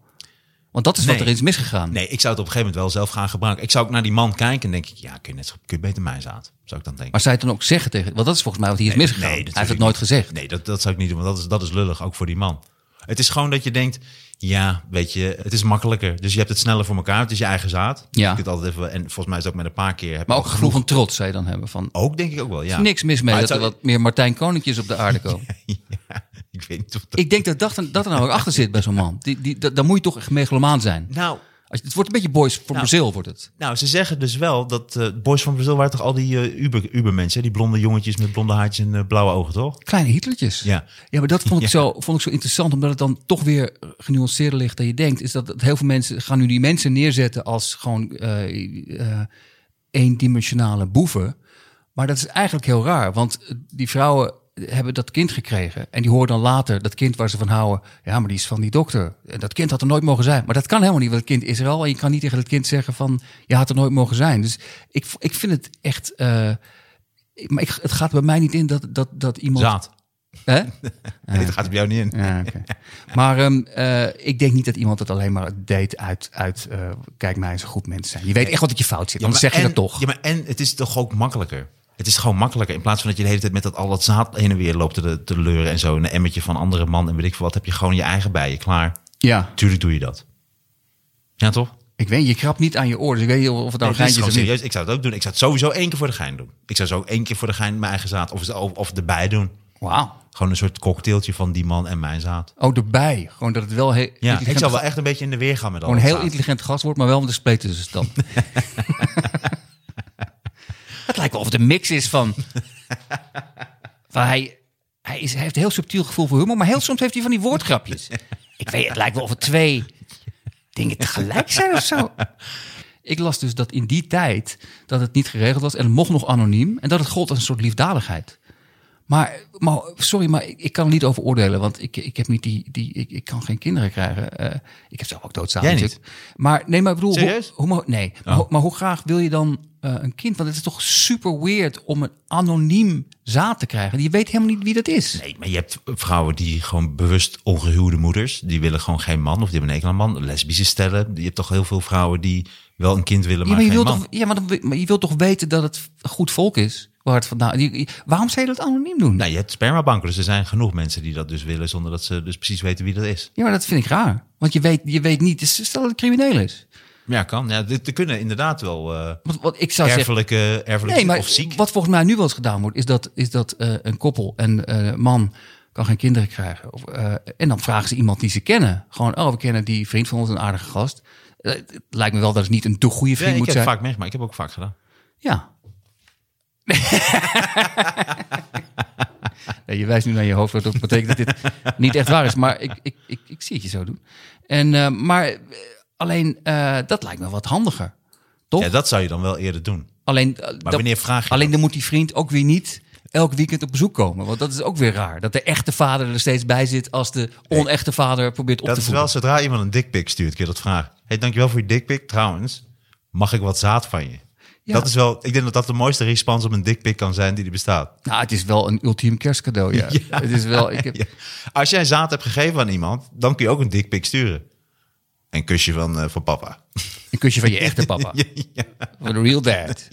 [SPEAKER 3] Want dat is wat
[SPEAKER 2] Nee.
[SPEAKER 3] er is misgegaan.
[SPEAKER 2] Nee, ik zou het op een gegeven moment wel zelf gaan gebruiken. Ik zou ook naar die man kijken en denk ik, ja, kun je, net, kun je beter mijn zaad? Zou ik dan denken.
[SPEAKER 3] Maar zou je het dan ook zeggen tegen... Want dat is volgens mij wat hier is misgegaan. Hij heeft het nooit
[SPEAKER 2] niet.
[SPEAKER 3] gezegd.
[SPEAKER 2] Nee, dat, dat zou ik niet doen, want dat is, dat is lullig, ook voor die man. Het is gewoon dat je denkt, ja, weet je, het is makkelijker. Dus je hebt het sneller voor elkaar, het is je eigen zaad. Dus
[SPEAKER 3] Ja.
[SPEAKER 2] je kunt altijd even, en volgens mij is het ook met een paar keer...
[SPEAKER 3] Maar ook gevoel van trots zou je dan hebben. Van,
[SPEAKER 2] Ook denk ik ook wel, ja.
[SPEAKER 3] niks mis mee dat
[SPEAKER 2] het
[SPEAKER 3] er wat meer Martijn Koninkjes op de aarde *laughs* komen.
[SPEAKER 2] Ja, ik weet niet of dat...
[SPEAKER 3] Ik denk dat dat, dat er nou ook achter zit bij zo'n man. Die, die, dat, dan moet je toch echt megalomaan zijn.
[SPEAKER 2] Nou,
[SPEAKER 3] Als, het wordt een beetje boys voor Brazil, wordt het.
[SPEAKER 2] nou, ze zeggen dus wel dat eh Boys van Brazil waren toch al die eh, Uber, Uber-mensen, hè? die blonde jongetjes met blonde haartjes en eh, blauwe ogen, toch?
[SPEAKER 3] Kleine Hitlertjes.
[SPEAKER 2] Ja.
[SPEAKER 3] Ja, maar dat vond ik,
[SPEAKER 2] Ja.
[SPEAKER 3] zo, vond ik zo interessant, omdat het dan toch weer genuanceerder ligt dan je denkt. Is dat, dat heel veel mensen gaan nu die mensen neerzetten als gewoon eendimensionale boeven. Maar dat is eigenlijk heel raar, want die vrouwen hebben dat kind gekregen. En die horen dan later, dat kind waar ze van houden, ja, maar die is van die dokter. En dat kind had er nooit mogen zijn. Maar dat kan helemaal niet, want het kind is er al. En je kan niet tegen het kind zeggen van, je had er nooit mogen zijn. Dus ik, ik vind het echt... eh, ik- maar ik, het gaat bij mij niet in dat, dat, dat iemand...
[SPEAKER 2] Zaad.
[SPEAKER 3] Hè? *laughs*
[SPEAKER 2] Nee, dat gaat bij jou niet in.
[SPEAKER 3] Ja. Maar ehm, eh, ik denk niet dat iemand het alleen maar deed uit, uit eh, kijk mij eens een goed mens zijn. Je weet echt wat dat je fout zit,
[SPEAKER 2] Ja, maar
[SPEAKER 3] zeg je dat toch.
[SPEAKER 2] Ja, maar en het is toch ook makkelijker. Het is gewoon makkelijker. In plaats van dat je de hele tijd met dat al dat zaad heen en weer loopt te, te leuren en zo. Een emmertje van andere man en weet ik veel wat. Heb je gewoon je eigen bij je klaar.
[SPEAKER 3] Ja,
[SPEAKER 2] Tuurlijk doe je dat. Ja, toch?
[SPEAKER 3] ik weet, je krabt niet aan je oor, dus ik weet niet of het nou
[SPEAKER 2] Nee,
[SPEAKER 3] geintje is
[SPEAKER 2] serieus. Ik zou het ook doen. Ik zou het sowieso één keer voor de gein doen. Ik zou zo één keer voor de gein mijn eigen zaad of, of, of erbij doen.
[SPEAKER 3] Wauw.
[SPEAKER 2] Gewoon een soort cocktailtje van die man en mijn zaad.
[SPEAKER 3] Oh, erbij. Gewoon dat het wel heel
[SPEAKER 2] Ja, ik zou wel echt een beetje in de weer gaan met al
[SPEAKER 3] gewoon een
[SPEAKER 2] dat
[SPEAKER 3] heel
[SPEAKER 2] zaad.
[SPEAKER 3] intelligent gast wordt, maar wel met een spleet tussenstand. *laughs* het lijkt wel of het een mix is van... van hij, hij, is, hij heeft een heel subtiel gevoel voor humor, maar heel soms heeft hij van die woordgrapjes. Ik weet, het lijkt wel of het twee dingen tegelijk zijn of zo. Ik las dus dat in die tijd dat het niet geregeld was en mocht nog anoniem en dat het gold als een soort liefdadigheid. Maar, maar sorry, maar ik, ik kan er niet over oordelen, want ik, ik heb niet die, die ik, ik kan geen kinderen krijgen. Eh, ik heb zelf ook
[SPEAKER 2] niet?
[SPEAKER 3] natuurlijk. Maar nee, maar ik bedoel,
[SPEAKER 2] Serieus?
[SPEAKER 3] Hoe, hoe, nee, maar,
[SPEAKER 2] Oh.
[SPEAKER 3] hoe- maar hoe graag wil je dan eh, een kind? Want het is toch super weird om een anoniem zaad te krijgen. Je weet helemaal niet wie dat is.
[SPEAKER 2] Nee, maar je hebt vrouwen die gewoon bewust ongehuwde moeders. Die willen gewoon geen man of die hebben een man. Lesbische stellen. Je hebt toch heel veel vrouwen die wel een kind willen,
[SPEAKER 3] Ja,
[SPEAKER 2] maar,
[SPEAKER 3] maar je,
[SPEAKER 2] geen
[SPEAKER 3] wilt
[SPEAKER 2] man.
[SPEAKER 3] toch, ja maar, dan, wi- maar je wilt toch weten dat het goed volk is? Je- je- waarom zou je dat anoniem doen?
[SPEAKER 2] Nou, je hebt spermabanken, dus er zijn genoeg mensen die dat dus willen... zonder dat ze dus precies weten wie dat is.
[SPEAKER 3] Ja, maar dat vind ik raar. Want je weet, je weet niet, dus stel dat het crimineel is.
[SPEAKER 2] Ja, kan. Ja, er kunnen inderdaad wel eh
[SPEAKER 3] wat ik zou zeggen,
[SPEAKER 2] erfelijke, erfelijke
[SPEAKER 3] nee, maar
[SPEAKER 2] of ziek.
[SPEAKER 3] wat volgens mij nu wel eens gedaan wordt, is dat, is dat eh, een koppel en eh man kan geen kinderen krijgen. Of, en dan vragen ze iemand die ze kennen. Gewoon, oh, we kennen die vriend van ons, een aardige gast. Het lijkt me wel dat het niet een te goede
[SPEAKER 2] Ja,
[SPEAKER 3] vriend
[SPEAKER 2] ik
[SPEAKER 3] moet
[SPEAKER 2] heb
[SPEAKER 3] zijn.
[SPEAKER 2] het vaak meegemaakt. Ik heb ook vaak gedaan.
[SPEAKER 3] Ja. *laughs* nee, je wijst nu naar je hoofd, dat betekent dat dit niet echt waar is. Maar ik, ik, ik, ik zie het je zo doen. En, eh, maar eh, alleen, eh, dat lijkt me wat handiger. Toch?
[SPEAKER 2] Ja, dat zou je dan wel eerder doen.
[SPEAKER 3] alleen,
[SPEAKER 2] Maar
[SPEAKER 3] dat-
[SPEAKER 2] wanneer vraag je
[SPEAKER 3] alleen dan moet die vriend ook weer niet elk weekend op bezoek komen. Want dat is ook weer raar. Dat de echte vader er steeds bij zit als de onechte vader probeert op
[SPEAKER 2] Dat
[SPEAKER 3] te
[SPEAKER 2] is
[SPEAKER 3] voeden.
[SPEAKER 2] wel zodra iemand een dikpik stuurt, kun je dat vragen. hey, dankjewel voor je dikpik. Trouwens, mag ik wat zaad van je?
[SPEAKER 3] Ja.
[SPEAKER 2] Dat is wel, ik denk dat dat de mooiste respons op een dikpik kan zijn die er bestaat.
[SPEAKER 3] Nou, het is wel een ultiem kerstcadeau, *laughs* ja. Het is wel, ik heb,
[SPEAKER 2] Ja. Als jij zaad hebt gegeven aan iemand, dan kun je ook een dikpik sturen. Een kusje van, eh, van papa. *laughs*
[SPEAKER 3] Een kusje van je echte papa. *laughs*
[SPEAKER 2] Ja.
[SPEAKER 3] Van de real dad.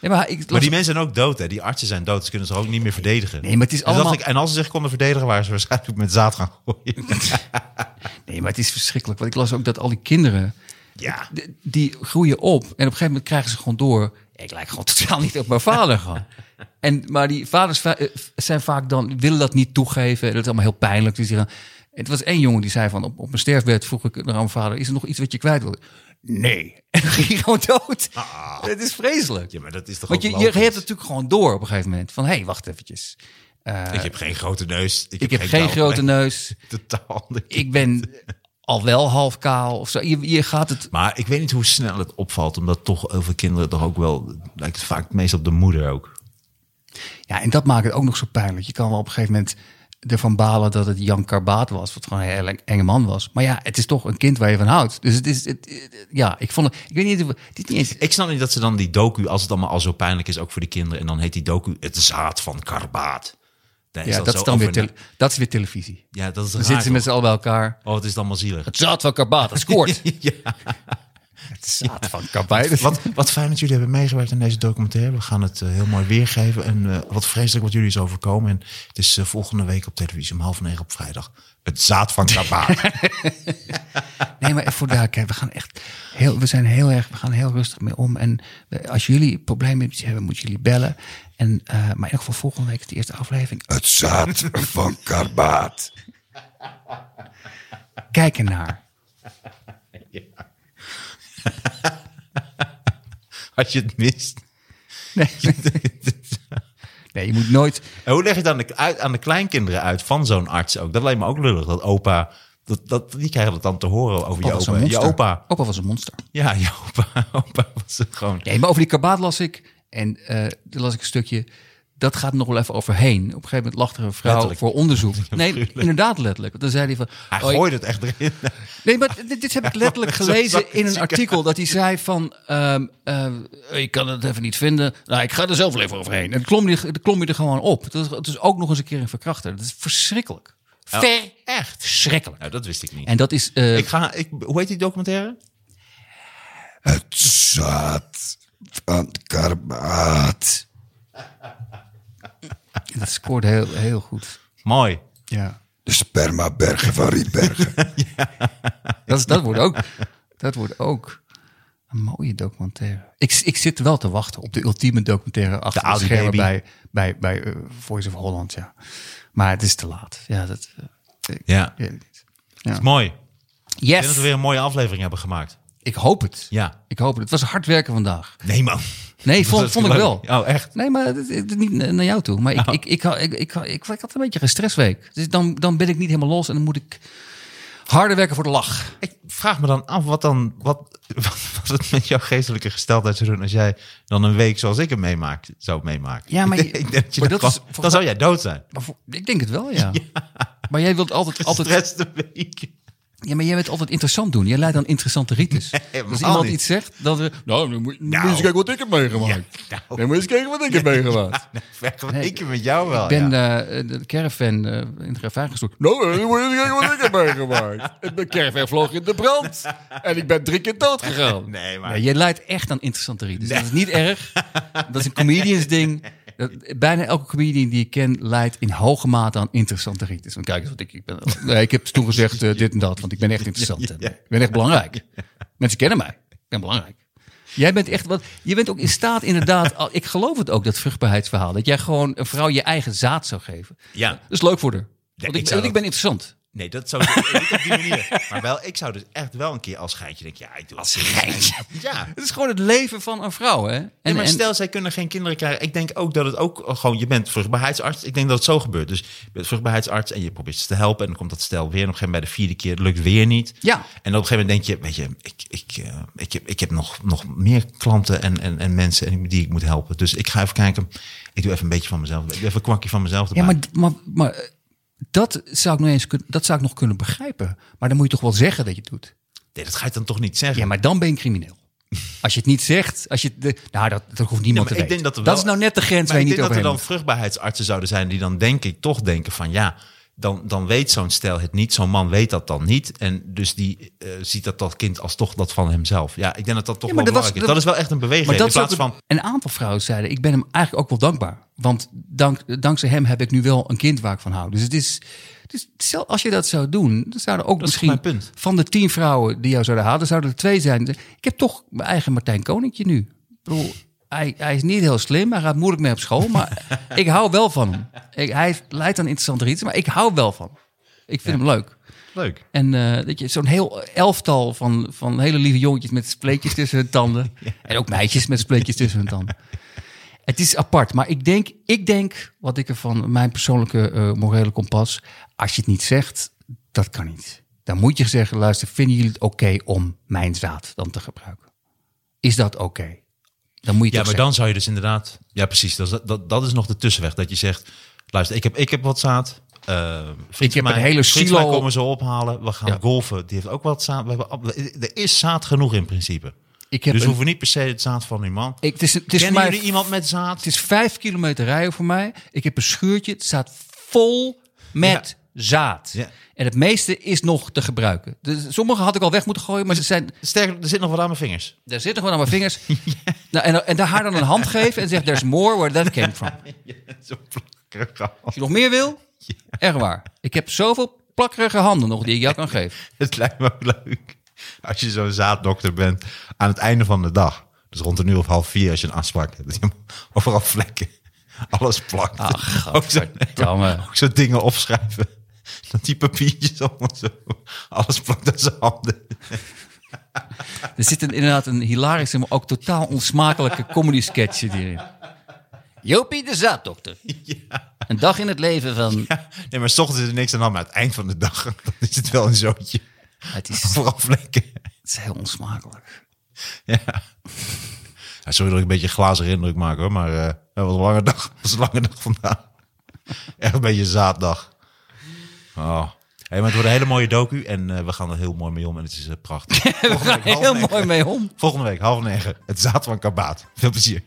[SPEAKER 3] Nee, maar ik
[SPEAKER 2] Maar
[SPEAKER 3] las-
[SPEAKER 2] die mensen zijn ook dood, hè? Die artsen zijn dood, ze kunnen zich ook niet meer verdedigen.
[SPEAKER 3] Nee, maar het is
[SPEAKER 2] ik, en als ze zich konden verdedigen, waren ze waarschijnlijk met zaad gaan gooien.
[SPEAKER 3] nee, maar het is verschrikkelijk. Want ik las ook dat al die kinderen,
[SPEAKER 2] ja.
[SPEAKER 3] die groeien op. En op een gegeven moment krijgen ze gewoon door. Ik lijk gewoon *laughs* totaal niet op mijn vader gewoon. *laughs* En, maar die vaders va- eh, zijn vaak dan, willen dat niet toegeven. Dat is allemaal heel pijnlijk. Dus die zeggen, het was één jongen die zei van, op, op mijn sterfbed vroeg ik naar mijn vader, is er nog iets wat je kwijt wil? Nee. *laughs* En dan ging hij gewoon dood. Het is vreselijk.
[SPEAKER 2] ja, maar dat is toch
[SPEAKER 3] Want je, je hebt het natuurlijk gewoon door op een gegeven moment. Van, hé, hey, wacht eventjes. Eh,
[SPEAKER 2] Ik heb geen grote neus.
[SPEAKER 3] ik heb geen grote neus.
[SPEAKER 2] Totaal.
[SPEAKER 3] Ik ben al wel half kaal of zo. Je, je gaat het...
[SPEAKER 2] Maar ik weet niet hoe snel het opvalt, omdat toch veel kinderen toch ook wel, lijkt het vaak het meest op de moeder ook.
[SPEAKER 3] Ja, en dat maakt het ook nog zo pijnlijk. Je kan wel op een gegeven moment ervan balen dat het Jan Karbaat was. Wat gewoon een enge man was. Maar ja, het is toch een kind waar je van houdt. Dus het is, het, het- ja, ik vond het, ik weet niet, het is niet eens...
[SPEAKER 2] Ik snap niet dat ze dan die docu, als het allemaal al zo pijnlijk is, ook voor de kinderen, en dan heet die docu Het Zaad van Karbaat.
[SPEAKER 3] Ja, dat, is dan weer, dat is weer televisie.
[SPEAKER 2] Ja, dat is
[SPEAKER 3] Dan zitten ze met z'n allen bij elkaar.
[SPEAKER 2] Oh, het is dan maar zielig.
[SPEAKER 3] Het zaad van Karbaat, dat scoort. *laughs*
[SPEAKER 2] ja.
[SPEAKER 3] Het zaad van Karbaat.
[SPEAKER 2] Wat, wat fijn dat jullie hebben meegewerkt aan deze documentaire. We gaan het eh, heel mooi weergeven. En eh, wat vreselijk wat jullie is overkomen. En het is eh, volgende week op televisie om half negen op vrijdag. Het zaad van Karbaat. *laughs*
[SPEAKER 3] Nee, maar voor duidelijkheid, we gaan echt heel, we zijn heel erg, we gaan heel rustig mee om. En als jullie problemen hebben, moeten jullie bellen. En, maar in ieder geval volgende week is de eerste aflevering.
[SPEAKER 5] Het zaad van Karbaat.
[SPEAKER 3] Kijk ernaar. *laughs* *laughs*
[SPEAKER 2] Als je het mist.
[SPEAKER 3] Nee, *laughs* nee, je moet nooit.
[SPEAKER 2] En hoe leg je het aan de, uit, aan de kleinkinderen uit van zo'n arts ook? Dat lijkt me ook lullig. Dat opa, dat, dat, die krijgen dat dan te horen over je
[SPEAKER 3] Opa.
[SPEAKER 2] Je opa.
[SPEAKER 3] Opa was een monster.
[SPEAKER 2] Ja, je opa, *laughs* opa was het gewoon.
[SPEAKER 3] Nee, maar over die karbaat las ik. En toen las ik een stukje. Dat gaat nog wel even overheen. Op een gegeven moment lacht er een vrouw
[SPEAKER 2] Letterlijk.
[SPEAKER 3] voor onderzoek. *laughs* Nee, inderdaad letterlijk. Want dan zei hij van...
[SPEAKER 2] Hij
[SPEAKER 3] oh,
[SPEAKER 2] het echt erin. *laughs*
[SPEAKER 3] Nee, maar dit, dit heb ik letterlijk *laughs* gelezen in een
[SPEAKER 2] het
[SPEAKER 3] artikel. Dat hij zei van, ehm, eh, ik kan het even niet vinden. Nou, ik ga er zelf wel even overheen. En dan klom je, klom je er gewoon op. Dat is, het is ook nog eens een keer een verkrachter. Dat is verschrikkelijk. Ver, echt verschrikkelijk.
[SPEAKER 2] Nou, dat wist ik niet.
[SPEAKER 3] En dat is, eh,
[SPEAKER 2] ik ga, ik, hoe heet die documentaire?
[SPEAKER 5] Het zaad van Karbaat. *laughs*
[SPEAKER 3] dat scoort heel, heel goed.
[SPEAKER 2] Mooi.
[SPEAKER 3] Ja.
[SPEAKER 5] De spermabergen van Rietbergen. *laughs*
[SPEAKER 3] Dat, is, dat, wordt ook, dat wordt ook een mooie documentaire. Ik, ik zit wel te wachten op de ultieme documentaire achter
[SPEAKER 2] De
[SPEAKER 3] de, schermen
[SPEAKER 2] Baby.
[SPEAKER 3] bij, bij, bij eh, Voice of Holland. Ja. Maar het is te laat. Ja, dat eh, ik
[SPEAKER 2] Ja,
[SPEAKER 3] weet het niet. Ja.
[SPEAKER 2] mooi. Ik denk dat
[SPEAKER 3] Yes,
[SPEAKER 2] we weer een mooie aflevering hebben gemaakt.
[SPEAKER 3] ik hoop het.
[SPEAKER 2] Ja.
[SPEAKER 3] Ik hoop het. Het was hard werken vandaag.
[SPEAKER 2] Nee, man.
[SPEAKER 3] Nee, vond, vond ik wel.
[SPEAKER 2] Oh, echt?
[SPEAKER 3] Nee, maar niet naar jou toe. Maar ik,
[SPEAKER 2] Oh.
[SPEAKER 3] ik, ik, ik, ik, had een beetje een stressweek. Dus dan, dan ben ik niet helemaal los en dan moet ik harder werken voor de lach.
[SPEAKER 2] Ik vraag me dan af wat dan, wat, *laughs* wat, het met jouw geestelijke gesteldheid zou doen als jij dan een week zoals ik hem meemaak, zou meemaken.
[SPEAKER 3] Ja, maar *laughs* je-
[SPEAKER 2] ik denk dat je
[SPEAKER 3] maar
[SPEAKER 2] dan,
[SPEAKER 3] dat is
[SPEAKER 2] dan zou jij dood zijn.
[SPEAKER 3] Maar voor- ik denk het wel, ja. *laughs* Maar jij wilt altijd, altijd
[SPEAKER 2] de week.
[SPEAKER 3] Ja, maar jij bent altijd interessant doen. Jij leidt dan interessante rites. Als iemand
[SPEAKER 2] niet.
[SPEAKER 3] iets zegt, dan... we- Nou, dan moet, moet je
[SPEAKER 2] Nou.
[SPEAKER 3] eens kijken wat ik heb meegemaakt.
[SPEAKER 2] Ja, nou.
[SPEAKER 3] Dan moet je eens kijken wat ik heb meegemaakt.
[SPEAKER 2] Vergeleken met jou wel.
[SPEAKER 3] Ik ben
[SPEAKER 2] ja.
[SPEAKER 3] eh, de caravan eh, in de caravan gestopt. Nou, dan moet je eens kijken wat ik heb *laughs* meegemaakt. De caravan vloog in de brand. En ik ben drie keer dood gegaan.
[SPEAKER 2] Nee, maar-
[SPEAKER 3] Nee, je leidt echt aan interessante rites. Dat is niet erg. Dat is een comedians ding. *laughs* Dat, bijna elke comedian die ik ken leidt in hoge mate aan interessante rites. Want kijk eens wat ik, ik ben. Nee, ik heb toen gezegd eh, dit en dat, want ik ben echt interessant. En, Ik ben echt belangrijk. Mensen kennen mij. Ik ben belangrijk. Jij bent echt wat. Je bent ook in staat, inderdaad. Ik geloof het ook, dat vruchtbaarheidsverhaal. Dat jij gewoon een vrouw je eigen zaad zou geven.
[SPEAKER 2] Ja.
[SPEAKER 3] Dat is leuk voor haar. Want
[SPEAKER 2] ik
[SPEAKER 3] ik ben interessant.
[SPEAKER 2] Nee, dat zou niet op die manier. Maar wel, ik zou dus echt wel een keer als geitje denken, ja, ik doe als geitje. Ja.
[SPEAKER 3] Het is gewoon het leven van een vrouw, hè? En,
[SPEAKER 2] Ja, maar
[SPEAKER 3] en-
[SPEAKER 2] stel, zij kunnen geen kinderen krijgen. Ik denk ook dat het ook gewoon, je bent vruchtbaarheidsarts. Ik denk dat het zo gebeurt. Dus je bent vruchtbaarheidsarts en je probeert ze te helpen. En dan komt dat stel weer. En op een gegeven moment bij de vierde keer het lukt weer niet.
[SPEAKER 3] Ja.
[SPEAKER 2] En op een gegeven moment denk je, weet je, ik, ik, eh, ik, heb, ik heb nog, nog meer klanten en, en, en mensen en die ik moet helpen. Dus ik ga even kijken. Ik doe even een beetje van mezelf. Ik doe even een kwakje van mezelf erbij.
[SPEAKER 3] Ja, maar, maar, maar dat, zou ik nog eens dat zou ik nog kunnen begrijpen. Maar dan moet je toch wel zeggen dat je het doet.
[SPEAKER 2] Nee, dat ga je dan toch niet zeggen?
[SPEAKER 3] Ja, maar dan ben je crimineel. *laughs* Als je het niet zegt, als je de, nou, dat, dat hoeft niemand
[SPEAKER 2] maar
[SPEAKER 3] te
[SPEAKER 2] ik
[SPEAKER 3] weten.
[SPEAKER 2] dat
[SPEAKER 3] dat is nou net de grens waar je
[SPEAKER 2] ik
[SPEAKER 3] niet
[SPEAKER 2] denk dat er dan vruchtbaarheidsartsen zouden zijn die dan denk ik toch denken van ja, dan, dan weet zo'n stel het niet. Zo'n man weet dat dan niet. En dus die eh, ziet dat dat kind als toch dat van hemzelf. Ja, ik denk dat dat toch
[SPEAKER 3] Ja,
[SPEAKER 2] wel
[SPEAKER 3] dat was-
[SPEAKER 2] belangrijk is. Dat is wel echt een beweging.
[SPEAKER 3] Maar
[SPEAKER 2] in
[SPEAKER 3] dat
[SPEAKER 2] plaats van...
[SPEAKER 3] een, aantal vrouwen zeiden, ik ben hem eigenlijk ook wel dankbaar. Want dank, dankzij hem heb ik nu wel een kind waar ik van hou. Dus het is, dus stel, als je dat zou doen, dan zouden ook
[SPEAKER 2] Dat
[SPEAKER 3] misschien van de tien vrouwen die jou zouden halen, zouden er twee zijn. Ik heb toch mijn eigen Martijn Koninkje nu. Ik bedoel, hij, hij is niet heel slim, hij gaat moeilijk mee op school, maar *laughs* ik hou wel van hem. Ik, hij leidt aan interessante iets, maar ik hou wel van hem. Ik vind hem leuk.
[SPEAKER 2] Leuk.
[SPEAKER 3] En eh, dat je zo'n heel elftal van, van hele lieve jongetjes met spleetjes tussen hun tanden. *laughs* En ook meisjes met spleetjes tussen hun tanden. Het is apart, maar ik denk, ik denk wat ik er van mijn persoonlijke eh, morele kompas. Als je het niet zegt, dat kan niet. Dan moet je zeggen: luister, vinden jullie het oké om mijn zaad dan te gebruiken? Is dat oké? Dan moet je
[SPEAKER 2] Ja, maar dan zou je dus inderdaad... Ja, precies. Dat is, dat, dat is nog de tussenweg. Dat je zegt, luister, ik heb, ik heb wat zaad. vriend
[SPEAKER 3] Ik heb
[SPEAKER 2] mij-
[SPEAKER 3] een hele silo-
[SPEAKER 2] komen ze ophalen. We gaan
[SPEAKER 3] Ja.
[SPEAKER 2] golfen. Die heeft ook wat zaad. We hebben, er is zaad genoeg in principe.
[SPEAKER 3] Ik heb
[SPEAKER 2] dus
[SPEAKER 3] een-
[SPEAKER 2] hoeven niet per se het zaad van die man.
[SPEAKER 3] Ik, het is, het is
[SPEAKER 2] Kennen jullie iemand met zaad?
[SPEAKER 3] Het is vijf kilometer rijden voor mij. Ik heb een schuurtje. Het staat vol met zaad.
[SPEAKER 2] Ja.
[SPEAKER 3] En het meeste is nog te gebruiken. Dus sommige had ik al weg moeten gooien, maar ze zijn,
[SPEAKER 2] Sterker, er zit nog wat aan mijn vingers.
[SPEAKER 3] daar zit nog wat aan mijn vingers. *laughs* nou, en, en daar haar dan een hand geven en zeggen: There's more where that came from. *laughs*
[SPEAKER 2] Zo.
[SPEAKER 3] Als je nog meer wil, echt waar. Ik heb zoveel plakkerige handen nog die ik jou kan geven. *laughs*
[SPEAKER 2] Het lijkt me ook leuk. Als je zo'n zaaddokter bent aan het einde van de dag. Dus rond een uur of half vier als je een afspraak hebt. Overal vlekken. Alles plakt.
[SPEAKER 3] Ach,
[SPEAKER 2] ook zo dingen opschrijven. *laughs* Dat die papiertjes allemaal zo. Alles plakt aan zijn handen. *laughs*
[SPEAKER 3] Er zit een, inderdaad een hilarische, maar ook totaal onsmakelijke comedy sketch hierin. Jopie de zaaddokter. *laughs* Een dag in het leven van...
[SPEAKER 2] Nee, maar s ochtends is er niks aan hand. Maar aan het eind van de dag dan is het wel een zootje.
[SPEAKER 3] Het is,
[SPEAKER 2] Vooral vlekken.
[SPEAKER 3] het is heel onsmakelijk.
[SPEAKER 2] Ja. ja. Sorry dat ik een beetje glazige indruk maak hoor. Maar eh, het was een lange dag. Het was een lange dag vandaag. Echt een beetje zaaddag. Oh. Hey, maar het wordt een hele mooie docu. En eh, we gaan er heel mooi mee om. En het is eh, prachtig. *laughs*
[SPEAKER 3] We gaan er heel mooi mee om.
[SPEAKER 2] Volgende week half negen. Het zaad van Kabaat. Veel plezier.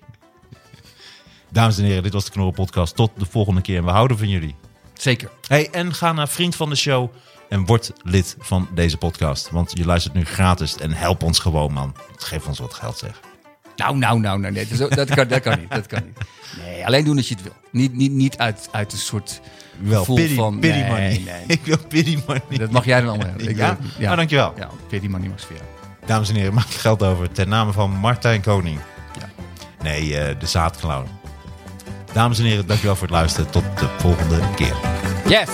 [SPEAKER 2] Dames en heren, dit was de Knorren Podcast. Tot de volgende keer. En we houden van jullie.
[SPEAKER 3] Zeker.
[SPEAKER 2] Hey, en ga naar Vriend van de Show en word lid van deze podcast. Want je luistert nu gratis en help ons gewoon, man. Geef ons wat geld, zeg.
[SPEAKER 3] Nou, nou, nou, nou nee, dat, dat, kan, dat kan niet. Dat kan niet. Nee, alleen doen als je het wil. Niet, niet, niet uit, uit een soort
[SPEAKER 2] Wel,
[SPEAKER 3] gevoel
[SPEAKER 2] pity,
[SPEAKER 3] van...
[SPEAKER 2] pity
[SPEAKER 3] nee,
[SPEAKER 2] money.
[SPEAKER 3] nee. *laughs*
[SPEAKER 2] Ik wil pity money.
[SPEAKER 3] Dat mag jij dan allemaal hebben. Ik
[SPEAKER 2] Ja?
[SPEAKER 3] niet.
[SPEAKER 2] Oh, dankjewel.
[SPEAKER 3] Ja, pity money mag sfeer.
[SPEAKER 2] Dames en heren, maak geld over ten name van Martijn Koning.
[SPEAKER 3] Ja.
[SPEAKER 2] Nee, eh, de zaadclown. Dames en heren, dankjewel voor het luisteren. Tot de volgende keer.
[SPEAKER 3] Yes!